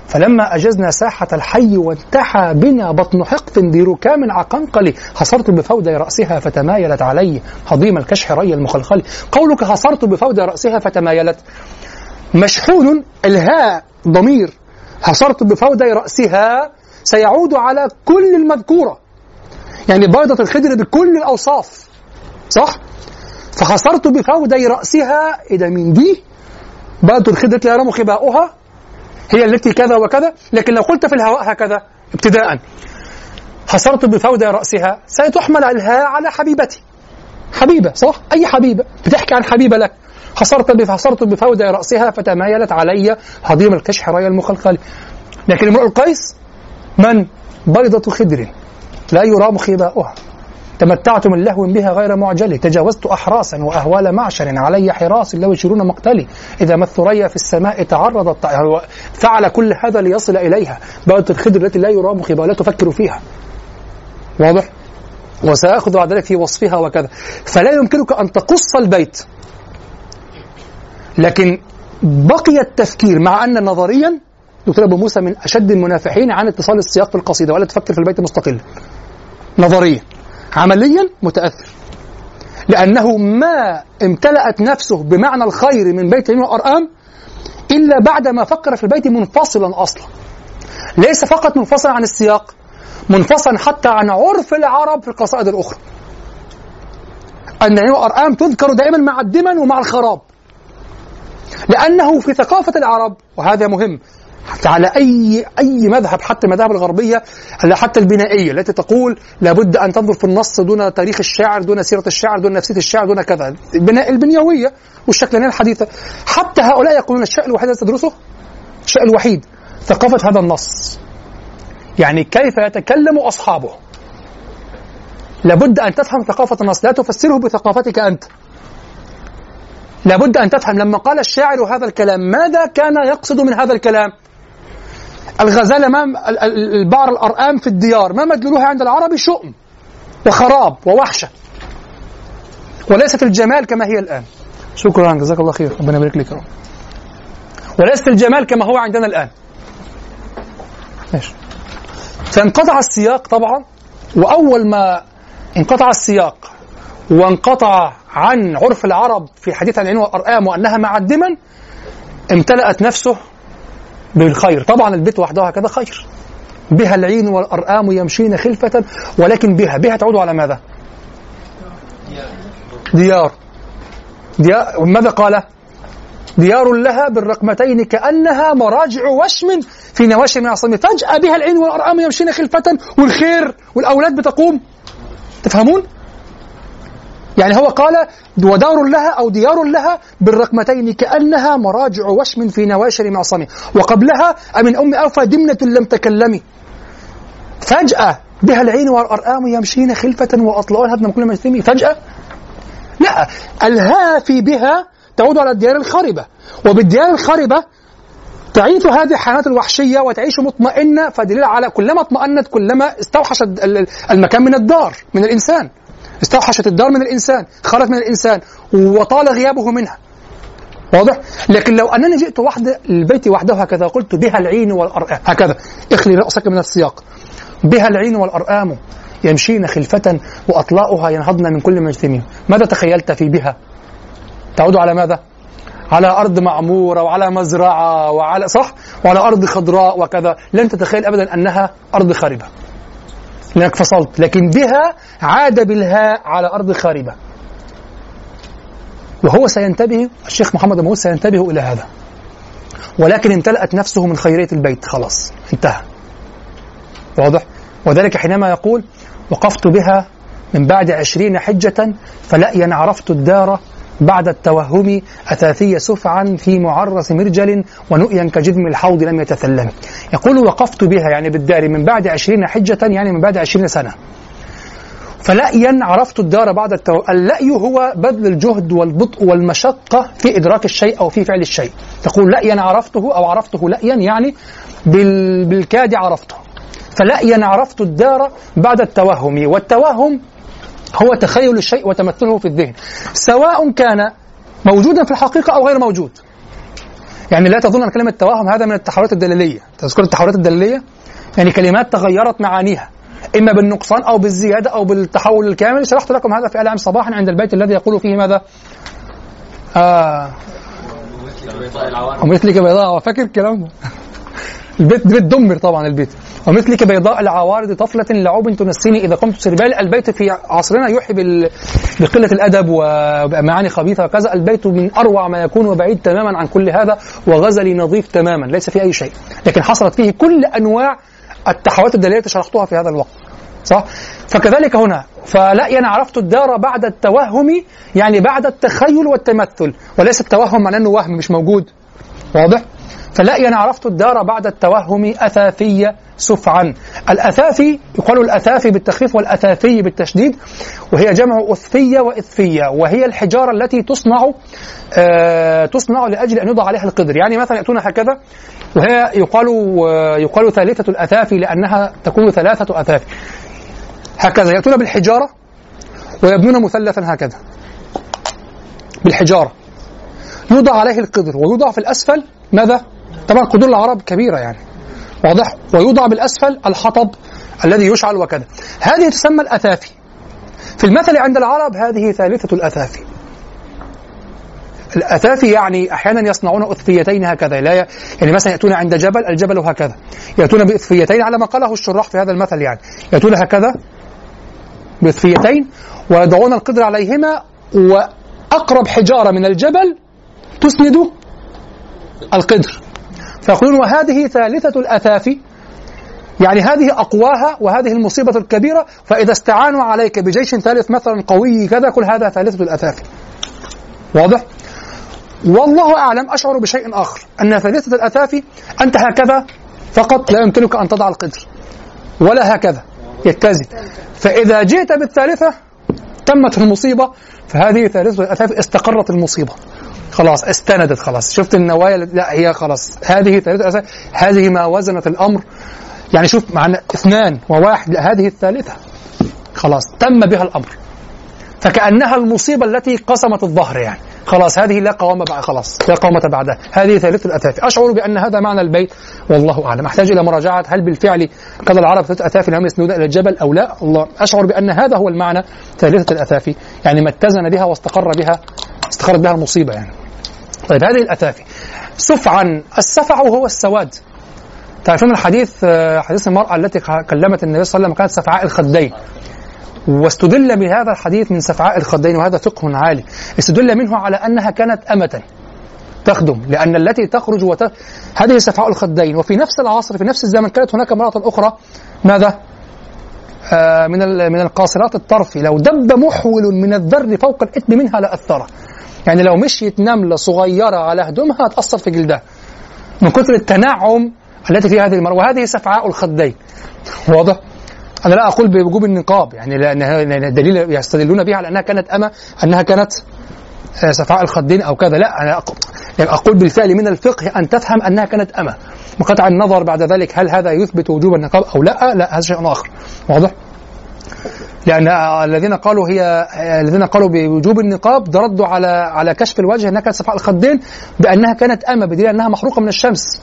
فلما أجزنا ساحة الحي وانتحى بنا بطن حقف ذي ركام عقنقل حصرت بفودي رأسها فتمايلت علي هضيم الكشح ري المخلخل. قولك حصرت بفودي رأسها فتمايلت. مشحون الهاء ضمير. حصرت بفودي رأسها سيعود على كل المذكورة. يعني بيضة الخدر بكل الأوصاف. صح؟ فحصرت بفودي رأسها. إذا من دي بيضة الخدر لا يرام خباؤها هي التي كذا وكذا. لكن لو قلت في الهواء هكذا ابتداء. حصرت بفودة رأسها. ستحمل الهاء على حبيبتي. حبيبة صح؟ أي حبيبة؟ بتحكي عن حبيبة لك. حصرت حصرت بفودة رأسها فتمايلت علي هضيم الكشح رأي المخلخل لكن امرؤ القيس من؟ بيضة خدر. لا يرام خباؤها. تمتعت من لهو بها غير معجل. تجاوزت أحراسا وأهوال معشر. علي حراس لو يشيرون مقتلي إذا ما الثريا في السماء تعرضت فعل كل هذا ليصل إليها. بيضة الخدر التي لا يرام خباؤها لا تفكر فيها. واضح؟ وسأخذ على ذلك في وصفها وكذا. فلا يمكنك أن تقص البيت. لكن بقي التفكير مع أن نظريا دكتور أبو موسى من أشد المنافحين عن اتصال السياق في القصيدة ولا تفكر في البيت مستقلا نظريا. عمليا متأثر. لأنه ما امتلأت نفسه بمعنى الخير من بيت العلم والأرقام إلا بعدما فكر في البيت منفصلا أصلا. ليس فقط منفصلا عن السياق منفصلا حتى عن عرف العرب في القصائد الأخرى. أن والأرقام تذكر دائما مع الدمن ومع الخراب. لأنه في ثقافة العرب وهذا مهم حتى على اي أي مذهب حتى المذاهب الغربية حتى البنائية التي تقول لابد أن تنظر في النص دون تاريخ الشاعر دون سيرة الشاعر دون نفسية الشاعر دون كذا. البناء البنيوية والشكلانيه الحديثه حتى هؤلاء يقولون الشيء الوحيد الذي تدرسه الشيء الوحيد ثقافة هذا النص. يعني كيف يتكلم أصحابه؟ لابد أن تفهم ثقافة النص لا تفسره بثقافتك أنت. لابد أن تفهم لما قال الشاعر هذا الكلام ماذا كان يقصد من هذا الكلام؟ الغزالة ما ال- ال- البعر الأرقام في الديار ما مدلولها عند العرب شؤم وخراب ووحشة وليست الجمال كما هي الآن. شكرا جزاك الله خير. ربنا يبارك لك وليست الجمال كما هو عندنا الآن. ماشي. فانقطع السياق طبعا وأول ما انقطع السياق وانقطع عن عرف العرب في حديث عن العين والأرقام وأنها معدما امتلأت نفسه بالخير. طبعا البيت وحدها هكذا خير. بها العين والأرآم يمشين خلفة ولكن بها بها تعود على ماذا؟ ديار. ديار. وماذا قال؟ ديار لها بالرقمتين كأنها مراجع وشم في نواشي من عصام فجأة بها العين والأرآم يمشين خلفة والخير والأولاد بتقوم. تفهمون؟ يعني هو قال ودار لها أو ديار لها بالرقمتين كأنها مراجع وشم في نواشر معصم وقبلها أمن أم أوفى دمنة لم تكلمي. فجأة بها العين والأرآم يمشين خلفة وأطلالها ابن كل مجتمي فجأة؟ لا. الها في بها تعود على الديار الخربة وبالديار الخربة تعيش هذه الحيوانات الوحشية وتعيش مطمئنة فدليل على كلما اطمأنت كلما استوحش المكان من الدار من الإنسان. استوحشت الدار من الإنسان خرجت من الإنسان وطال غيابه منها واضح؟ لكن لو أنني جئت وحد البيت وحده هكذا قلت بها العين والأرآم هكذا اخلي رأسك من السياق بها العين والأرآم يمشين خلفة وأطلاؤها ينهضن من كل مجتمع ماذا تخيلت في بها؟ تعود على ماذا؟ على أرض معمورة وعلى مزرعة وعلى صح؟ وعلى أرض خضراء وكذا لن تتخيل أبدا أنها أرض خاربة لأنك فصلت. لكن بها عاد بالهاء على أرض خاربة. وهو سينتبه الشيخ محمد أبو سينتبه إلى هذا. ولكن امتلأت نفسه من خيرية البيت. خلاص انتهى. واضح؟ وذلك حينما يقول وقفت بها من بعد عشرين حجة فلأيا عرفت الدار بعد التوهم أثاثي سفعا في معرس مرجل ونؤيا كجدم الحوض لم يتثلم. يقول وقفت بها يعني بالدار من بعد عشرين حجة يعني من بعد عشرين سنة. فلأيا عرفت الدار بعد التو... اللأي هو بذل الجهد والبطء والمشقة في إدراك الشيء أو في فعل الشيء. تقول لأيا عرفته أو عرفته لأيا يعني بال... بالكاد عرفته. فلأيا عرفت الدار بعد التوهم. والتوهم هو تخيل الشيء وتمثله في الذهن. سواء كان موجودا في الحقيقة أو غير موجود. يعني لا تظن أن كلمة توهم هذا من التحولات الدليلية. تذكر التحولات الدليلية؟ يعني كلمات تغيرت معانيها. إما بالنقصان أو بالزيادة أو بالتحول الكامل. شرحت لكم هذا في الأمس صباحا عند البيت الذي يقول فيه ماذا؟ آه. ومثلك بيضاء فاكر الكلام ده البيت بيت دمر طبعا البيت ومثلك بيضاء العوارض طفلة لعوب تنسيني إذا قمت سربال البيت في عصرنا يوحي. بقلة الأدب ومعاني خبيثة وكذا البيت من أروع ما يكون وبعيد تماما عن كل هذا وغزلي نظيف تماما ليس فيه أي شيء لكن حصلت فيه كل أنواع التحولات الدليلية التي شرحتها في هذا الوقت صح؟ فكذلك هنا فلا أنا عرفت الدار بعد التوهم يعني بعد التخيل والتمثل وليس التوهم معناه أنه وهم مش موجود واضح؟ فلا أنا عرفت الدار بعد التوهم أثاثية سفعا. الأثاثي يقال الأثاثي بالتخفيف والأثاثي بالتشديد وهي جمع أثفية وإثفية وهي الحجارة التي تصنع آه تصنع لأجل أن يوضع عليها القدر. يعني مثلا يأتون هكذا وهي يقال آه يقال ثالثة الأثافي لأنها تكون ثلاثة أثافي هكذا يأتون بالحجارة ويبنون مثلثا هكذا. بالحجارة. يوضع عليه القدر ويوضع في الأسفل ماذا؟ طبعا قدور العرب كبيرة يعني. واضح؟ ويوضع بالأسفل الحطب الذي يشعل وكذا. هذه تسمى الأثافي في المثل عند العرب هذه ثالثة الأثافي الأثافي يعني أحيانا يصنعون أثفيتين هكذا. لا. يعني مثلا يأتون عند جبل الجبل هكذا. يأتون بأثفيتين على ما قاله الشراح في هذا المثل يعني. يأتون هكذا بأثفيتين ويضعون القدر عليهما وأقرب حجارة من الجبل تسند القدر. فيقولون وهذه ثالثة الأثافي يعني هذه أقواها وهذه المصيبة الكبيرة. فإذا استعانوا عليك بجيش ثالث مثلا قوي كذا كل هذا ثالثة الأثافي واضح؟ والله أعلم أشعر بشيء آخر. أن ثالثة الأثافي أنت هكذا فقط لا يمكنك أن تضع القدر. ولا هكذا. يتزن فإذا جئت بالثالثة تمت المصيبة فهذه ثالثة الأثافي استقرت المصيبة. خلاص استندت خلاص. شفت النوايا لا هي خلاص. هذه ثالثة هذه ما وزنت الأمر. يعني شوف معنا اثنان وواحد لا هذه الثالثة. خلاص تم بها الأمر. فكأنها المصيبة التي قسمت الظهر يعني. خلاص هذه لا قوامة بعد خلاص لا قوامة بعدها. هذه ثالثة الأثافي أشعر بأن هذا معنى البيت. والله أعلم. أحتاج إلى مراجعة. هل بالفعل قال العرب ثلاثة أثافي لهم يسندون إلى الجبل أو لا؟ الله. أشعر بأن هذا هو المعنى ثالثة الأثافي يعني ما اتزن بها واستقر بها استقرت بها المصيبة يعني. طيب هذه الأثافي سفعا السفع هو السواد. تعرفون الحديث حديث المرأة التي كلمت النبي صلى الله عليه وسلم كانت سفعاء الخدين. واستدل بهذا الحديث من سفعاء الخدين وهذا فقه عالي. استدل منه على أنها كانت أمة تخدم لأن التي تخرج وت... هذه سفعاء الخدين. وفي نفس العصر في نفس الزمن كانت هناك امرأة أخرى ماذا؟ آه من من القاصرات الطرف. لو دب محول من الذر فوق الإثم منها لأثره يعني لو مشيت نملة صغيرة على هدومها هتأثر في جلدها. من كثر التنعم التي في هذه المرأة وهذه سفعاء الخدين. واضح؟ أنا لا أقول بوجوب النقاب يعني لأن دليل يستدلون بها على أنها كانت أما أنها كانت سفعاء الخدين أو كذا. لا أنا أقول بالفعل من الفقه أن تفهم أنها كانت أما بقطع النظر بعد ذلك هل هذا يثبت وجوب النقاب أو لا لا هذا شيء آخر. واضح؟ لأن الذين قالوا هي الذين قالوا بوجوب النقاب ردوا على على كشف الوجه أنها كانت سفعاء الخدين بأنها كانت أما بدليل أنها محروقة من الشمس.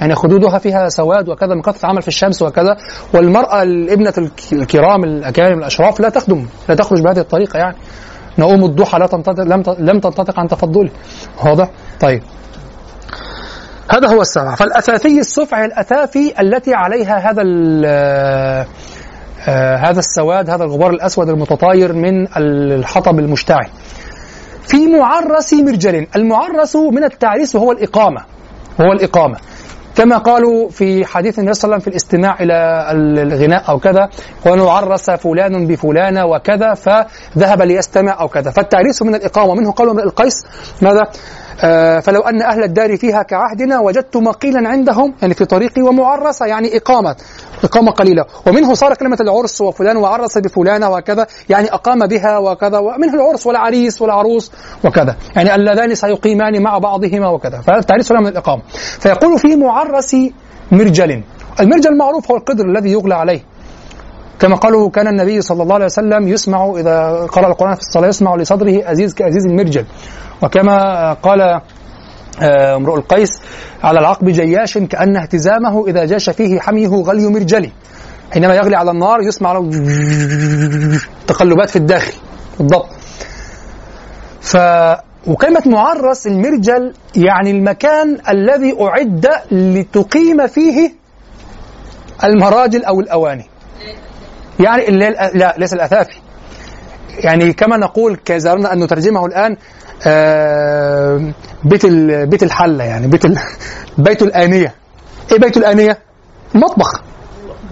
يعني خدودها فيها سواد وكذا من كثرة العمل في الشمس وكذا. والمرأة الابنة الكرام الأكارم الأشراف لا تخدم لا تخرج بهذه الطريقة يعني. نؤوم الضحى لا تنتطق لم لم تنتطق عن تفضله واضح؟ طيب. هذا هو السبع فالأثاثي السفع الأثافي التي عليها هذا آه هذا السواد هذا الغبار الأسود المتطاير من الحطب المشتعل. في معرس مرجل. المعرس من التعريس وهو الإقامة. وهو الإقامة. كما قالوا في حديث النبي صلى الله عليه وسلم في الاستماع إلى الغناء أو كذا قالوا عرس فلان بفلانه وكذا فذهب ليستمع أو كذا. فالتعريس من الإقامة. منه قالوا من القيس ماذا؟ فلو أن أهل الدار فيها كعهدنا وجدت مقيلا عندهم يعني في طريقي ومعرسه يعني إقامة إقامة قليلة. ومنه صار كلمة العرس وفلان وعرس بفلانة وكذا يعني أقام بها وكذا ومنه العرس والعريس والعروس وكذا. يعني اللذان سيقيمان مع بعضهما وكذا. فالتعريس هنا من الإقامة. فيقول في معرس مرجل. المرجل معروف هو القدر الذي يغلى عليه. كما قالوا كان النبي صلى الله عليه وسلم يسمع إذا قرأ القرآن في الصلاة يسمع لصدره أزيز كأزيز المرجل. وكما قال آه، امرؤ القيس على العقب جياش كأن اهتزامه إذا جاش فيه حميه غلي مرجلي. حينما يغلي على النار يسمع له تقلبات في الداخل بالضبط ف وكلمة معرس المرجل يعني المكان الذي أعد لتقيم فيه المراجل أو الأواني. يعني لا ليس الأثافي يعني كما نقول أردنا أن نترجمه الآن آه، بيت بيت الحلة يعني بيت بيت الآنية. إيه بيت الآنية؟ المطبخ.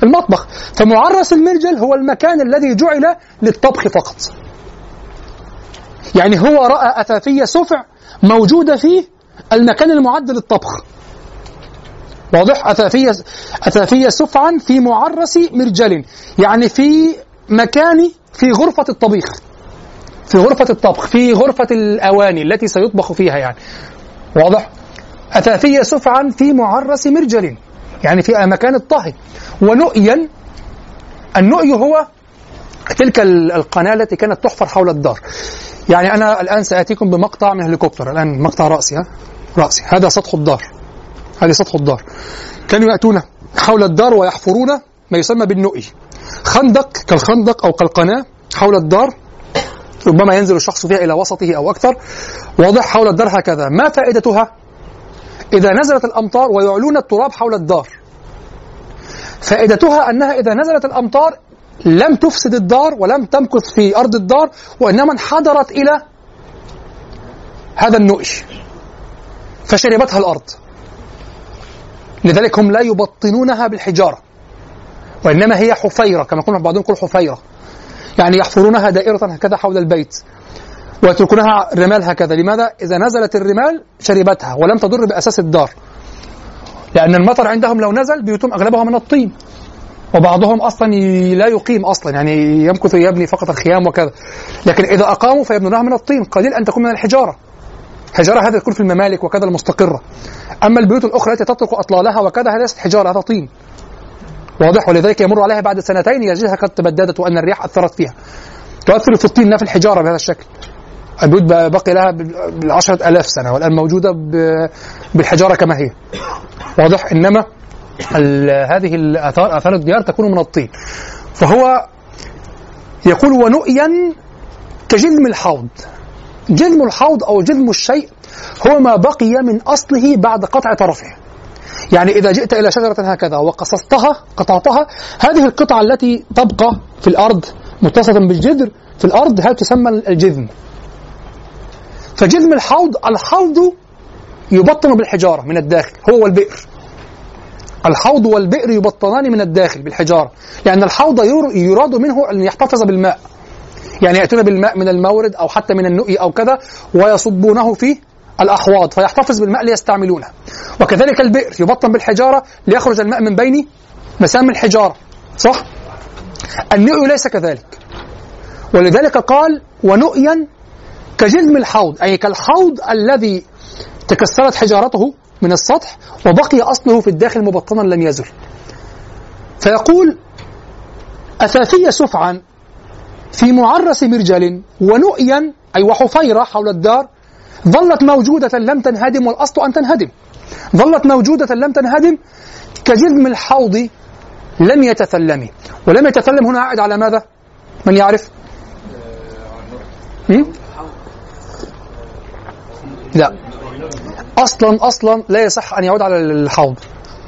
المطبخ. فمعرس المرجل هو المكان الذي جعل للطبخ فقط. يعني هو رأى أثاثية سفع موجودة في المكان المعد للطبخ. واضح؟ أثاثية أثاثية سفعا في معرس مرجل. يعني في مكان في غرفة الطبيخ. في غرفة الطبخ في غرفة الأواني التي سيطبخ فيها يعني. واضح؟ أثاثية سفعا في معرس مرجل. يعني في مكان الطهي. ونؤيا النؤي هو تلك ال- القناة التي كانت تحفر حول الدار. يعني أنا الآن سآتيكم بمقطع من هليكوبتر الآن مقطع رأسي ها؟ رأسي. هذا سطح الدار. هذه سطح الدار. كانوا يأتون حول الدار ويحفرون ما يسمى بالنؤي. خندق كالخندق أو كالقناة حول الدار ربما ينزل الشخص فيها إلى وسطه أو أكثر. واضح حول الدار هكذا. ما فائدتها؟ إذا نزلت الأمطار ويعلون التراب حول الدار. فائدتها أنها إذا نزلت الأمطار لم تفسد الدار ولم تمكث في أرض الدار وإنما انحدرت إلى هذا النؤي. فشربتها الأرض. لذلك هم لا يبطنونها بالحجارة وإنما هي حفيرة كما يقول بعضهم يقول حفيرة. يعني يحفرونها دائرة هكذا حول البيت ويتركونها رمال هكذا. لماذا؟ إذا نزلت الرمال شربتها ولم تضر بأساس الدار. لأن المطر عندهم لو نزل بيوتهم أغلبها من الطين. وبعضهم أصلا ي- لا يقيم أصلا يعني يمكث يبني فقط الخيام وكذا. لكن إذا أقاموا فيبنونها من الطين قليل أن تكون من الحجارة. حجارة هذا تكون في الممالك وكذا المستقرة. أما البيوت الأخرى التي تطلق أطلالها وكذا هذا ليست حجارة هذا طين. واضح ولذلك يمر عليها بعد سنتين يجدها قد تبددت وأن الرياح أثرت فيها. تؤثر في الطين لا في الحجارة بهذا الشكل. البيوت بقي لها بال- بالعشرة ألاف سنة والآن موجودة بالحجارة كما هي. واضح؟ إنما هذه الآثار آثار الديار تكون من الطين. فهو يقول ونؤيا كجذم الحوض. جذم الحوض أو جذم الشيء هو ما بقي من أصله بعد قطع طرفه. يعني إذا جئت إلى شجرة هكذا وقصصتها قطعتها هذه القطعة التي تبقى في الأرض متصلة بالجذر في الأرض هذه تسمى الجذم. فجذم الحوض الحوض يبطن بالحجارة من الداخل هو والبئر. الحوض والبئر يبطنان من الداخل بالحجارة لأن الحوض ير- يراد منه أن يحتفظ بالماء. يعني يأتون بالماء من المورد أو حتى من النؤي أو كذا ويصبونه في الأحواض فيحتفظ بالماء ليستعملونه. وكذلك البئر يبطن بالحجارة ليخرج الماء من بين مسام الحجارة صح؟ النؤي ليس كذلك. ولذلك قال ونؤيا كجذم الحوض أي كالحوض الذي تكسرت حجارته من السطح وبقي أصله في الداخل مبطنا لم يزل. فيقول أثاثية سفعا في معرس مرجل ونؤيا أي وحفيرة حول الدار ظلت موجودة لم تنهدم والأصل أن تنهدم ظلت موجودة لم تنهدم كجذم الحوض لم يتثلم ولم يتثلم هنا عائد على ماذا؟ من يعرف؟ هم؟ لا أصلا أصلا لا يصح أن يعود على الحوض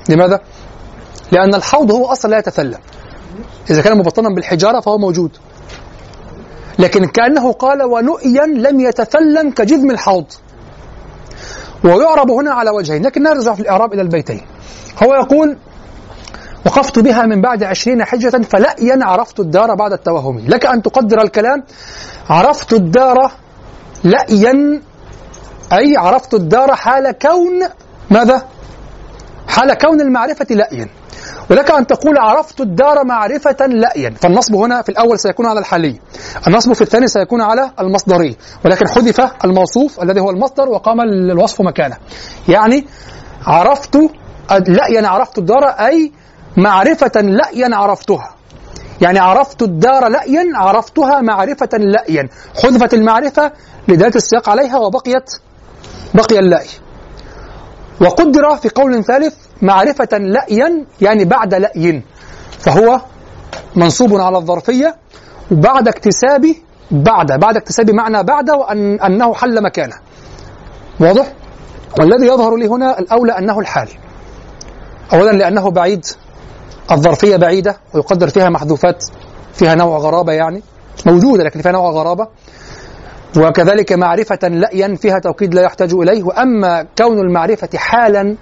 لماذا؟ لأن الحوض هو أصلا لا يتثلم إذا كان مبطنا بالحجارة فهو موجود لكن كأنه قال ونؤيا لم يتثلم كجذم الحوض. ويعرب هنا على وجهين لكن نرجع في الإعراب إلى البيتين. هو يقول وقفت بها من بعد عشرين حجة فلأيا عرفت الدار بعد التوهم. لك أن تقدر الكلام عرفت الدار لأيا أي عرفت الدار حال كون ماذا؟ حال كون المعرفة لأيا. ولك أن تقول عرفت الدار معرفة لأيا فالنصب هنا في الأول سيكون على الحالي النصب في الثاني سيكون على المصدري. ولكن حذف الموصوف الذي هو المصدر وقام الوصف مكانه. يعني عرفت لأيا عرفت الدار أي معرفة لأيا عرفتها. يعني عرفت الدار لأيا عرفتها معرفة لأيا حذفت المعرفة لدلالة السياق عليها وبقيت بقي اللأي وقدر في قول ثالث معرفة لأيا يعني بعد لأي. فهو منصوب على الظرفية وبعد اكتساب بعد بعد اكتساب معنى بعد وأن أنه حل مكانه. واضح؟ والذي يظهر لي هنا الأولى أنه الحال. أولا لأنه بعيد. الظرفية بعيدة ويقدر فيها محذوفات فيها نوع غرابة يعني. موجودة لكن فيها نوع غرابة. وكذلك معرفة لأيا فيها توكيد لا يحتاج إليه. وأما كون المعرفة حالا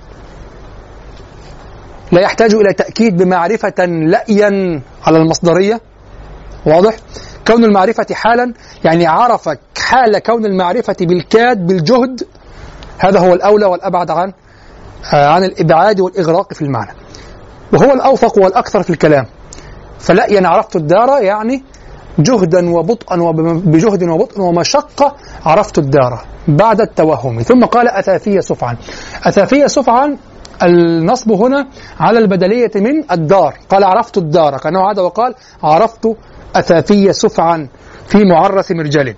لا يحتاج إلى تأكيد بمعرفة لأيا على المصدرية. واضح؟ كون المعرفة حالا يعني عرف حال كون المعرفة بالكاد بالجهد هذا هو الأولى والأبعد عن آه، عن الإبعاد والإغراق في المعنى. وهو الأوفق والأكثر في الكلام. فلأيا عرفت الدار يعني جهدا وبطئا وبجهد وبطء ومشقة عرفت الدار بعد التوهم. ثم قال أثاثية سفعا. أثاثية سفعا النصب هنا على البدلية من الدار. قال عرفت الدار. كأنه عاد وقال عرفت أثاثية سفعا في معرس مرجل.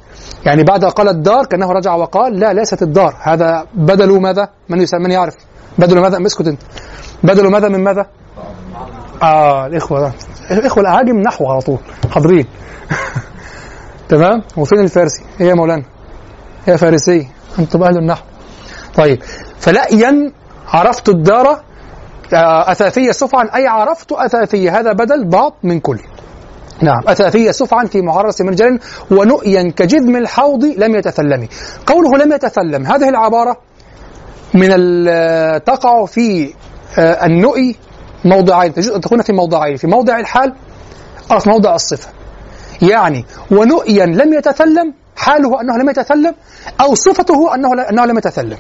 يعني بعد قال الدار كأنه رجع وقال لا ليست الدار. هذا بدل ماذا؟ من يسمى من يعرف. بدل ماذا؟ اسكت أنت. بدل ماذا من ماذا؟ آه الإخوة ده. الإخوة الأعاجم نحو على طول. حاضرين. تمام؟ وفين الفارسي؟ هي يا مولانا؟ هي فارسيه أنتم أهل النحو. طيب. فلأيا عرفت الدار آه، أثاثية سفعا. أي عرفت أثاثية؟ هذا بدل بعض من كل. نعم أثاثية سفعا في معرس مرجل ونؤيا كجذم الحوض لم يتثلم. قوله لم يتثلم هذه العبارة من تقع في آه، النؤي موضعين. تكون في موضعين في موضع الحال أو في موضع الصفة. يعني ونؤيا لم يتثلم حاله أنه لم يتثلم أو صفته أنه أنه لم يتثلم.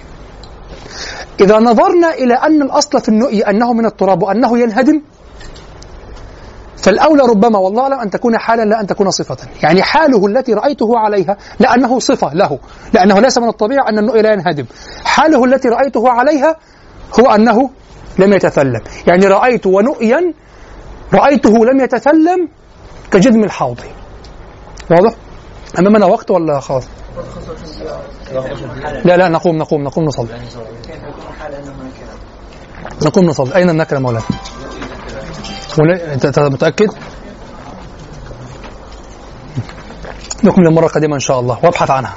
إذا نظرنا إلى أن الأصل في النؤي أنه من التراب وأنه ينهدم فالأولى ربما والله أعلم أن تكون حالا لا أن تكون صفة. يعني حاله التي رأيته عليها لأنه صفة له لأنه ليس من الطبيعة أن النؤي لا ينهدم. حاله التي رأيته عليها هو أنه لم يتثلم. يعني رأيت ونؤيا رأيته لم يتثلم كجذم الحوض. واضح؟ أمامنا وقت ولا خلاص؟ لا لا نقوم نقوم نقوم نصلي نقوم نصلي أين النكرة مولانا؟ أنت متأكد؟ نكمل المرة القادمة إن شاء الله وابحث عنها